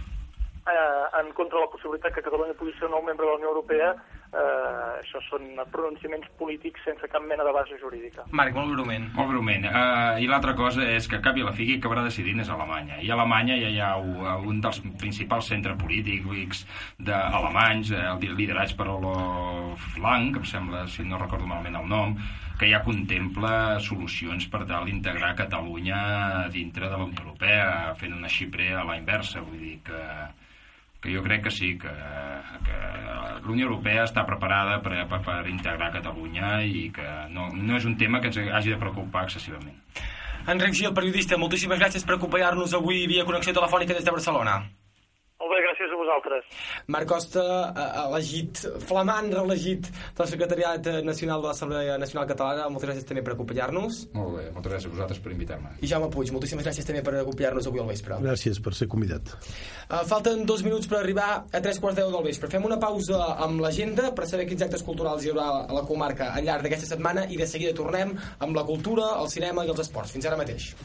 eh, en contra de la possibilitat que Catalunya pugui ser un nou membre de la Unió Europea eh, això són pronunciaments polítics sense cap mena de base jurídica. Marc, molt breument. Molt breument. Uh, I l'altra cosa és que cap i la figui acabarà decidint és Alemanya. I a Alemanya ja hi ha u- un dels principals centres polítics d'alemanys, eh, el lideratge per Olof Lang, que em sembla, si no recordo malament el nom, que ja contempla solucions per tal d'integrar Catalunya dintre de la Unió Europea, fent una xipre a la inversa. Vull dir que que jo crec que sí, que, que la Unió Europea està preparada per, per, per integrar Catalunya i que no, no és un tema que ens hagi de preocupar excessivament. Enric Gil, periodista, moltíssimes gràcies per acompanyar-nos avui via connexió telefònica des de Barcelona. Molt bé, gràcies a vosaltres. Marc Costa, eh, elegit, flamant reelegit del Secretariat Nacional de l'Assemblea Nacional Catalana, moltes gràcies també per acompanyar-nos. Molt bé, moltes gràcies a vosaltres per invitar-me. I Jaume Puig, moltíssimes gràcies també per acompanyar-nos avui al vespre. Gràcies per ser convidat. Uh, falten dos minuts per arribar a tres quarts deu del vespre. Fem una pausa amb l'agenda per saber quins actes culturals hi haurà a la comarca al llarg d'aquesta setmana i de seguida tornem amb la cultura, el cinema i els esports. Fins ara mateix.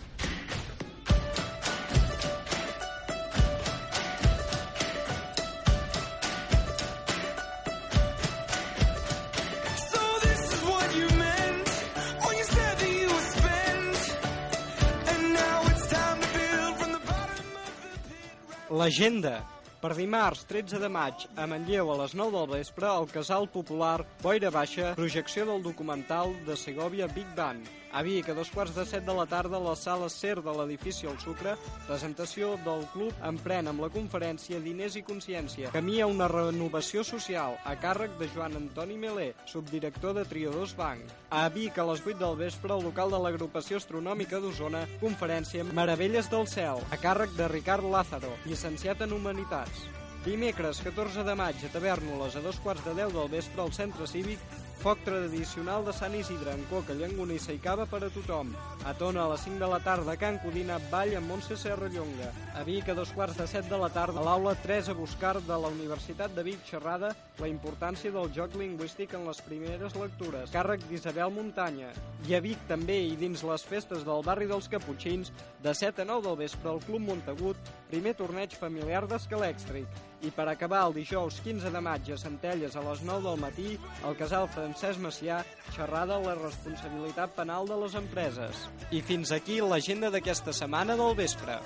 L'agenda. Per dimarts 13 de maig a Manlleu a les 9 del vespre al Casal Popular Boira Baixa, projecció del documental de Segovia Big Band. A Vic, a dos quarts de set de la tarda, a la sala CER de l'edifici El Sucre, presentació del club Empren amb la conferència Diners i Consciència. Camí a una renovació social, a càrrec de Joan Antoni Melé, subdirector de Triodors Bank. A Vic, a les 8 del vespre, al local de l'Agrupació Astronòmica d'Osona, conferència Meravelles del Cel, a càrrec de Ricard Lázaro, llicenciat en Humanitats. Dimecres, 14 de maig, a Tavernoles, a dos quarts de 10 del vespre, al centre cívic, foc tradicional de Sant Isidre, en coca, llangonissa i cava per a tothom. A Tona, a les 5 de la tarda, a Can Codina, ball amb Montse Serrallonga. A Vic, a dos quarts de 7 de la tarda, a l'aula 3 a buscar de la Universitat de Vic, xerrada la importància del joc lingüístic en les primeres lectures. Càrrec d'Isabel Muntanya. I a Vic, també, i dins les festes del barri dels Caputxins, de 7 a 9 del vespre, al Club Montagut, primer torneig familiar d'escalèxtric. I per acabar el dijous 15 de maig a Centelles a les 9 del matí, al casal Francesc Macià, xerrada la responsabilitat penal de les empreses. I fins aquí l'agenda d'aquesta setmana del vespre.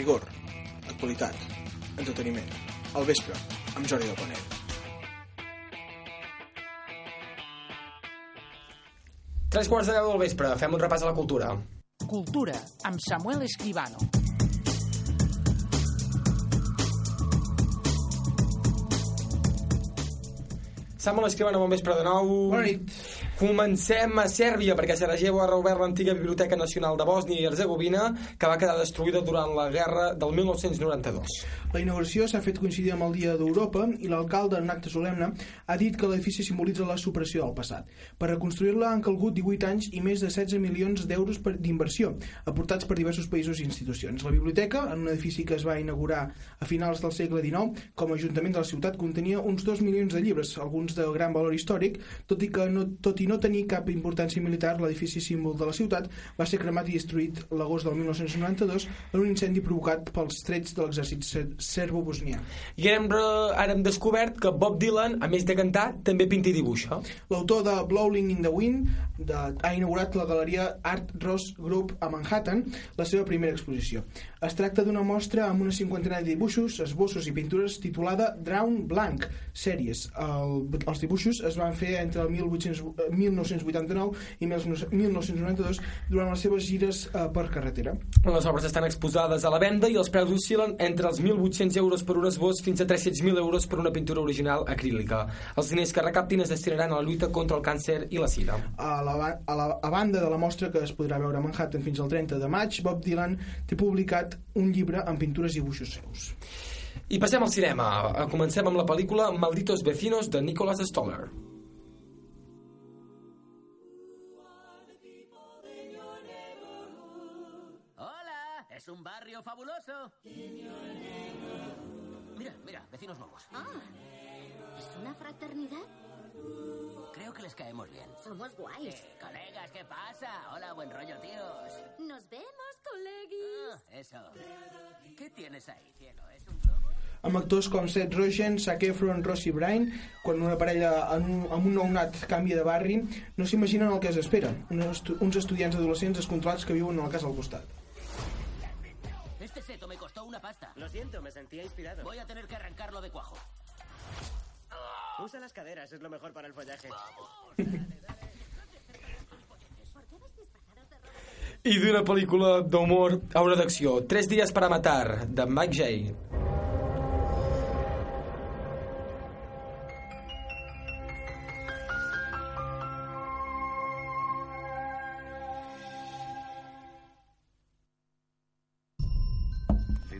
Rigor, actualitat, entreteniment, al vespre, amb Jordi del. Tres quarts de deu del vespre, fem un repàs a la cultura. Cultura, amb Samuel Escribano. Samuel Escribano, bon vespre de nou. Bona nit. Comencem a Sèrbia, perquè Sarajevo ha reobert l'antiga Biblioteca Nacional de Bòsnia i Herzegovina, que va quedar destruïda durant la guerra del 1992. La inauguració s'ha fet coincidir amb el Dia d'Europa i l'alcalde, en acte solemne, ha dit que l'edifici simbolitza la supressió del passat. Per reconstruir-la han calgut 18 anys i més de 16 milions d'euros d'inversió, aportats per diversos països i institucions. La biblioteca, en un edifici que es va inaugurar a finals del segle XIX, com a ajuntament de la ciutat, contenia uns 2 milions de llibres, alguns de gran valor històric, tot i que no, tot i no tenir cap importància militar, l'edifici símbol de la ciutat va ser cremat i destruït l'agost del 1992 en un incendi provocat pels trets de l'exèrcit ser- serbo-bosnià. I hem, re- ara hem descobert que Bob Dylan, a més de cantar, també pinta i dibuixa. L'autor de Blowing in the Wind de, ha inaugurat la galeria Art Ross Group a Manhattan, la seva primera exposició. Es tracta d'una mostra amb una cinquantena de dibuixos, esbossos i pintures titulada Drown Blank Sèries. El, els dibuixos es van fer entre el 1800, eh, 1989 i 1992 durant les seves gires eh, per carretera. Les obres estan exposades a la venda i els preus oscil·len entre els 1.800 euros per un esbós fins a 300.000 euros per una pintura original acrílica. Els diners que recaptin es destinaran a la lluita contra el càncer i la sida. A, la, a, la, a banda de la mostra que es podrà veure a Manhattan fins al 30 de maig, Bob Dylan té publicat un llibre amb pintures i dibuixos seus. I passem al cinema. Comencem amb la pel·lícula Malditos Vecinos de Nicholas Stoller. Un barrio fabuloso. Mira, mira, vecinos nuevos. Ah, ¿es una fraternidad? Creo que les caemos bien. Somos guays. Eh, colegas, ¿qué pasa? Hola, buen rollo, tíos. Nos vemos, colegis. Ah, eso. ¿Qué tienes ahí, cielo? ¿Es un amb actors com Seth Rogen, Zac Efron, Rossi Bryan, quan una parella en un, amb un nounat canvia de barri, no s'imaginen el que es espera. Uns, estu uns estudiants adolescents descontrolats que viuen a la casa al costat. Seto me costó una pasta. Lo siento, me sentía inspirado. Voy a tener que arrancarlo de cuajo. Usa las caderas, es lo mejor para el follaje. I d'una pel·lícula d'humor a una d'acció. Tres dies para matar, de Mike Jay.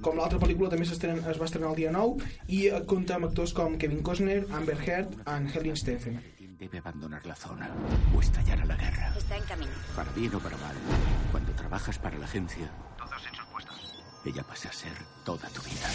Com l'altra pel·lícula també es va estrenar el dia 9 i eh, compta amb actors com Kevin Costner, Amber Heard y Helen Stephen. Debe abandonar la zona o estallar a la guerra. Está en camino. Para bien o para mal. Cuando trabajas para la agencia, todos en sus puestos. Ella pasa a ser toda tu vida.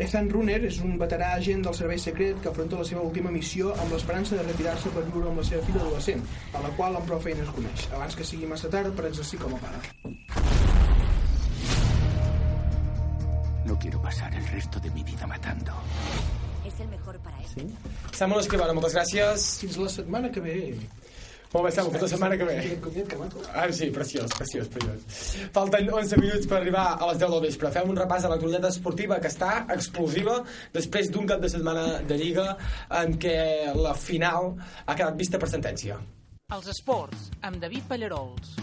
Ethan Runner és un veterà agent del servei secret que afronta la seva última missió amb l'esperança de retirar-se per viure amb la seva filla adolescent, a la qual amb prou feines coneix, abans que sigui massa tard per exercir com a pare. No quiero pasar el resto de mi vida matando. Es el mejor para él. Sí? Samuel Escribano, moltes gràcies. Fins la setmana que ve. Molt bé, Samuel, fins la setmana que ve. Ah, sí, preciós, preciós, preciós. Falten 11 minuts per arribar a les 10 del vespre. Fem un repàs a l'actualitat esportiva que està explosiva després d'un cap de setmana de Lliga en què la final ha quedat vista per sentència. Els esports, amb David Pallarols.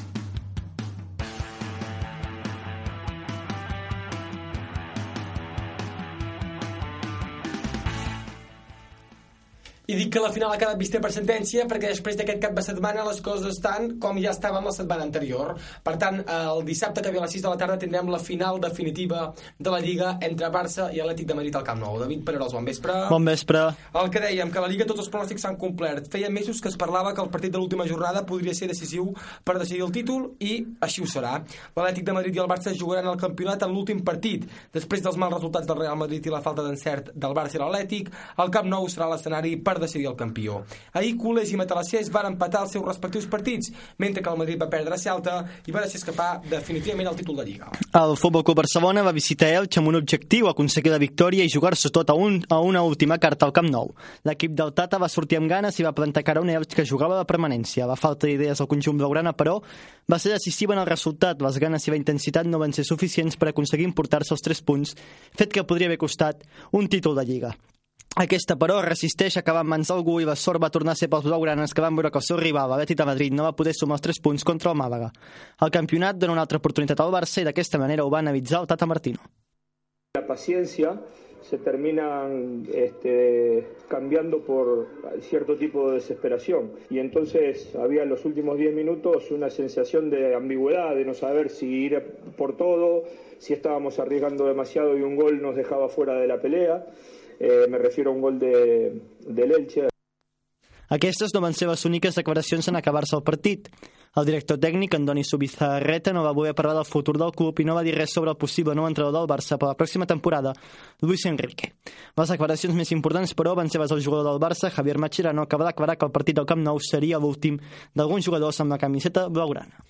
I dic que la final ha quedat vista per sentència perquè després d'aquest cap de setmana les coses estan com ja estaven la setmana anterior. Per tant, el dissabte que ve a les 6 de la tarda tindrem la final definitiva de la Lliga entre Barça i Atlètic de Madrid al Camp Nou. David Pererols, bon vespre. Bon vespre. El que dèiem, que la Lliga tots els pronòstics s'han complert. Feia mesos que es parlava que el partit de l'última jornada podria ser decisiu per decidir el títol i així ho serà. L'Atlètic de Madrid i el Barça jugaran el campionat en l'últim partit. Després dels mals resultats del Real Madrid i la falta d'encert del Barça i l'Atlètic, el Camp Nou serà l'escenari per decidir el campió. Ahir Culers i Matalassers van empatar els seus respectius partits, mentre que el Madrid va perdre a Celta i va deixar escapar definitivament el títol de Lliga. El Futbol Club Barcelona va visitar Elx amb un objectiu, aconseguir la victòria i jugar-se tot a, un, a una última carta al Camp Nou. L'equip del Tata va sortir amb ganes i va plantar cara a un Elx que jugava de permanència. La falta d'idees al conjunt blaugrana, però, va ser decisiva en el resultat. Les ganes i la intensitat no van ser suficients per aconseguir importar-se els 3 punts, fet que podria haver costat un títol de Lliga. Aquesta, però, resisteix a acabar en mans d'algú i sort va tornar a ser pels blaugranes que van veure que el seu rival, l'Atlètic de Madrid, no va poder sumar els 3 punts contra el Màlaga. El campionat dona una altra oportunitat al Barça i d'aquesta manera ho va analitzar el Tata Martino. La paciencia se terminan este, cambiando por cierto tipo de desesperación. Y entonces había en los últimos 10 minutos una sensación de ambigüedad, de no saber si ir por todo, si estábamos arriesgando demasiado y un gol nos dejaba fuera de la pelea. Eh, me refiero a un gol de, del Elche. Aquestes no van ser les úniques declaracions en acabar-se el partit. El director tècnic, Andoni Subizarreta, no va voler parlar del futur del club i no va dir res sobre el possible nou entrenador del Barça per la pròxima temporada, Luis Enrique. Les declaracions més importants, però, van ser les del jugador del Barça, Javier Machirano, que va declarar que el partit del Camp Nou seria l'últim d'alguns jugadors amb la camiseta blaugrana.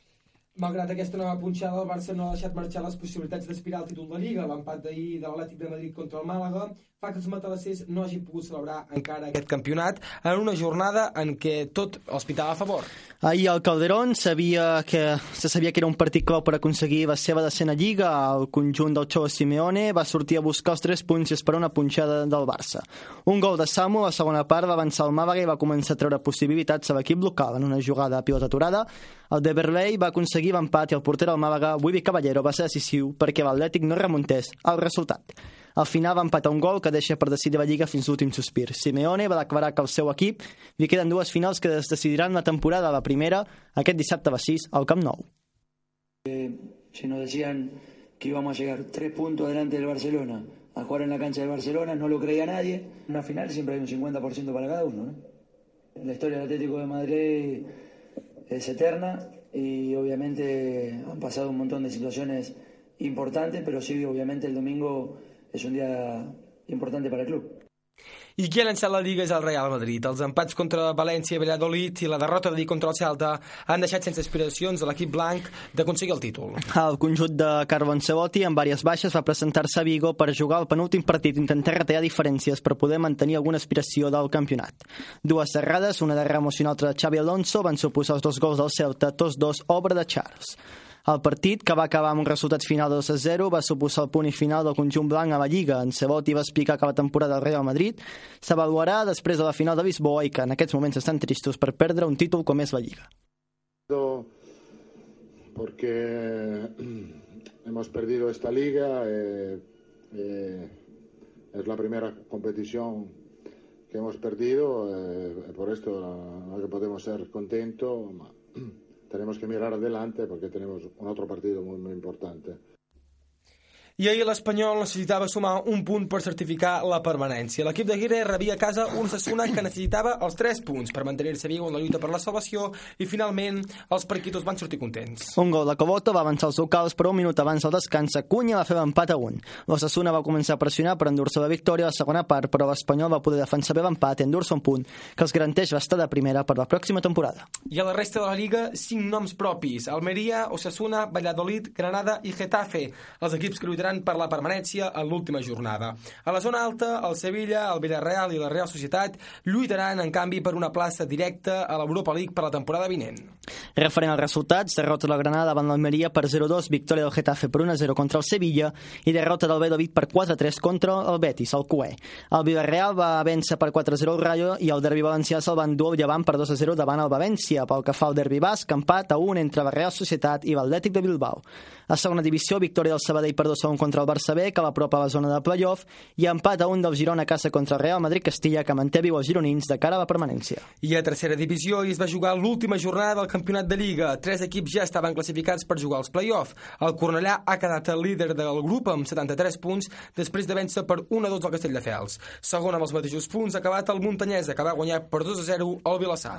Malgrat aquesta nova punxada, el Barça no ha deixat marxar les possibilitats d'aspirar al títol de Lliga. L'empat d'ahir de l'Atlètic de Madrid contra el Màlaga fa que els matalassers no hagin pogut celebrar encara aquest campionat en una jornada en què tot els pitava a favor. Ahir al Calderón sabia que, se sabia que era un partit clau per aconseguir la seva decena lliga. El conjunt del Xolo Simeone va sortir a buscar els 3 punts i esperar una punxada del Barça. Un gol de Samu a la segona part va avançar el Màlaga i va començar a treure possibilitats a l'equip local. En una jugada a pilota aturada, el de Berlei va aconseguir l'empat i el porter del Màlaga, Wibi Caballero, va ser decisiu perquè l'Atlètic no remuntés el resultat. Al final va empatar un gol que deixa per decidir la Lliga fins l'últim sospir. Simeone va declarar que el seu equip li queden dues finals que es decidiran la temporada. La primera, aquest dissabte a les 6, al Camp Nou. Si nos decían que íbamos a llegar tres puntos adelante del Barcelona a jugar en la cancha del Barcelona, no lo creía nadie. En una final siempre hay un 50% para cada uno. ¿no? La historia del Atlético de Madrid es eterna y obviamente han pasado un montón de situaciones importantes, pero sí, obviamente el domingo es un día importante para el club. I qui ha llançat la Lliga és el Real Madrid. Els empats contra València i Valladolid i la derrota d'ahir contra el Celta han deixat sense aspiracions a l'equip blanc d'aconseguir el títol. El conjunt de Carlo Ancelotti, amb diverses baixes, va presentar-se a Vigo per jugar el penúltim partit i intentar retallar diferències per poder mantenir alguna aspiració del campionat. Dues serrades, una de Ramos i una altra de Xavi Alonso, van suposar els dos gols del Celta, tots dos obra de Charles. El partit, que va acabar amb un resultat final de 2 a 0, va suposar el punt i final del conjunt blanc a la Lliga. Ancelotti va explicar que la temporada del Real Madrid s'avaluarà després de la final de Lisboa i que en aquests moments estan tristos per perdre un títol com és la Lliga. Porque hemos perdido esta liga, eh, eh, es la primera competición que hemos perdido, eh, por esto no, que podemos ser contentos, tenemos que mirar adelante porque tenemos un otro partido muy, muy importante. I ahir l'Espanyol necessitava sumar un punt per certificar la permanència. L'equip de Guire rebia a casa un Sassuna que necessitava els 3 punts per mantenir-se viu en la lluita per la salvació i finalment els periquitos van sortir contents. Un gol de Coboto va avançar els locals, però un minut abans del descans, Cunha va fer l'empat a un. L'Ossassuna va començar a pressionar per endur-se la victòria a la segona part, però l'Espanyol va poder defensar bé l'empat i endur-se un punt, que els garanteix l'estar de primera per la pròxima temporada. I a la resta de la Lliga, 5 noms propis. Almeria, Osasuna, Valladolid, Granada i Getafe. Els equips que lluitaran per la permanència en l'última jornada. A la zona alta, el Sevilla, el Villarreal i la Real Societat lluitaran, en canvi, per una plaça directa a l'Europa League per la temporada vinent. Referent als resultats, derrota de la Granada davant l'Almeria per 0-2, victòria del Getafe per 1-0 contra el Sevilla i derrota del Valladolid per 4-3 contra el Betis, el Cué. El Villarreal va vèncer per 4-0 el Rayo i el derbi valencià se'l van dur llevant per 2-0 davant el València. Pel que fa al derbi basc, empat a 1 entre la Real Societat i l'Atlètic de Bilbao. A segona divisió, victòria del Sabadell per 2-1 contra el Barça B, que l'apropa a la zona de playoff, i empat a 1 del Girona a casa contra el Real Madrid-Castilla, que manté viu els gironins de cara a la permanència. I a tercera divisió hi es va jugar l'última jornada del campionat de Lliga. Tres equips ja estaven classificats per jugar als play-off. El Cornellà ha quedat el líder del grup amb 73 punts després de vèncer per 1-2 al Castelldefels. Segon amb els mateixos punts ha acabat el Muntanyesa, que va guanyar per 2-0 al Vilassar.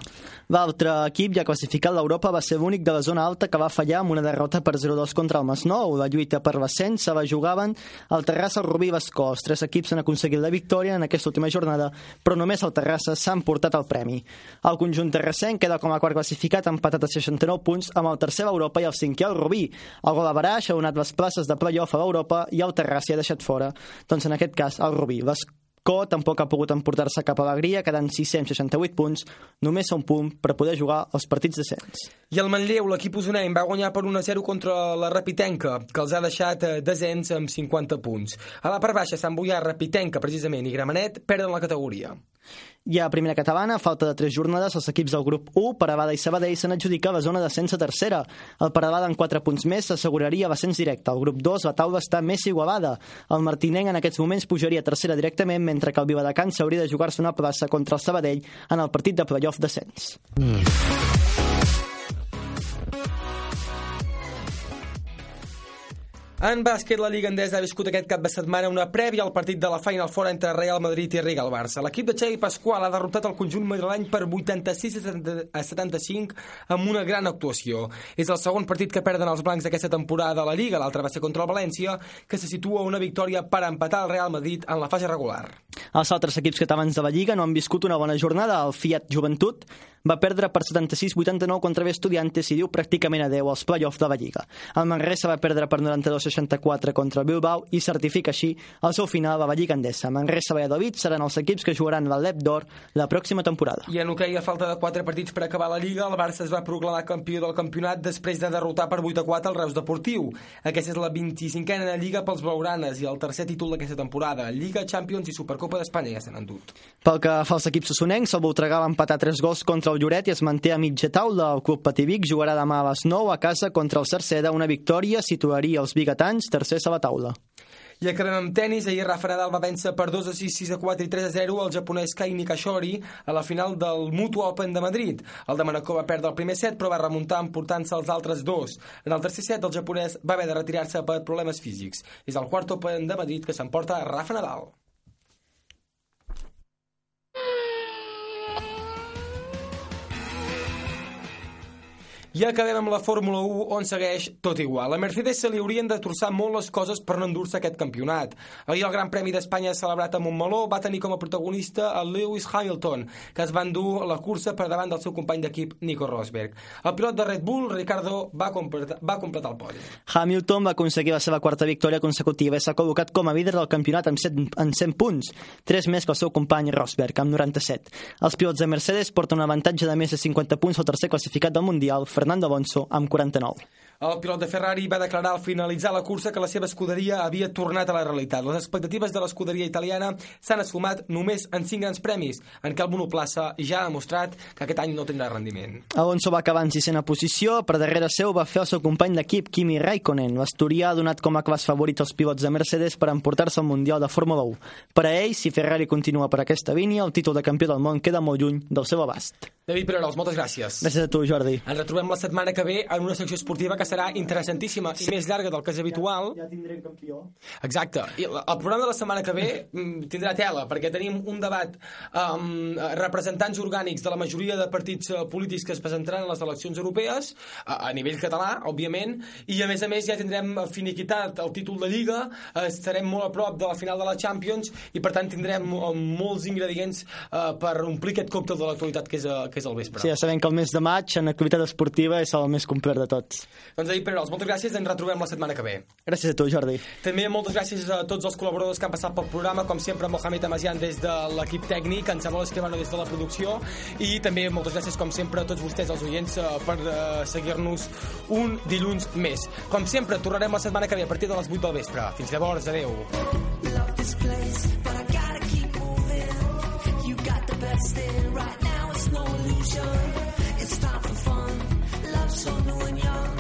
L'altre equip ja classificat l'Europa va ser l'únic de la zona alta que va fallar amb una derrota per 0-2 contra el Masnou. La lluita per l'ascens se la jugaven el Terrassa, Rubí i l'Escó. Els tres equips han aconseguit la victòria en aquesta última jornada, però només el Terrassa s'ha emportat el premi. El conjunt terrassenc queda com a quart classificat empatat a 69 punts amb el tercer a l'Europa i el cinquè al Rubí. El gol a Baraix ha donat les places de playoff a l'Europa i el Terrassa ha deixat fora, doncs en aquest cas el Rubí. L'Escó tampoc ha pogut emportar-se cap alegria, quedant 668 punts, només a un punt per poder jugar els partits descens. I el Manlleu, l'equip usonenc, va guanyar per 1-0 contra la Rapitenca, que els ha deixat eh, descens amb 50 punts. A la part baixa, Sant Boià, Rapitenca, precisament, i Gramenet perden la categoria. I a primera catalana, a falta de tres jornades, els equips del grup 1, Parabada i Sabadell, s'han adjudicat la zona d'ascens a tercera. El Parabada, amb 4 punts més, s'asseguraria l'ascens directe. El grup 2, la taula està més igualada. El Martinenc en aquests moments pujaria a tercera directament, mentre que el Viladecans hauria de jugar-se una plaça contra el Sabadell en el partit de playoff descens. En bàsquet, la Lliga Endesa ha viscut aquest cap de setmana una prèvia al partit de la Final Four entre Real Madrid i Real Barça. L'equip de Xavi Pasqual ha derrotat el conjunt madrileny per 86 a 75 amb una gran actuació. És el segon partit que perden els blancs d'aquesta temporada a la Lliga, l'altre va ser contra el València, que se situa una victòria per empatar el Real Madrid en la fase regular. Els altres equips catalans de la Lliga no han viscut una bona jornada. El Fiat Joventut va perdre per 76-89 contra B Estudiantes i diu pràcticament adeu als play-offs de la Lliga. El Manresa va perdre per 92-64 contra el Bilbao i certifica així el seu final a la Lliga Endesa. Manresa i Valladolid seran els equips que jugaran la LEP d'Or la pròxima temporada. I en hoquei, a falta de 4 partits per acabar la Lliga, el Barça es va proclamar campió del campionat després de derrotar per 8 a 4 el Reus Deportiu. Aquesta és la 25a Lliga pels blaugranes i el tercer títol d'aquesta temporada. Lliga, Champions i Supercopa d'Espanya ja s'han endut. Pel que fa als equips assonencs, el Voltregà va empatar 3 gols contra el Lloret i es manté a mitja taula. El club Pativic jugarà demà a les 9 a casa contra el Cerceda. Una victòria situaria els biguetans tercers a la taula. I acabem amb tennis. Ahir Rafa Nadal va vèncer per 2 a 6, 6 a 4 i 3 a 0 el japonès Kai Nikashori a la final del Mutu Open de Madrid. El de Manacor va perdre el primer set, però va remuntar emportant-se els altres dos. En el tercer set, el japonès va haver de retirar-se per problemes físics. És el quart Open de Madrid que s'emporta Rafa Nadal. I acabem amb la Fórmula 1, on segueix tot igual. A Mercedes se li haurien de torçar molt les coses per no endur-se aquest campionat. Ahir el Gran Premi d'Espanya celebrat a Montmeló va tenir com a protagonista el Lewis Hamilton, que es va endur la cursa per davant del seu company d'equip Nico Rosberg. El pilot de Red Bull, Ricardo, va completar, va completar el podi. Hamilton va aconseguir la seva quarta victòria consecutiva i s'ha col·locat com a líder del campionat amb, 7, amb 100 punts, 3 més que el seu company Rosberg, amb 97. Els pilots de Mercedes porten un avantatge de més de 50 punts al tercer classificat del Mundial, Fernando Alonso, amb 49. El pilot de Ferrari va declarar al finalitzar la cursa que la seva escuderia havia tornat a la realitat. Les expectatives de l'escuderia italiana s'han esfumat només en 5 grans premis, en què el monoplaça ja ha demostrat que aquest any no tindrà rendiment. Alonso va acabar en sisena posició, per darrere seu va fer el seu company d'equip, Kimi Raikkonen. L'Asturià ha donat com a clars favorits els pilots de Mercedes per emportar-se al Mundial de Fórmula 1. Per a ell, si Ferrari continua per aquesta línia, el títol de campió del món queda molt lluny del seu abast. David Pererols, moltes gràcies. Gràcies a tu, Jordi. Ens retrobem la setmana que ve en una secció esportiva que serà interessantíssima i més llarga del que és habitual. Ja tindrem campió. Exacte. I el programa de la setmana que ve mm, tindrà tela, perquè tenim un debat amb representants orgànics de la majoria de partits eh, polítics que es presentaran a les eleccions europees, a, a nivell català, òbviament, i a més a més ja tindrem finiquitat el títol de Lliga, eh, estarem molt a prop de la final de la Champions i per tant tindrem eh, molts ingredients eh, per omplir aquest còctel de l'actualitat que, és, que és el vespre. Sí, ja sabem que el mes de maig en activitat esportiva és el més complet de tots. Doncs ahir, Pererols, moltes gràcies, ens retrobem la setmana que ve. Gràcies a tu, Jordi. També moltes gràcies a tots els col·laboradors que han passat pel programa, com sempre, Mohamed Amazian des de l'equip tècnic, en Samuel Escribano des de la producció, i també moltes gràcies, com sempre, a tots vostès, els oients, eh, per eh, seguir-nos un dilluns més. Com sempre, tornarem la setmana que ve a partir de les 8 del vespre. Fins llavors, adeu. Right now, it's no illusion. It's time for fun. Love's so new and young.